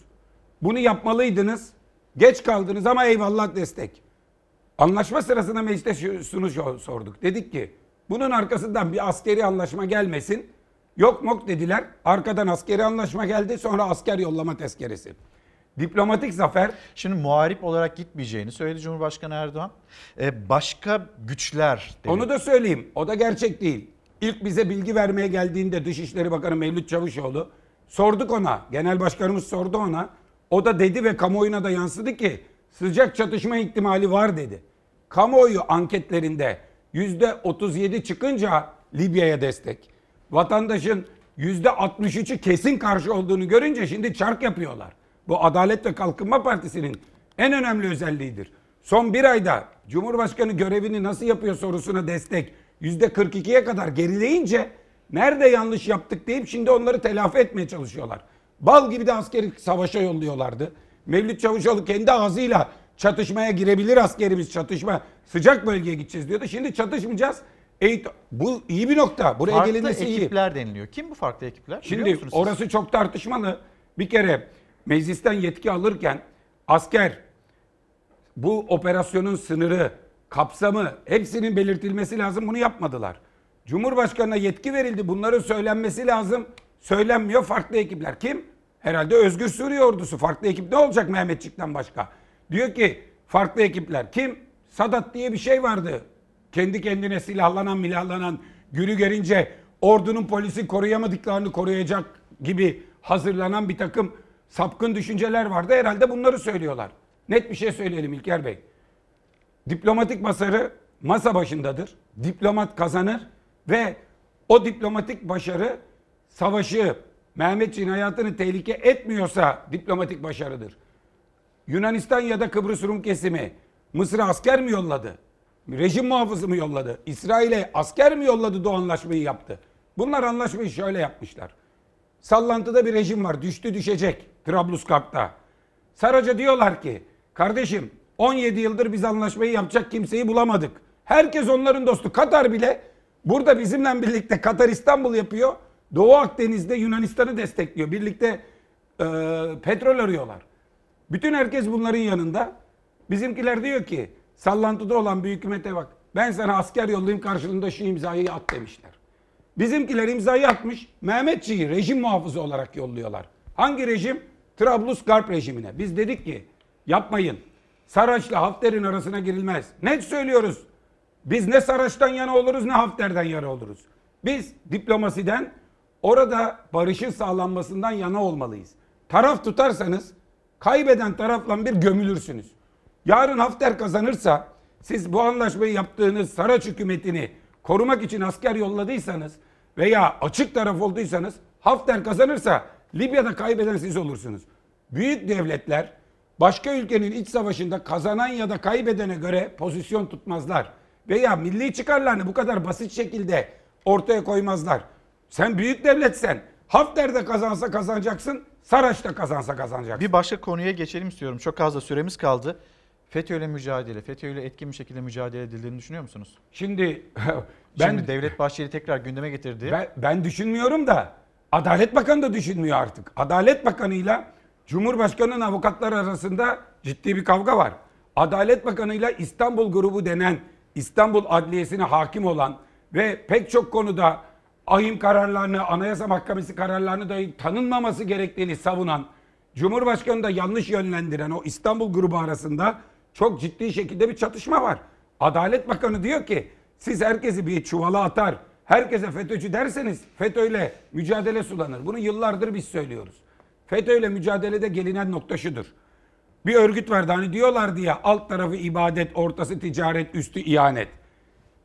Bunu yapmalıydınız. Geç kaldınız ama eyvallah destek. Anlaşma sırasında mecliste şu- şunu sorduk. Dedik ki bunun arkasından bir askeri anlaşma gelmesin. Yok mok dediler. Arkadan askeri anlaşma geldi. Sonra asker yollama tezkeresi. Diplomatik zafer.
Şimdi muharip olarak gitmeyeceğini söyledi Cumhurbaşkanı Erdoğan. Ee, başka güçler dedi.
Onu da söyleyeyim. O da gerçek değil. İlk bize bilgi vermeye geldiğinde Dışişleri Bakanı Mevlüt Çavuşoğlu sorduk ona. Genel Başkanımız sordu ona. O da dedi ve kamuoyuna da yansıdı ki sıcak çatışma ihtimali var dedi. Kamuoyu anketlerinde yüzde 37 çıkınca Libya'ya destek. Vatandaşın yüzde 63'ü kesin karşı olduğunu görünce şimdi çark yapıyorlar. Bu Adalet ve Kalkınma Partisi'nin en önemli özelliğidir. Son bir ayda Cumhurbaşkanı görevini nasıl yapıyor sorusuna destek yüzde 42'ye kadar gerileyince nerede yanlış yaptık deyip şimdi onları telafi etmeye çalışıyorlar. Bal gibi de askeri savaşa yolluyorlardı. Mevlüt Çavuşoğlu kendi ağzıyla çatışmaya girebilir askerimiz çatışma sıcak bölgeye gideceğiz diyordu. Şimdi çatışmayacağız. Eğit bu iyi bir nokta. Buraya
farklı
gelinmesi iyi.
ekipler deniliyor. Kim bu farklı ekipler?
Şimdi
siz?
orası çok tartışmalı. Bir kere meclisten yetki alırken asker bu operasyonun sınırı, kapsamı hepsinin belirtilmesi lazım. Bunu yapmadılar. Cumhurbaşkanına yetki verildi. Bunların söylenmesi lazım. Söylenmiyor farklı ekipler. Kim? Herhalde Özgür Suriye Ordusu. Farklı ekip ne olacak Mehmetçik'ten başka? Diyor ki farklı ekipler. Kim? Sadat diye bir şey vardı. Kendi kendine silahlanan milahlanan günü gelince ordunun polisi koruyamadıklarını koruyacak gibi hazırlanan bir takım sapkın düşünceler vardı. Herhalde bunları söylüyorlar. Net bir şey söyleyelim İlker Bey. Diplomatik masarı masa başındadır. Diplomat kazanır ve o diplomatik başarı savaşı Mehmetçiğin hayatını tehlike etmiyorsa diplomatik başarıdır. Yunanistan ya da Kıbrıs Rum kesimi Mısır'a asker mi yolladı? Rejim muhafızı mı yolladı? İsrail'e asker mi yolladı da anlaşmayı yaptı? Bunlar anlaşmayı şöyle yapmışlar. Sallantıda bir rejim var. Düştü düşecek Trablusgarp'ta. Saraca diyorlar ki kardeşim 17 yıldır biz anlaşmayı yapacak kimseyi bulamadık. Herkes onların dostu. Katar bile burada bizimle birlikte Katar İstanbul yapıyor. Doğu Akdeniz'de Yunanistan'ı destekliyor. Birlikte e, petrol arıyorlar. Bütün herkes bunların yanında. Bizimkiler diyor ki sallantıda olan bir hükümete bak. Ben sana asker yollayayım karşılığında şu imzayı at demişler. Bizimkiler imzayı atmış. Mehmetçiği rejim muhafızı olarak yolluyorlar. Hangi rejim? Trablusgarp rejimine. Biz dedik ki yapmayın. Saraç'la Hafter'in arasına girilmez. Net söylüyoruz. Biz ne Saraç'tan yana oluruz ne Hafter'den yana oluruz. Biz diplomasiden orada barışın sağlanmasından yana olmalıyız. Taraf tutarsanız kaybeden tarafla bir gömülürsünüz. Yarın Hafter kazanırsa siz bu anlaşmayı yaptığınız Saraç hükümetini korumak için asker yolladıysanız veya açık taraf olduysanız Hafter kazanırsa Libya'da kaybeden siz olursunuz. Büyük devletler başka ülkenin iç savaşında kazanan ya da kaybedene göre pozisyon tutmazlar. Veya milli çıkarlarını bu kadar basit şekilde ortaya koymazlar. Sen büyük devletsen Hafter de kazansa kazanacaksın, Saraç da kazansa kazanacaksın.
Bir başka konuya geçelim istiyorum. Çok az da süremiz kaldı. FETÖ'yle mücadele, FETÖ'yle etkin bir şekilde mücadele edildiğini düşünüyor musunuz?
Şimdi *laughs* ben
Şimdi Devlet Bahçeli tekrar gündeme getirdi.
Ben, ben düşünmüyorum da Adalet Bakanı da düşünmüyor artık. Adalet Bakanı'yla Cumhurbaşkanı'nın avukatları arasında ciddi bir kavga var. Adalet Bakanı'yla İstanbul grubu denen İstanbul Adliyesi'ne hakim olan ve pek çok konuda ahim kararlarını, Anayasa Mahkemesi kararlarını dahi tanınmaması gerektiğini savunan, Cumhurbaşkanı da yanlış yönlendiren o İstanbul grubu arasında çok ciddi şekilde bir çatışma var. Adalet Bakanı diyor ki siz herkesi bir çuvala atar, herkese FETÖ'cü derseniz FETÖ'yle mücadele sulanır. Bunu yıllardır biz söylüyoruz. FETÖ'yle mücadelede gelinen nokta şudur. Bir örgüt vardı hani diyorlardı ya alt tarafı ibadet, ortası ticaret, üstü ihanet.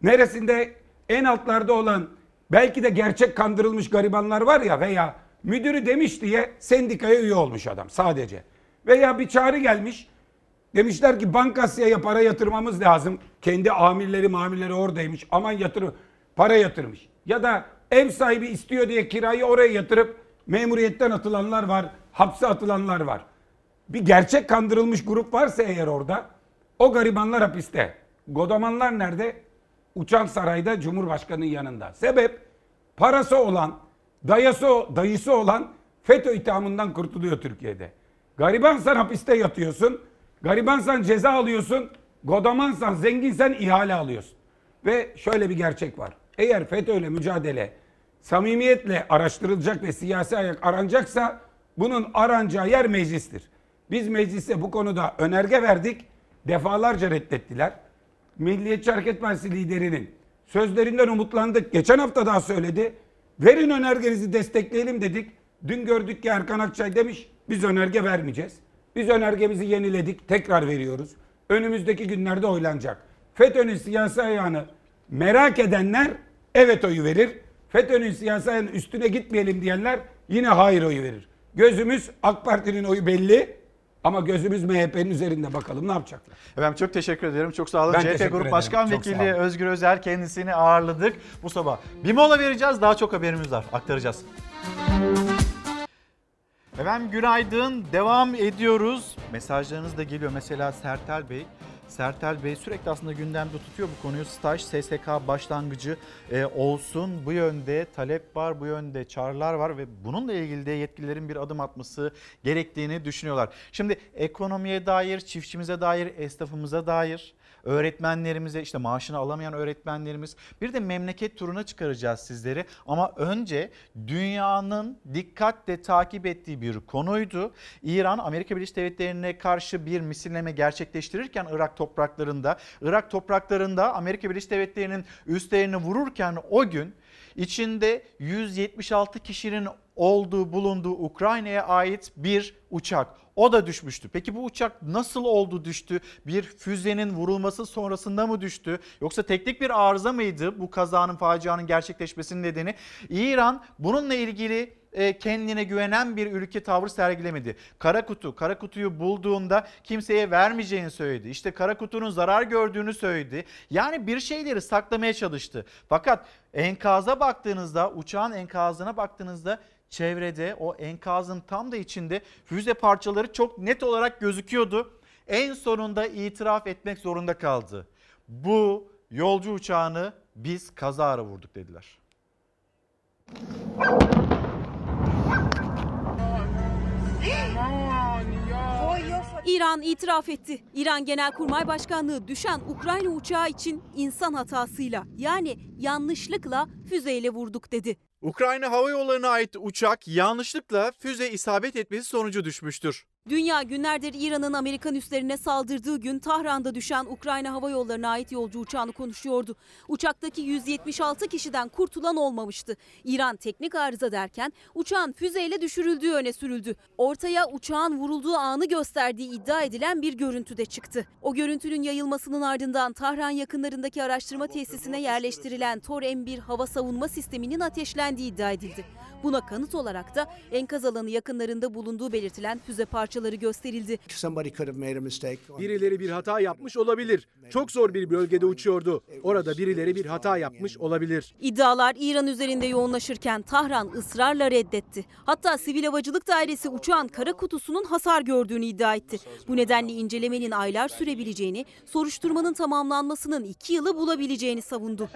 Neresinde en altlarda olan belki de gerçek kandırılmış garibanlar var ya veya müdürü demiş diye sendikaya üye olmuş adam sadece. Veya bir çağrı gelmiş Demişler ki Bankasya'ya para yatırmamız lazım. Kendi amirleri mamirleri oradaymış. Aman yatırım. Para yatırmış. Ya da ev sahibi istiyor diye kirayı oraya yatırıp memuriyetten atılanlar var. Hapse atılanlar var. Bir gerçek kandırılmış grup varsa eğer orada o garibanlar hapiste. Godamanlar nerede? Uçan sarayda Cumhurbaşkanı'nın yanında. Sebep parası olan, dayası, dayısı olan FETÖ ithamından kurtuluyor Türkiye'de. Garibansan hapiste yatıyorsun. Garibansan ceza alıyorsun. Godamansan, zenginsen ihale alıyorsun. Ve şöyle bir gerçek var. Eğer FETÖ'yle mücadele samimiyetle araştırılacak ve siyasi ayak aranacaksa bunun aranacağı yer meclistir. Biz meclise bu konuda önerge verdik. Defalarca reddettiler. Milliyetçi Hareket Partisi liderinin sözlerinden umutlandık. Geçen hafta daha söyledi. Verin önergenizi destekleyelim dedik. Dün gördük ki Erkan Akçay demiş biz önerge vermeyeceğiz. Biz önergemizi yeniledik tekrar veriyoruz. Önümüzdeki günlerde oylanacak. FETÖ'nün siyasi ayağını merak edenler evet oyu verir. FETÖ'nün siyasi ayağının üstüne gitmeyelim diyenler yine hayır oyu verir. Gözümüz AK Parti'nin oyu belli ama gözümüz MHP'nin üzerinde bakalım ne yapacaklar.
Efendim çok teşekkür ederim. Çok sağ olun.
Ben
CHP Grup. Başkan
Çok
Vekili. Özgür Özel kendisini ağırladık bu sabah. Bir mola vereceğiz. Daha çok haberimiz var. Aktaracağız. Efendim günaydın. Devam ediyoruz. Mesajlarınız da geliyor. Mesela Sertel Bey. Sertel Bey sürekli aslında gündemde tutuyor bu konuyu. Staj SSK başlangıcı e, olsun. Bu yönde talep var, bu yönde çağrılar var ve bununla ilgili de yetkililerin bir adım atması gerektiğini düşünüyorlar. Şimdi ekonomiye dair, çiftçimize dair, esnafımıza dair, öğretmenlerimize işte maaşını alamayan öğretmenlerimiz bir de memleket turuna çıkaracağız sizleri. Ama önce dünyanın dikkatle takip ettiği bir konuydu. İran Amerika Birleşik Devletleri'ne karşı bir misilleme gerçekleştirirken Irak topraklarında, Irak topraklarında Amerika Birleşik Devletleri'nin üslerini vururken o gün içinde 176 kişinin olduğu bulunduğu Ukrayna'ya ait bir uçak. O da düşmüştü. Peki bu uçak nasıl oldu düştü? Bir füzenin vurulması sonrasında mı düştü? Yoksa teknik bir arıza mıydı bu kazanın facianın gerçekleşmesinin nedeni? İran bununla ilgili e, kendine güvenen bir ülke tavır sergilemedi. Kara kutu, kara kutuyu bulduğunda kimseye vermeyeceğini söyledi. İşte kara kutunun zarar gördüğünü söyledi. Yani bir şeyleri saklamaya çalıştı. Fakat enkaza baktığınızda, uçağın enkazına baktığınızda çevrede o enkazın tam da içinde füze parçaları çok net olarak gözüküyordu. En sonunda itiraf etmek zorunda kaldı. Bu yolcu uçağını biz kazara vurduk dediler.
İran itiraf etti. İran Genelkurmay Başkanlığı düşen Ukrayna uçağı için insan hatasıyla yani yanlışlıkla füzeyle vurduk dedi.
Ukrayna Hava Yolları'na ait uçak yanlışlıkla füze isabet etmesi sonucu düşmüştür.
Dünya günlerdir İran'ın Amerikan üslerine saldırdığı gün Tahran'da düşen Ukrayna Hava Yolları'na ait yolcu uçağını konuşuyordu. Uçaktaki 176 kişiden kurtulan olmamıştı. İran teknik arıza derken uçağın füzeyle düşürüldüğü öne sürüldü. Ortaya uçağın vurulduğu anı gösterdiği iddia edilen bir görüntü de çıktı. O görüntünün yayılmasının ardından Tahran yakınlarındaki araştırma tesisine yerleştirilen Tor M1 hava savunma sisteminin ateşlendiği iddia edildi. Buna kanıt olarak da enkaz alanı yakınlarında bulunduğu belirtilen füze parçaları gösterildi.
Birileri bir hata yapmış olabilir. Çok zor bir bölgede uçuyordu. Orada birileri bir hata yapmış olabilir.
İddialar İran üzerinde yoğunlaşırken Tahran ısrarla reddetti. Hatta Sivil Havacılık Dairesi uçağın kara kutusunun hasar gördüğünü iddia etti. Bu nedenle incelemenin aylar sürebileceğini, soruşturmanın tamamlanmasının iki yılı bulabileceğini savundu.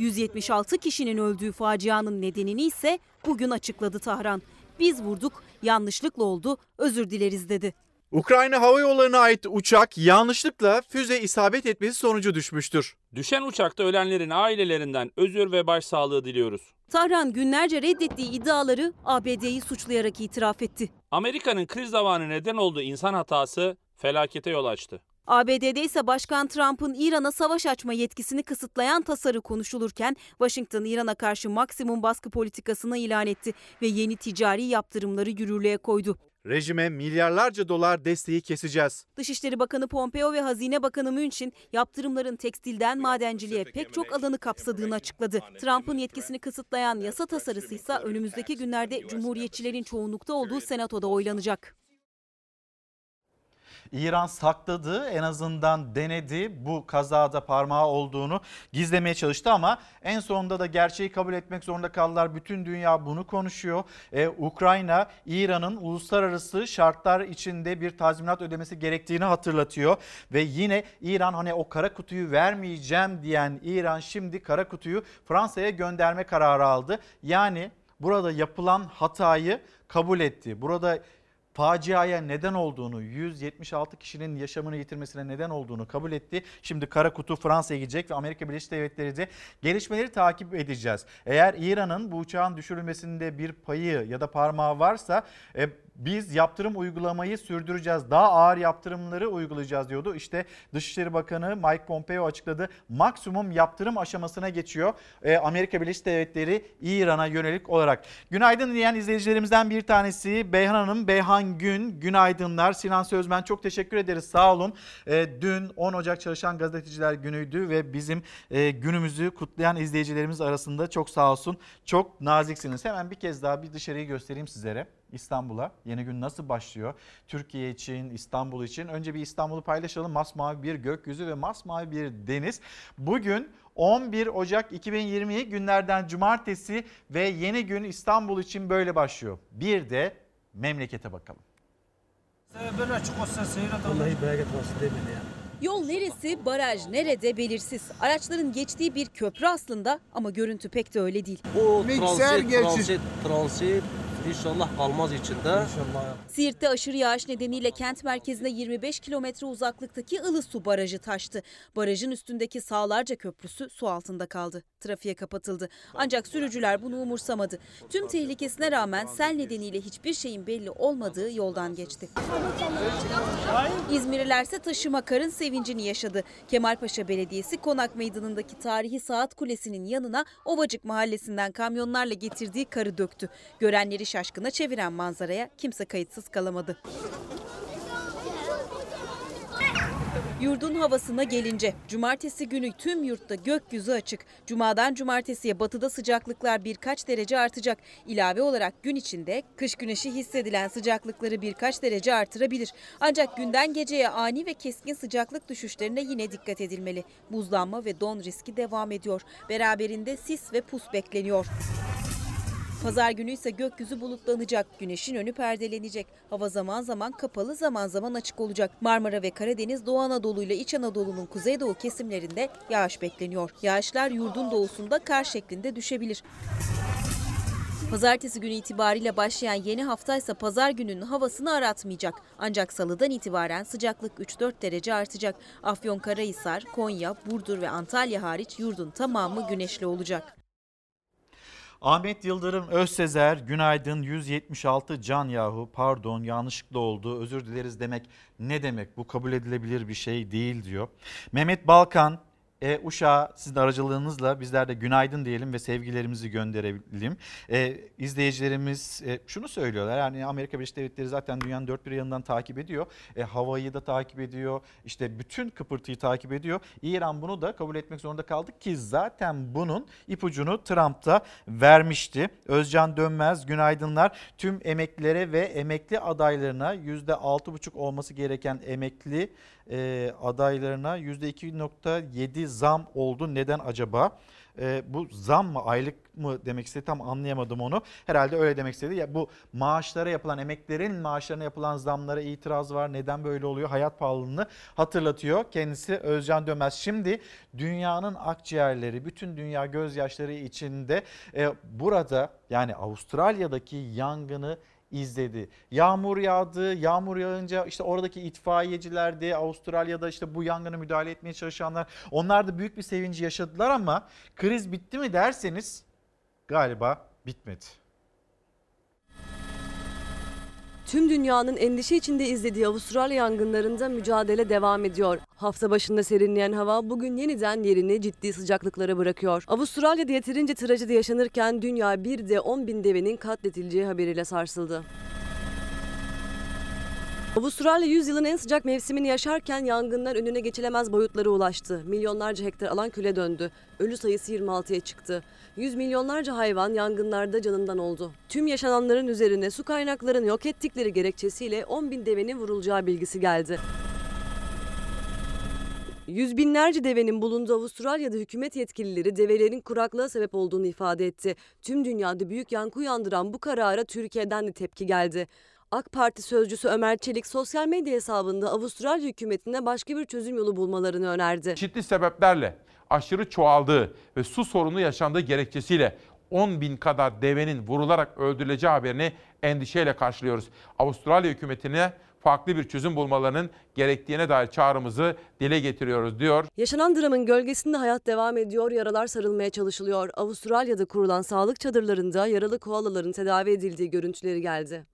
176 kişinin öldüğü facianın nedenini ise bugün açıkladı Tahran. Biz vurduk, yanlışlıkla oldu, özür dileriz dedi.
Ukrayna Hava Yolları'na ait uçak yanlışlıkla füze isabet etmesi sonucu düşmüştür.
Düşen uçakta ölenlerin ailelerinden özür ve başsağlığı diliyoruz.
Tahran günlerce reddettiği iddiaları ABD'yi suçlayarak itiraf etti.
Amerika'nın kriz zamanı neden olduğu insan hatası felakete yol açtı.
ABD'de ise Başkan Trump'ın İran'a savaş açma yetkisini kısıtlayan tasarı konuşulurken Washington İran'a karşı maksimum baskı politikasını ilan etti ve yeni ticari yaptırımları yürürlüğe koydu.
Rejime milyarlarca dolar desteği keseceğiz.
Dışişleri Bakanı Pompeo ve Hazine Bakanı München yaptırımların tekstilden madenciliğe pek çok alanı kapsadığını açıkladı. Trump'ın yetkisini kısıtlayan yasa tasarısı ise önümüzdeki günlerde Cumhuriyetçilerin çoğunlukta olduğu Senato'da oylanacak.
İran sakladı en azından denedi bu kazada parmağı olduğunu gizlemeye çalıştı ama en sonunda da gerçeği kabul etmek zorunda kaldılar. Bütün dünya bunu konuşuyor. Ee, Ukrayna İran'ın uluslararası şartlar içinde bir tazminat ödemesi gerektiğini hatırlatıyor ve yine İran hani o kara kutuyu vermeyeceğim diyen İran şimdi kara kutuyu Fransa'ya gönderme kararı aldı. Yani burada yapılan hatayı kabul etti. Burada faciaya neden olduğunu, 176 kişinin yaşamını yitirmesine neden olduğunu kabul etti. Şimdi kara kutu Fransa'ya gidecek ve Amerika Birleşik Devletleri de gelişmeleri takip edeceğiz. Eğer İran'ın bu uçağın düşürülmesinde bir payı ya da parmağı varsa e, biz yaptırım uygulamayı sürdüreceğiz. Daha ağır yaptırımları uygulayacağız diyordu. İşte Dışişleri Bakanı Mike Pompeo açıkladı. Maksimum yaptırım aşamasına geçiyor e, Amerika Birleşik Devletleri İran'a yönelik olarak. Günaydın diyen izleyicilerimizden bir tanesi Beyhan Hanım. Beyhan Gün, günaydınlar. Sinan Sözmen çok teşekkür ederiz sağ olun. E, dün 10 Ocak Çalışan Gazeteciler Günü'ydü ve bizim e, günümüzü kutlayan izleyicilerimiz arasında çok sağ olsun. Çok naziksiniz. Hemen bir kez daha bir dışarıyı göstereyim sizlere. İstanbul'a yeni gün nasıl başlıyor? Türkiye için, İstanbul için. Önce bir İstanbul'u paylaşalım. Masmavi bir gökyüzü ve masmavi bir deniz. Bugün 11 Ocak 2020 günlerden cumartesi ve yeni gün İstanbul için böyle başlıyor. Bir de memlekete bakalım.
Yol neresi, baraj nerede belirsiz. Araçların geçtiği bir köprü aslında ama görüntü pek de öyle değil.
Bu transit, transit, transit inşallah kalmaz içinde. İnşallah.
Siirt'te aşırı yağış nedeniyle kent merkezine 25 kilometre uzaklıktaki Ilısu Barajı taştı. Barajın üstündeki sağlarca köprüsü su altında kaldı. Trafiğe kapatıldı. Ancak sürücüler bunu umursamadı. Tüm tehlikesine rağmen sel nedeniyle hiçbir şeyin belli olmadığı yoldan geçti. İzmirlilerse taşıma karın sevincini yaşadı. Kemalpaşa Belediyesi Konak Meydanı'ndaki tarihi saat kulesinin yanına Ovacık Mahallesi'nden kamyonlarla getirdiği karı döktü. Görenleri şaşkına çeviren manzaraya kimse kayıtsız kalamadı. Yurdun havasına gelince cumartesi günü tüm yurtta gökyüzü açık. Cumadan cumartesiye batıda sıcaklıklar birkaç derece artacak. İlave olarak gün içinde kış güneşi hissedilen sıcaklıkları birkaç derece artırabilir. Ancak günden geceye ani ve keskin sıcaklık düşüşlerine yine dikkat edilmeli. Buzlanma ve don riski devam ediyor. Beraberinde sis ve pus bekleniyor. Pazar günü ise gökyüzü bulutlanacak, güneşin önü perdelenecek. Hava zaman zaman kapalı, zaman zaman açık olacak. Marmara ve Karadeniz, Doğu Anadolu ile İç Anadolu'nun kuzeydoğu kesimlerinde yağış bekleniyor. Yağışlar yurdun doğusunda kar şeklinde düşebilir. Pazartesi günü itibariyle başlayan yeni hafta pazar gününün havasını aratmayacak. Ancak salıdan itibaren sıcaklık 3-4 derece artacak. Afyonkarahisar, Konya, Burdur ve Antalya hariç yurdun tamamı güneşli olacak.
Ahmet Yıldırım Özsezer günaydın. 176 can yahu. Pardon yanlışlıkla oldu. Özür dileriz demek ne demek? Bu kabul edilebilir bir şey değil diyor. Mehmet Balkan e, Uşak'a sizin aracılığınızla bizler de günaydın diyelim ve sevgilerimizi gönderelim. E, izleyicilerimiz e, şunu söylüyorlar yani Amerika Birleşik Devletleri zaten dünyanın dört bir yanından takip ediyor. E, havayı da takip ediyor işte bütün kıpırtıyı takip ediyor. İran bunu da kabul etmek zorunda kaldı ki zaten bunun ipucunu Trump'ta vermişti. Özcan Dönmez günaydınlar tüm emeklilere ve emekli adaylarına %6,5 olması gereken emekli e, adaylarına %2.7 zam oldu. Neden acaba? E, bu zam mı aylık mı demek istedi tam anlayamadım onu. Herhalde öyle demek istedi. Ya bu maaşlara yapılan emeklerin maaşlarına yapılan zamlara itiraz var. Neden böyle oluyor? Hayat pahalılığını hatırlatıyor. Kendisi Özcan Dönmez. Şimdi dünyanın akciğerleri, bütün dünya gözyaşları içinde e, burada yani Avustralya'daki yangını izledi. Yağmur yağdı. Yağmur yağınca işte oradaki itfaiyeciler de Avustralya'da işte bu yangına müdahale etmeye çalışanlar onlar da büyük bir sevinci yaşadılar ama kriz bitti mi derseniz galiba bitmedi.
Tüm dünyanın endişe içinde izlediği Avustralya yangınlarında mücadele devam ediyor. Hafta başında serinleyen hava bugün yeniden yerini ciddi sıcaklıklara bırakıyor. Avustralya'da yeterince trajedi yaşanırken dünya bir de 10 bin devenin katledileceği haberiyle sarsıldı. Avustralya 100 yılın en sıcak mevsimini yaşarken yangınlar önüne geçilemez boyutlara ulaştı. Milyonlarca hektar alan küle döndü. Ölü sayısı 26'ya çıktı. Yüz milyonlarca hayvan yangınlarda canından oldu. Tüm yaşananların üzerine su kaynaklarını yok ettikleri gerekçesiyle 10 bin devenin vurulacağı bilgisi geldi. Yüz binlerce devenin bulunduğu Avustralya'da hükümet yetkilileri develerin kuraklığa sebep olduğunu ifade etti. Tüm dünyada büyük yankı uyandıran bu karara Türkiye'den de tepki geldi. AK Parti sözcüsü Ömer Çelik sosyal medya hesabında Avustralya hükümetine başka bir çözüm yolu bulmalarını önerdi.
Çeşitli sebeplerle aşırı çoğaldığı ve su sorunu yaşandığı gerekçesiyle 10 bin kadar devenin vurularak öldürüleceği haberini endişeyle karşılıyoruz. Avustralya hükümetine farklı bir çözüm bulmalarının gerektiğine dair çağrımızı dile getiriyoruz diyor.
Yaşanan dramın gölgesinde hayat devam ediyor, yaralar sarılmaya çalışılıyor. Avustralya'da kurulan sağlık çadırlarında yaralı koalaların tedavi edildiği görüntüleri geldi.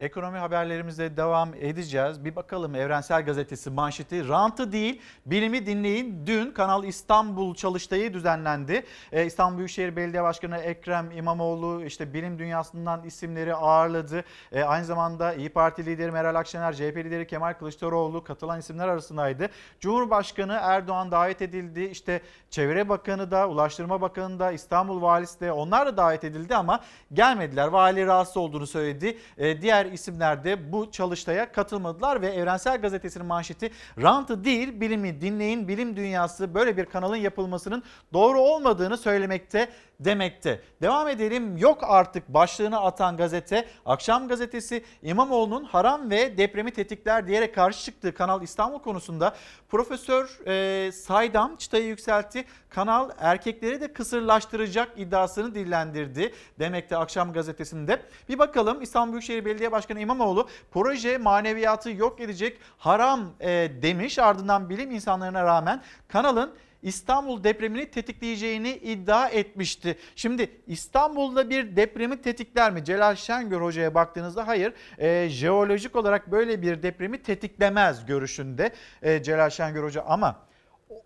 Ekonomi haberlerimize devam edeceğiz. Bir bakalım Evrensel Gazetesi manşeti rantı değil bilimi dinleyin. Dün Kanal İstanbul Çalıştayı düzenlendi. Ee, İstanbul Büyükşehir Belediye Başkanı Ekrem İmamoğlu işte bilim dünyasından isimleri ağırladı. Ee, aynı zamanda İyi Parti lideri Meral Akşener, CHP lideri Kemal Kılıçdaroğlu katılan isimler arasındaydı. Cumhurbaşkanı Erdoğan davet edildi. İşte Çevre Bakanı da, Ulaştırma Bakanı da, İstanbul Valisi de onlar da davet edildi ama gelmediler. Vali rahatsız olduğunu söyledi. Ee, diğer isimler de bu çalıştaya katılmadılar ve Evrensel Gazetesi'nin manşeti rantı değil bilimi dinleyin bilim dünyası böyle bir kanalın yapılmasının doğru olmadığını söylemekte demekte. Devam edelim yok artık başlığını atan gazete Akşam Gazetesi İmamoğlu'nun haram ve depremi tetikler diyerek karşı çıktığı Kanal İstanbul konusunda Profesör e, Saydam çıtayı yükseltti. Kanal erkekleri de kısırlaştıracak iddiasını dillendirdi demekte Akşam Gazetesi'nde. Bir bakalım İstanbul Büyükşehir Belediye Başkanı İmamoğlu proje maneviyatı yok edecek haram e, demiş. Ardından bilim insanlarına rağmen kanalın İstanbul depremini tetikleyeceğini iddia etmişti. Şimdi İstanbul'da bir depremi tetikler mi? Celal Şengör Hoca'ya baktığınızda hayır. E, jeolojik olarak böyle bir depremi tetiklemez görüşünde e, Celal Şengör Hoca ama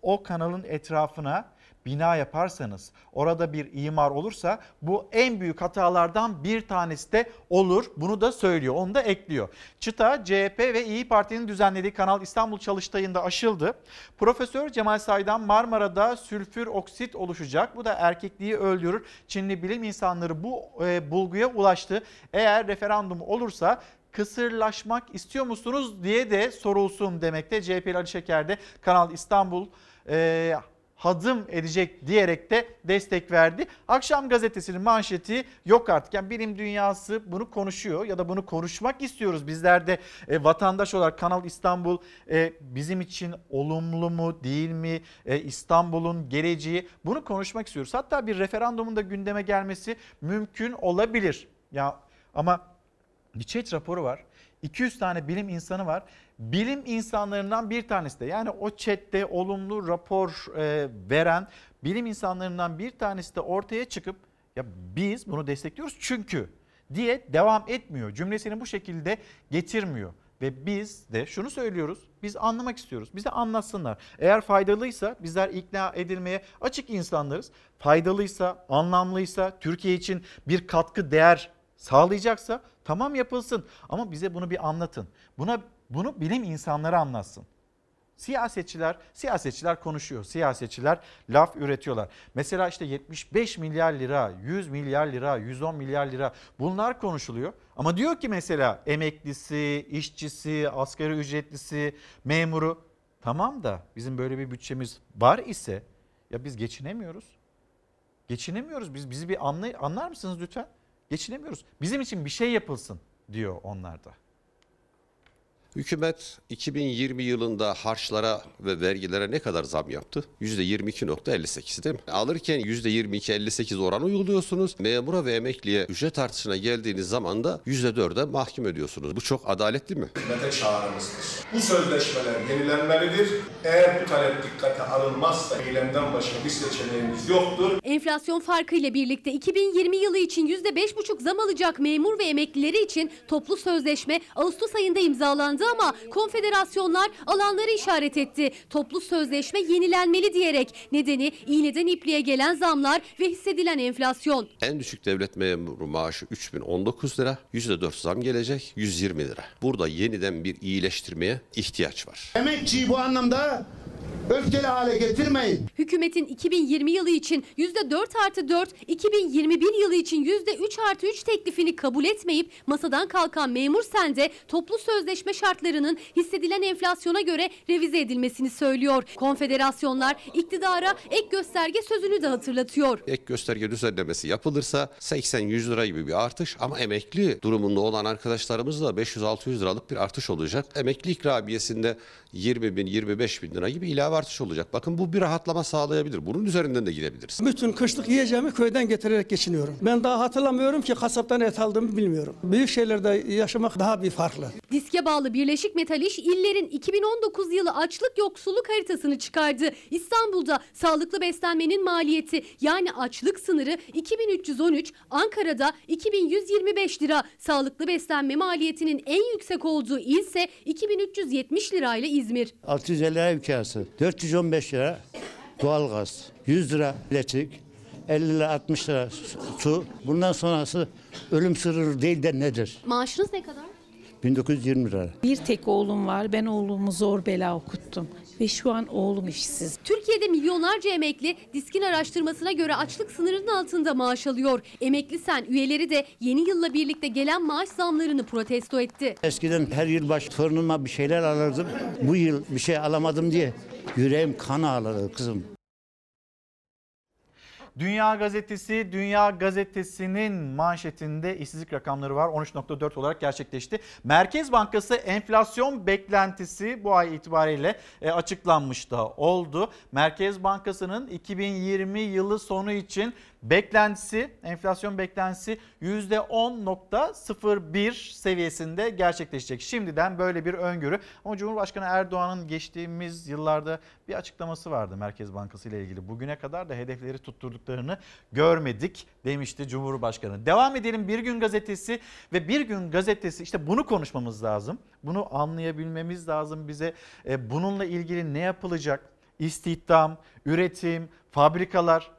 o kanalın etrafına bina yaparsanız, orada bir imar olursa bu en büyük hatalardan bir tanesi de olur. Bunu da söylüyor, onu da ekliyor. Çıta CHP ve İyi Parti'nin düzenlediği Kanal İstanbul Çalıştayı'nda aşıldı. Profesör Cemal Saydam Marmara'da sülfür oksit oluşacak. Bu da erkekliği öldürür. Çinli bilim insanları bu e, bulguya ulaştı. Eğer referandum olursa kısırlaşmak istiyor musunuz diye de sorulsun demekte. CHP'li Ali Şeker de Kanal İstanbul e, hadım edecek diyerek de destek verdi. Akşam gazetesinin manşeti yok artık. Yani bilim dünyası bunu konuşuyor ya da bunu konuşmak istiyoruz. Bizler de e, vatandaş olarak Kanal İstanbul e, bizim için olumlu mu değil mi? E, İstanbul'un geleceği bunu konuşmak istiyoruz. Hatta bir referandumun da gündeme gelmesi mümkün olabilir. Ya ama chat raporu var. 200 tane bilim insanı var. Bilim insanlarından bir tanesi de yani o chatte olumlu rapor e, veren bilim insanlarından bir tanesi de ortaya çıkıp ya biz bunu destekliyoruz çünkü diye devam etmiyor. Cümlesini bu şekilde getirmiyor. Ve biz de şunu söylüyoruz. Biz anlamak istiyoruz. Bize anlatsınlar. Eğer faydalıysa bizler ikna edilmeye açık insanlarız. Faydalıysa, anlamlıysa, Türkiye için bir katkı değer sağlayacaksa tamam yapılsın. Ama bize bunu bir anlatın. Buna bunu bilim insanları anlatsın. Siyasetçiler, siyasetçiler konuşuyor. Siyasetçiler laf üretiyorlar. Mesela işte 75 milyar lira, 100 milyar lira, 110 milyar lira bunlar konuşuluyor. Ama diyor ki mesela emeklisi, işçisi, asgari ücretlisi, memuru tamam da bizim böyle bir bütçemiz var ise ya biz geçinemiyoruz. Geçinemiyoruz. Biz bizi bir anlay anlar mısınız lütfen? Geçinemiyoruz. Bizim için bir şey yapılsın diyor onlar da.
Hükümet 2020 yılında harçlara ve vergilere ne kadar zam yaptı? %22.58 değil mi? Alırken %22-58 oran uyguluyorsunuz. Memura ve emekliye ücret artışına geldiğiniz zaman da %4'e mahkum ediyorsunuz. Bu çok adaletli mi?
hizmete çağrımızdır. Bu sözleşmeler yenilenmelidir. Eğer bu talep dikkate alınmazsa eylemden başka bir seçeneğimiz yoktur.
Enflasyon farkıyla birlikte 2020 yılı için %5,5 zam alacak memur ve emeklileri için toplu sözleşme Ağustos ayında imzalandı. Açıklandı ama konfederasyonlar alanları işaret etti. Toplu sözleşme yenilenmeli diyerek nedeni iğneden ipliğe gelen zamlar ve hissedilen enflasyon.
En düşük devlet memuru maaşı 3019 lira, %4 zam gelecek 120 lira. Burada yeniden bir iyileştirmeye ihtiyaç var.
Emekçiyi bu anlamda öfkeli hale getirmeyin.
Hükümetin 2020 yılı için %4 artı 4, 2021 yılı için %3 artı 3 teklifini kabul etmeyip masadan kalkan memur sende toplu sözleşme şartlarının hissedilen enflasyona göre revize edilmesini söylüyor. Konfederasyonlar iktidara ek gösterge sözünü de hatırlatıyor.
Ek gösterge düzenlemesi yapılırsa 80-100 lira gibi bir artış ama emekli durumunda olan arkadaşlarımız da 500-600 liralık bir artış olacak. Emekli ikramiyesinde 20 bin 25 bin lira gibi ilave artış olacak. Bakın bu bir rahatlama sağlayabilir. Bunun üzerinden de gidebiliriz.
Bütün kışlık yiyeceğimi köyden getirerek geçiniyorum. Ben daha hatırlamıyorum ki kasaptan et aldığımı bilmiyorum. Büyük şehirlerde yaşamak daha bir farklı.
Diske bağlı Birleşik Metal İş illerin 2019 yılı açlık yoksulluk haritasını çıkardı. İstanbul'da sağlıklı beslenmenin maliyeti yani açlık sınırı 2313, Ankara'da 2125 lira. Sağlıklı beslenme maliyetinin en yüksek olduğu il ise 2370 lirayla İzmir.
650 lira ev kirası, 415 lira doğalgaz, 100 lira elektrik, 50 lira 60 lira su. Bundan sonrası ölüm sırrı değil de nedir?
Maaşınız ne kadar?
1920 lira.
Bir tek oğlum var. Ben oğlumu zor bela okuttum. Ve şu an oğlum işsiz.
Türkiye'de milyonlarca emekli diskin araştırmasına göre açlık sınırının altında maaş alıyor. Emekli Sen üyeleri de yeni yılla birlikte gelen maaş zamlarını protesto etti.
Eskiden her yıl baş torunuma bir şeyler alırdım. Bu yıl bir şey alamadım diye yüreğim kan ağladı kızım.
Dünya Gazetesi, Dünya Gazetesi'nin manşetinde işsizlik rakamları var. 13.4 olarak gerçekleşti. Merkez Bankası enflasyon beklentisi bu ay itibariyle e, açıklanmış da oldu. Merkez Bankası'nın 2020 yılı sonu için beklentisi, enflasyon beklentisi %10.01 seviyesinde gerçekleşecek. Şimdiden böyle bir öngörü. Ama Cumhurbaşkanı Erdoğan'ın geçtiğimiz yıllarda bir açıklaması vardı Merkez Bankası ile ilgili. Bugüne kadar da hedefleri tutturduklarını görmedik demişti Cumhurbaşkanı. Devam edelim Bir Gün Gazetesi ve Bir Gün Gazetesi işte bunu konuşmamız lazım. Bunu anlayabilmemiz lazım bize. E, bununla ilgili ne yapılacak? İstihdam, üretim, fabrikalar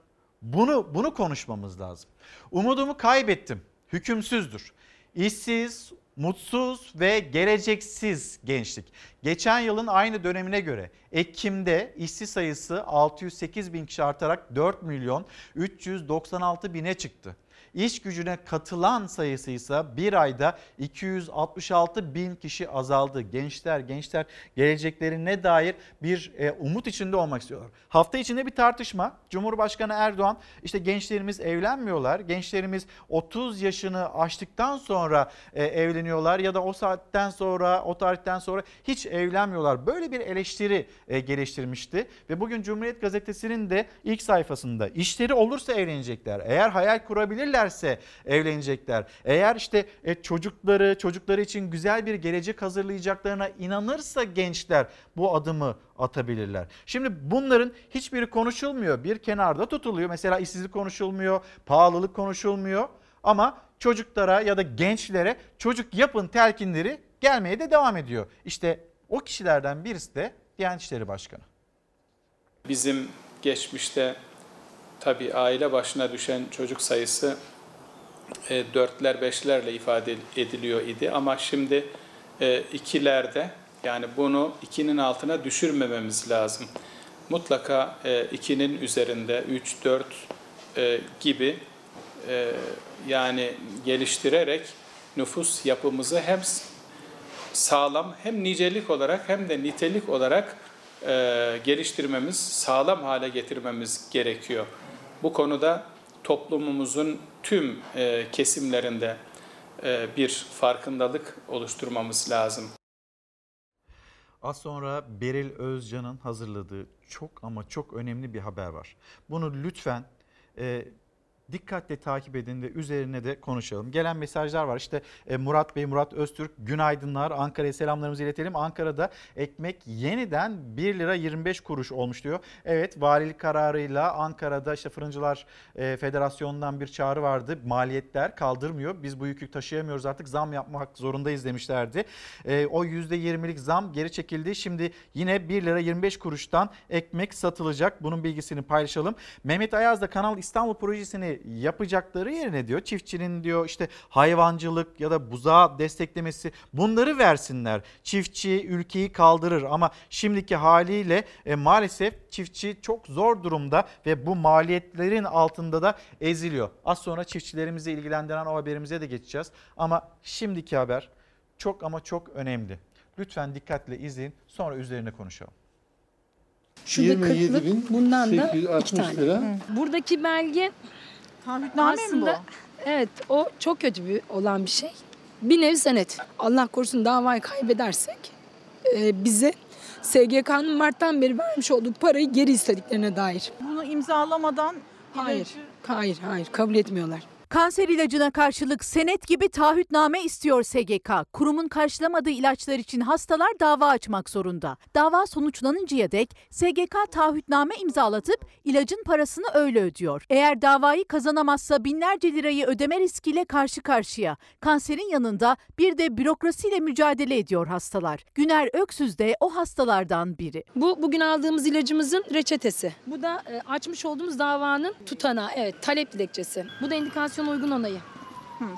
bunu bunu konuşmamız lazım. Umudumu kaybettim. Hükümsüzdür. İşsiz, mutsuz ve geleceksiz gençlik. Geçen yılın aynı dönemine göre Ekim'de işsiz sayısı 608 bin kişi artarak 4 milyon 396 bine çıktı. İş gücüne katılan sayısı ise bir ayda 266 bin kişi azaldı. Gençler, gençler geleceklerine dair bir e, umut içinde olmak istiyorlar. Hafta içinde bir tartışma. Cumhurbaşkanı Erdoğan işte gençlerimiz evlenmiyorlar. Gençlerimiz 30 yaşını aştıktan sonra e, evleniyorlar ya da o saatten sonra, o tarihten sonra hiç evlenmiyorlar. Böyle bir eleştiri e, geliştirmişti ve bugün Cumhuriyet Gazetesi'nin de ilk sayfasında işleri olursa evlenecekler. Eğer hayal kurabilirlerse evlenecekler. Eğer işte e, çocukları, çocukları için güzel bir gelecek hazırlayacaklarına inanırsa gençler bu adımı atabilirler. Şimdi bunların hiçbiri konuşulmuyor. Bir kenarda tutuluyor. Mesela işsizlik konuşulmuyor, pahalılık konuşulmuyor. Ama çocuklara ya da gençlere çocuk yapın telkinleri gelmeye de devam ediyor. İşte o kişilerden birisi de Diyanet İşleri Başkanı.
Bizim geçmişte tabii aile başına düşen çocuk sayısı e, dörtler beşlerle ifade ediliyor idi ama şimdi e, ikilerde yani bunu ikinin altına düşürmememiz lazım. Mutlaka e, ikinin üzerinde 3 4 e, gibi e, yani geliştirerek nüfus yapımızı hem sağlam hem nicelik olarak hem de nitelik olarak e, geliştirmemiz, sağlam hale getirmemiz gerekiyor. Bu konuda toplumumuzun tüm e, kesimlerinde e, bir farkındalık oluşturmamız lazım.
Az sonra Beril Özcan'ın hazırladığı çok ama çok önemli bir haber var. Bunu lütfen e, dikkatle takip edin ve üzerine de konuşalım. Gelen mesajlar var. İşte e, Murat Bey, Murat Öztürk günaydınlar. Ankara'ya selamlarımızı iletelim. Ankara'da ekmek yeniden 1 lira 25 kuruş olmuş diyor. Evet valilik kararıyla Ankara'da işte Fırıncılar e, Federasyonu'ndan bir çağrı vardı. Maliyetler kaldırmıyor. Biz bu yükü taşıyamıyoruz artık zam yapmak zorundayız demişlerdi. E, o %20'lik zam geri çekildi. Şimdi yine 1 lira 25 kuruştan ekmek satılacak. Bunun bilgisini paylaşalım. Mehmet Ayaz da Kanal İstanbul projesini yapacakları yerine diyor çiftçinin diyor işte hayvancılık ya da buzağı desteklemesi bunları versinler. Çiftçi ülkeyi kaldırır ama şimdiki haliyle e, maalesef çiftçi çok zor durumda ve bu maliyetlerin altında da eziliyor. Az sonra çiftçilerimizi ilgilendiren o haberimize de geçeceğiz. Ama şimdiki haber çok ama çok önemli. Lütfen dikkatle izleyin sonra üzerine konuşalım.
Şurada
27
kırklık,
bin
bundan da
860
iki tane.
lira.
Hı. Buradaki belge
Taahhütname mi
aslında evet o çok kötü bir olan bir şey. Bir nevi senet. Allah korusun davayı kaybedersek e, bize SGK'nın Mart'tan beri vermiş olduğu parayı geri istediklerine dair.
Bunu imzalamadan
Hayır, hayır, hayır kabul etmiyorlar.
Kanser ilacına karşılık senet gibi taahhütname istiyor SGK. Kurumun karşılamadığı ilaçlar için hastalar dava açmak zorunda. Dava sonuçlanıncaya dek SGK taahhütname imzalatıp ilacın parasını öyle ödüyor. Eğer davayı kazanamazsa binlerce lirayı ödeme riskiyle karşı karşıya. Kanserin yanında bir de bürokrasiyle mücadele ediyor hastalar. Güner Öksüz de o hastalardan biri.
Bu bugün aldığımız ilacımızın reçetesi. Bu da e, açmış olduğumuz davanın tutanağı, evet talep dilekçesi. Bu da indikasyon uygun onayı.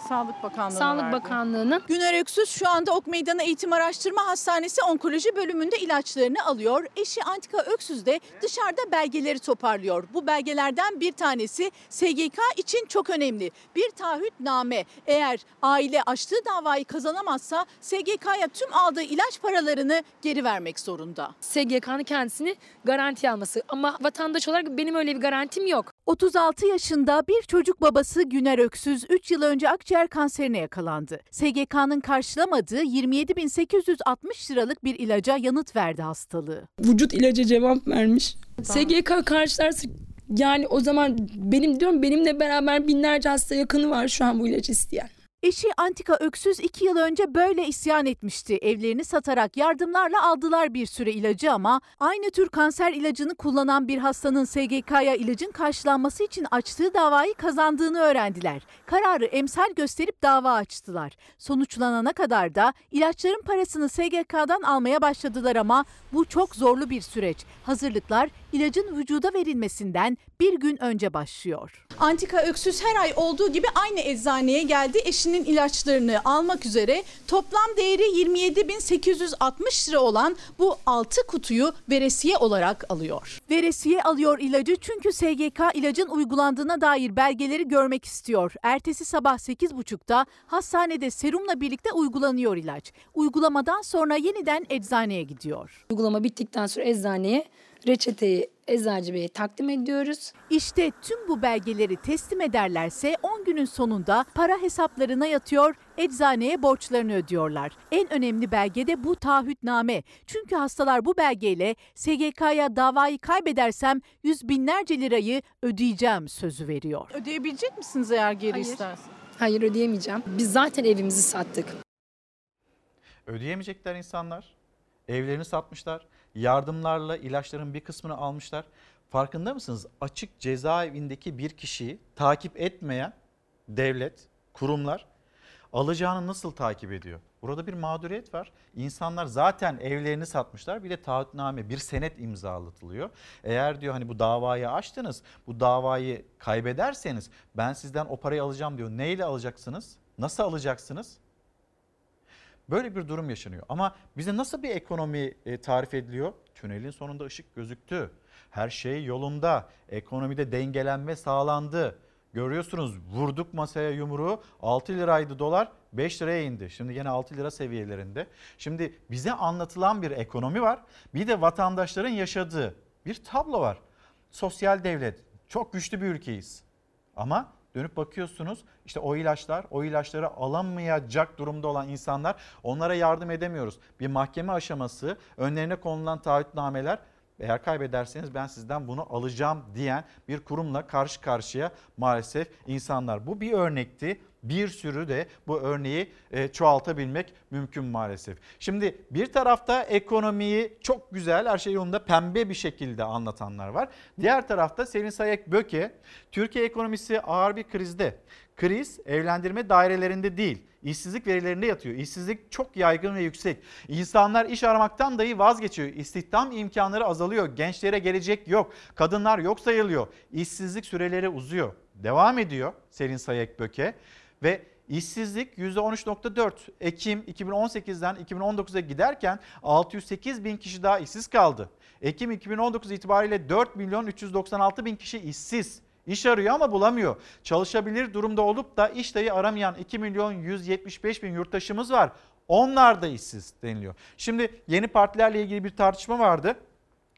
Sağlık Bakanlığı
Sağlık Bakanlığı'nın
Güner Öksüz şu anda Ok Meydanı Eğitim Araştırma Hastanesi Onkoloji bölümünde ilaçlarını alıyor. Eşi Antika Öksüz de dışarıda belgeleri toparlıyor. Bu belgelerden bir tanesi SGK için çok önemli. Bir taahhütname. Eğer aile açtığı davayı kazanamazsa SGK'ya tüm aldığı ilaç paralarını geri vermek zorunda.
SGK'nın kendisini garanti alması. Ama vatandaş olarak benim öyle bir garantim yok.
36 yaşında bir çocuk babası Güner Öksüz 3 yıl önce akciğer kanserine yakalandı. SGK'nın karşılamadığı 27.860 liralık bir ilaca yanıt verdi hastalığı.
Vücut ilaca cevap vermiş. SGK karşılarsa yani o zaman benim diyorum benimle beraber binlerce hasta yakını var şu an bu ilacı isteyen.
Eşi Antika Öksüz 2 yıl önce böyle isyan etmişti. Evlerini satarak yardımlarla aldılar bir süre ilacı ama aynı tür kanser ilacını kullanan bir hastanın SGK'ya ilacın karşılanması için açtığı davayı kazandığını öğrendiler. Kararı emsal gösterip dava açtılar. Sonuçlanana kadar da ilaçların parasını SGK'dan almaya başladılar ama bu çok zorlu bir süreç. Hazırlıklar ilacın vücuda verilmesinden bir gün önce başlıyor.
Antika Öksüz her ay olduğu gibi aynı eczaneye geldi. Eşinin ilaçlarını almak üzere toplam değeri 27.860 lira olan bu 6 kutuyu veresiye olarak alıyor.
Veresiye alıyor ilacı çünkü SGK ilacın uygulandığına dair belgeleri görmek istiyor. Ertesi sabah 8.30'da hastanede serumla birlikte uygulanıyor ilaç. Uygulamadan sonra yeniden eczaneye gidiyor.
Uygulama bittikten sonra eczaneye reçeteyi eczacı beye takdim ediyoruz.
İşte tüm bu belgeleri teslim ederlerse 10 günün sonunda para hesaplarına yatıyor, eczaneye borçlarını ödüyorlar. En önemli belge de bu taahhütname. Çünkü hastalar bu belgeyle SGK'ya davayı kaybedersem yüz binlerce lirayı ödeyeceğim sözü veriyor.
Ödeyebilecek misiniz eğer geri
Hayır.
istersen?
Hayır ödeyemeyeceğim. Biz zaten evimizi sattık.
Ödeyemeyecekler insanlar. Evlerini satmışlar. Yardımlarla ilaçların bir kısmını almışlar. Farkında mısınız? Açık cezaevindeki bir kişiyi takip etmeyen devlet, kurumlar alacağını nasıl takip ediyor? Burada bir mağduriyet var. İnsanlar zaten evlerini satmışlar. Bir de taahhütname, bir senet imzalatılıyor. Eğer diyor hani bu davayı açtınız, bu davayı kaybederseniz ben sizden o parayı alacağım diyor. Neyle alacaksınız? Nasıl alacaksınız? Böyle bir durum yaşanıyor. Ama bize nasıl bir ekonomi e, tarif ediliyor? Tünelin sonunda ışık gözüktü. Her şey yolunda. Ekonomide dengelenme sağlandı. Görüyorsunuz vurduk masaya yumruğu 6 liraydı dolar 5 liraya indi. Şimdi yine 6 lira seviyelerinde. Şimdi bize anlatılan bir ekonomi var. Bir de vatandaşların yaşadığı bir tablo var. Sosyal devlet çok güçlü bir ülkeyiz. Ama dönüp bakıyorsunuz işte o ilaçlar, o ilaçları alamayacak durumda olan insanlar onlara yardım edemiyoruz. Bir mahkeme aşaması, önlerine konulan taahhütnameler eğer kaybederseniz ben sizden bunu alacağım diyen bir kurumla karşı karşıya maalesef insanlar. Bu bir örnekti. Bir sürü de bu örneği e, çoğaltabilmek mümkün maalesef. Şimdi bir tarafta ekonomiyi çok güzel her şey yolunda pembe bir şekilde anlatanlar var. Diğer tarafta Selin Sayek Böke Türkiye ekonomisi ağır bir krizde. Kriz evlendirme dairelerinde değil işsizlik verilerinde yatıyor. İşsizlik çok yaygın ve yüksek. İnsanlar iş aramaktan dahi vazgeçiyor. İstihdam imkanları azalıyor. Gençlere gelecek yok. Kadınlar yok sayılıyor. İşsizlik süreleri uzuyor. Devam ediyor Selin Sayek Böke ve İşsizlik %13.4 Ekim 2018'den 2019'a giderken 608 bin kişi daha işsiz kaldı. Ekim 2019 itibariyle 4 milyon 396 bin kişi işsiz. İş arıyor ama bulamıyor. Çalışabilir durumda olup da iş dahi aramayan 2 milyon 175 bin yurttaşımız var. Onlar da işsiz deniliyor. Şimdi yeni partilerle ilgili bir tartışma vardı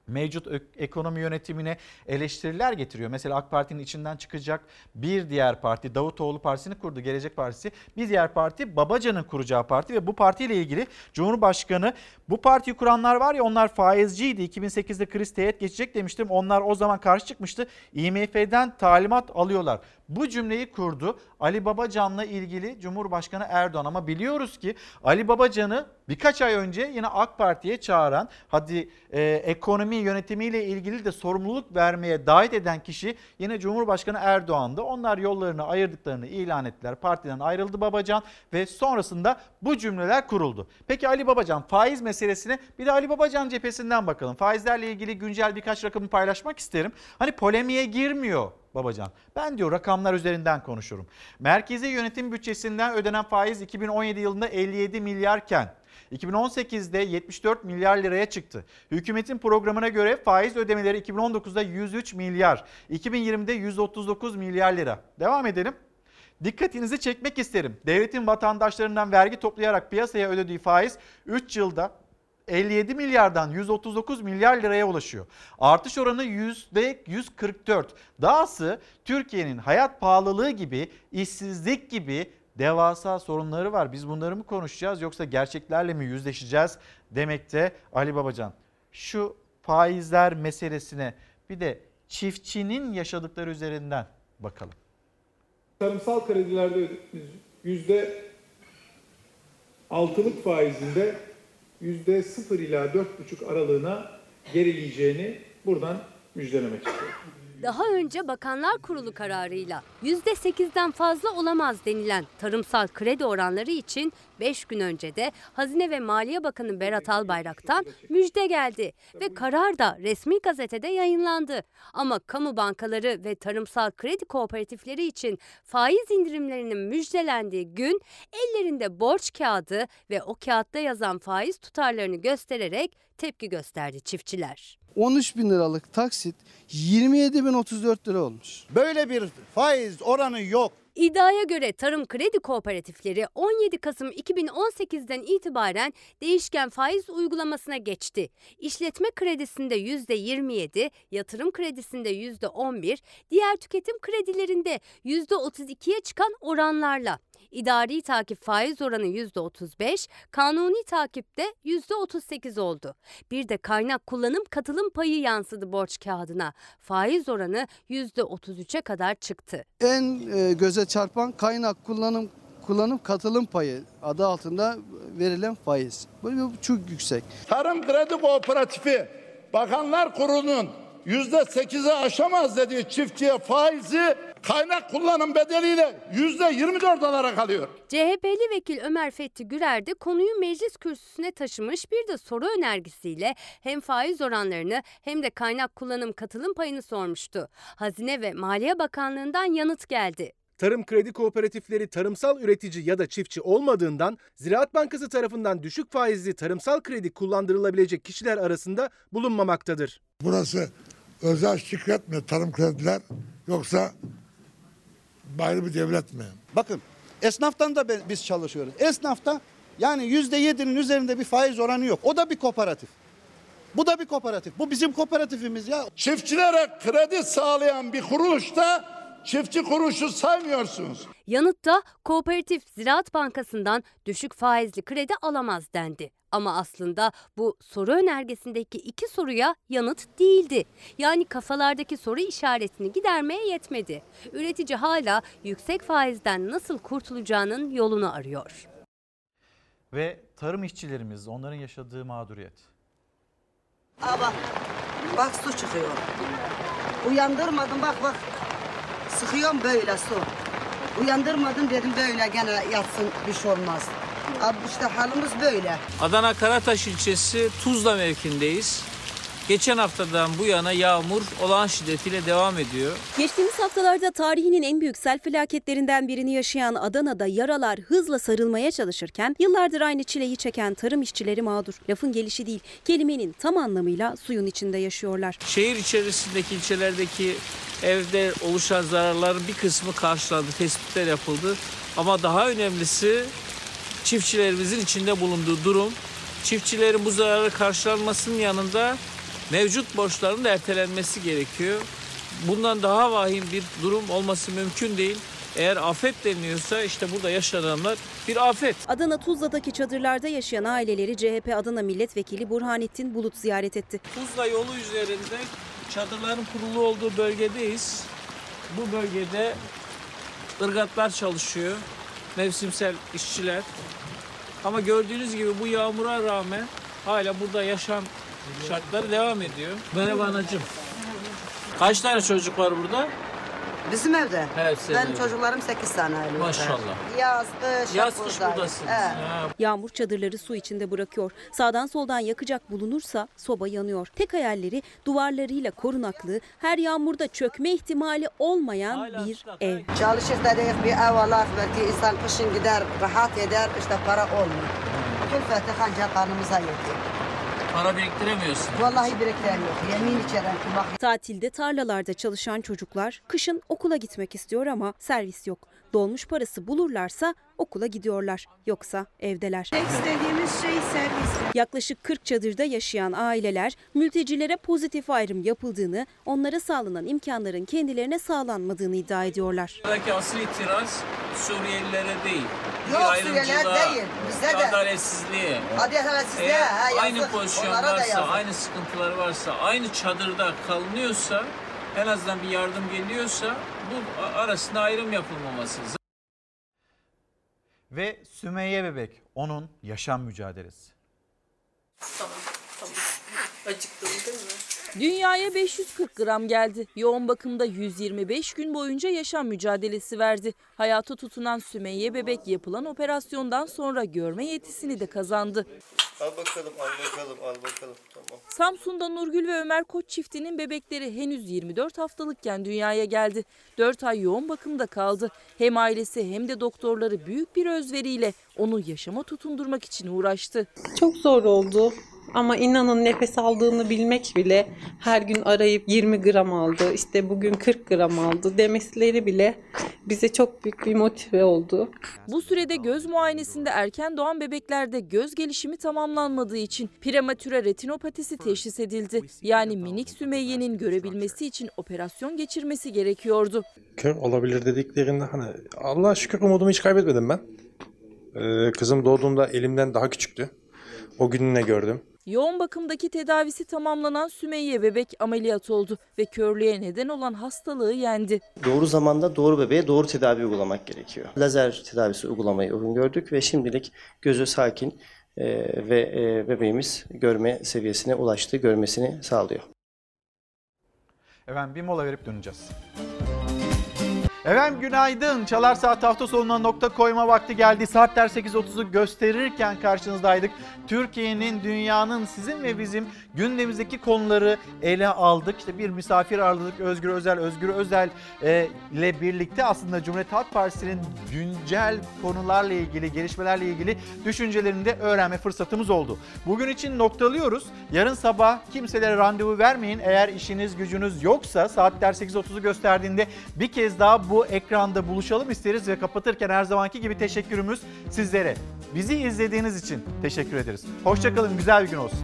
mevcut ekonomi yönetimine eleştiriler getiriyor. Mesela AK Parti'nin içinden çıkacak bir diğer parti Davutoğlu Partisi'ni kurdu Gelecek Partisi. Bir diğer parti Babacan'ın kuracağı parti ve bu partiyle ilgili Cumhurbaşkanı bu partiyi kuranlar var ya onlar faizciydi. 2008'de kriz teğet geçecek demiştim. Onlar o zaman karşı çıkmıştı. IMF'den talimat alıyorlar. Bu cümleyi kurdu Ali Babacan'la ilgili Cumhurbaşkanı Erdoğan ama biliyoruz ki Ali Babacan'ı birkaç ay önce yine AK Parti'ye çağıran hadi e, ekonomi yönetimiyle ilgili de sorumluluk vermeye davet eden kişi yine Cumhurbaşkanı Erdoğan'dı. Onlar yollarını ayırdıklarını ilan ettiler. Partiden ayrıldı Babacan ve sonrasında bu cümleler kuruldu. Peki Ali Babacan faiz meselesine bir de Ali Babacan cephesinden bakalım. Faizlerle ilgili güncel birkaç rakamı paylaşmak isterim. Hani polemiğe girmiyor Babacan. Ben diyor rakamlar üzerinden konuşurum. Merkezi yönetim bütçesinden ödenen faiz 2017 yılında 57 milyarken 2018'de 74 milyar liraya çıktı. Hükümetin programına göre faiz ödemeleri 2019'da 103 milyar, 2020'de 139 milyar lira. Devam edelim. Dikkatinizi çekmek isterim. Devletin vatandaşlarından vergi toplayarak piyasaya ödediği faiz 3 yılda 57 milyardan 139 milyar liraya ulaşıyor. Artış oranı %144. Dahası Türkiye'nin hayat pahalılığı gibi, işsizlik gibi devasa sorunları var. Biz bunları mı konuşacağız yoksa gerçeklerle mi yüzleşeceğiz demekte Ali Babacan. Şu faizler meselesine bir de çiftçinin yaşadıkları üzerinden bakalım.
Tarımsal kredilerde yüzde altılık faizinde yüzde sıfır ila dört buçuk aralığına gerileyeceğini buradan müjdelemek istiyorum.
Daha önce Bakanlar Kurulu kararıyla %8'den fazla olamaz denilen tarımsal kredi oranları için 5 gün önce de Hazine ve Maliye Bakanı Berat Albayrak'tan müjde geldi ve karar da resmi gazetede yayınlandı. Ama kamu bankaları ve tarımsal kredi kooperatifleri için faiz indirimlerinin müjdelendiği gün ellerinde borç kağıdı ve o kağıtta yazan faiz tutarlarını göstererek tepki gösterdi çiftçiler.
13 bin liralık taksit 27 bin 34 lira olmuş.
Böyle bir faiz oranı yok.
İddiaya göre tarım kredi kooperatifleri 17 Kasım 2018'den itibaren değişken faiz uygulamasına geçti. İşletme kredisinde %27, yatırım kredisinde %11, diğer tüketim kredilerinde %32'ye çıkan oranlarla. İdari takip faiz oranı %35, kanuni takipte %38 oldu. Bir de kaynak kullanım katılım payı yansıdı borç kağıdına. Faiz oranı %33'e kadar çıktı.
En e, göze çarpan kaynak kullanım kullanım katılım payı adı altında verilen faiz. Bu çok yüksek.
Tarım Kredi Kooperatifi Bakanlar Kurulu'nun yüzde sekizi aşamaz dediği çiftçiye faizi kaynak kullanım bedeliyle yüzde 24 olarak alıyor.
CHP'li vekil Ömer Fethi Gürer de konuyu meclis kürsüsüne taşımış bir de soru önergesiyle hem faiz oranlarını hem de kaynak kullanım katılım payını sormuştu. Hazine ve Maliye Bakanlığı'ndan yanıt geldi.
Tarım kredi kooperatifleri tarımsal üretici ya da çiftçi olmadığından Ziraat Bankası tarafından düşük faizli tarımsal kredi kullandırılabilecek kişiler arasında bulunmamaktadır.
Burası özel şirket mi tarım krediler yoksa ayrı bir devlet mi?
Bakın esnaftan da biz çalışıyoruz. Esnafta yani yüzde yedinin üzerinde bir faiz oranı yok. O da bir kooperatif. Bu da bir kooperatif. Bu bizim kooperatifimiz ya.
Çiftçilere kredi sağlayan bir kuruluşta
Çiftçi kuruşu saymıyorsunuz.
Yanıtta Kooperatif Ziraat Bankası'ndan düşük faizli kredi alamaz dendi. Ama aslında bu soru önergesindeki iki soruya yanıt değildi. Yani kafalardaki soru işaretini gidermeye yetmedi. Üretici hala yüksek faizden nasıl kurtulacağının yolunu arıyor.
Ve tarım işçilerimiz, onların yaşadığı mağduriyet.
Aa bak, bak su çıkıyor. Uyandırmadım bak bak. Sıkıyorum böyle su. Uyandırmadım dedim böyle gene yatsın bir şey olmaz. Abi işte halimiz böyle.
Adana Karataş ilçesi Tuzla mevkindeyiz. Geçen haftadan bu yana yağmur olağan şiddetiyle devam ediyor.
Geçtiğimiz haftalarda tarihinin en büyük sel felaketlerinden birini yaşayan Adana'da yaralar hızla sarılmaya çalışırken yıllardır aynı çileyi çeken tarım işçileri mağdur. Lafın gelişi değil, kelimenin tam anlamıyla suyun içinde yaşıyorlar.
Şehir içerisindeki ilçelerdeki evde oluşan zararların bir kısmı karşılandı, tespitler yapıldı. Ama daha önemlisi çiftçilerimizin içinde bulunduğu durum. Çiftçilerin bu zararı karşılanmasının yanında mevcut borçların da ertelenmesi gerekiyor. Bundan daha vahim bir durum olması mümkün değil. Eğer afet deniliyorsa işte burada yaşananlar bir afet.
Adana Tuzla'daki çadırlarda yaşayan aileleri CHP Adana Milletvekili Burhanettin Bulut ziyaret etti.
Tuzla yolu üzerinde çadırların kurulu olduğu bölgedeyiz. Bu bölgede ırgatlar çalışıyor. Mevsimsel işçiler. Ama gördüğünüz gibi bu yağmura rağmen hala burada yaşam şartları devam ediyor. Merhaba anacığım. Kaç tane çocuk var burada?
Bizim evde.
Evet, senin
Benim
evde.
çocuklarım 8 tane ayrı.
Maşallah.
Yaz, kış, hep
Yaz kış
buradayız.
buradasınız.
He.
Ha.
Yağmur çadırları su içinde bırakıyor. Sağdan soldan yakacak bulunursa soba yanıyor. Tek hayalleri duvarlarıyla korunaklı, her yağmurda çökme ihtimali olmayan bir ev.
Çalışır dedik bir ev alak belki insan kışın gider rahat eder işte para olmuyor. Külfeti ancak karnımıza yetiyor.
Para biriktiremiyorsun.
Vallahi biriktiremiyor. Yemin içeren ki bak
Tatilde tarlalarda çalışan çocuklar kışın okula gitmek istiyor ama servis yok. Dolmuş parası bulurlarsa okula gidiyorlar. Yoksa evdeler.
istediğimiz şey servis.
Yaklaşık 40 çadırda yaşayan aileler mültecilere pozitif ayrım yapıldığını, onlara sağlanan imkanların kendilerine sağlanmadığını iddia ediyorlar.
Buradaki asıl itiraz Suriyelilere değil.
Yok, Suriyeliler değil, bize de.
adaletsizliğe.
Adaletsizliğe,
Eğer
ha, yazık.
aynı pozisyon
Onlara da
varsa,
yazık.
aynı sıkıntılar varsa, aynı çadırda kalınıyorsa, en azından bir yardım geliyorsa bu arasında ayrım yapılmaması.
Ve Sümeyye Bebek, onun yaşam mücadelesi.
Acıktım değil mi?
Dünyaya 540 gram geldi. Yoğun bakımda 125 gün boyunca yaşam mücadelesi verdi. Hayata tutunan Sümeyye bebek yapılan operasyondan sonra görme yetisini de kazandı.
Al bakalım, al bakalım, al bakalım. Tamam.
Samsun'da Nurgül ve Ömer Koç çiftinin bebekleri henüz 24 haftalıkken dünyaya geldi. 4 ay yoğun bakımda kaldı. Hem ailesi hem de doktorları büyük bir özveriyle onu yaşama tutundurmak için uğraştı.
Çok zor oldu. Ama inanın nefes aldığını bilmek bile her gün arayıp 20 gram aldı, işte bugün 40 gram aldı demesileri bile bize çok büyük bir motive oldu.
Bu sürede göz muayenesinde erken doğan bebeklerde göz gelişimi tamamlanmadığı için prematüre retinopatisi teşhis edildi. Yani minik Sümeyye'nin görebilmesi için operasyon geçirmesi gerekiyordu.
kör olabilir dediklerinde hani Allah'a şükür umudumu hiç kaybetmedim ben. Ee, kızım doğduğunda elimden daha küçüktü. O gününe gördüm.
Yoğun bakımdaki tedavisi tamamlanan Sümeyye bebek ameliyat oldu ve körlüğe neden olan hastalığı yendi.
Doğru zamanda doğru bebeğe doğru tedavi uygulamak gerekiyor. Lazer tedavisi uygulamayı uygun gördük ve şimdilik gözü sakin e, ve e, bebeğimiz görme seviyesine ulaştı, görmesini sağlıyor.
Efendim bir mola verip döneceğiz. Efendim günaydın. Çalar Saat hafta sonuna nokta koyma vakti geldi. Saatler 8.30'u gösterirken karşınızdaydık. Türkiye'nin, dünyanın, sizin ve bizim gündemimizdeki konuları ele aldık. İşte bir misafir ağırladık. Özgür Özel, Özgür Özel e, ile birlikte aslında Cumhuriyet Halk Partisi'nin güncel konularla ilgili, gelişmelerle ilgili düşüncelerini de öğrenme fırsatımız oldu. Bugün için noktalıyoruz. Yarın sabah kimselere randevu vermeyin. Eğer işiniz gücünüz yoksa saatler 8.30'u gösterdiğinde bir kez daha bu ekranda buluşalım isteriz ve kapatırken her zamanki gibi teşekkürümüz sizlere. Bizi izlediğiniz için teşekkür ederiz. Hoşçakalın, güzel bir gün olsun.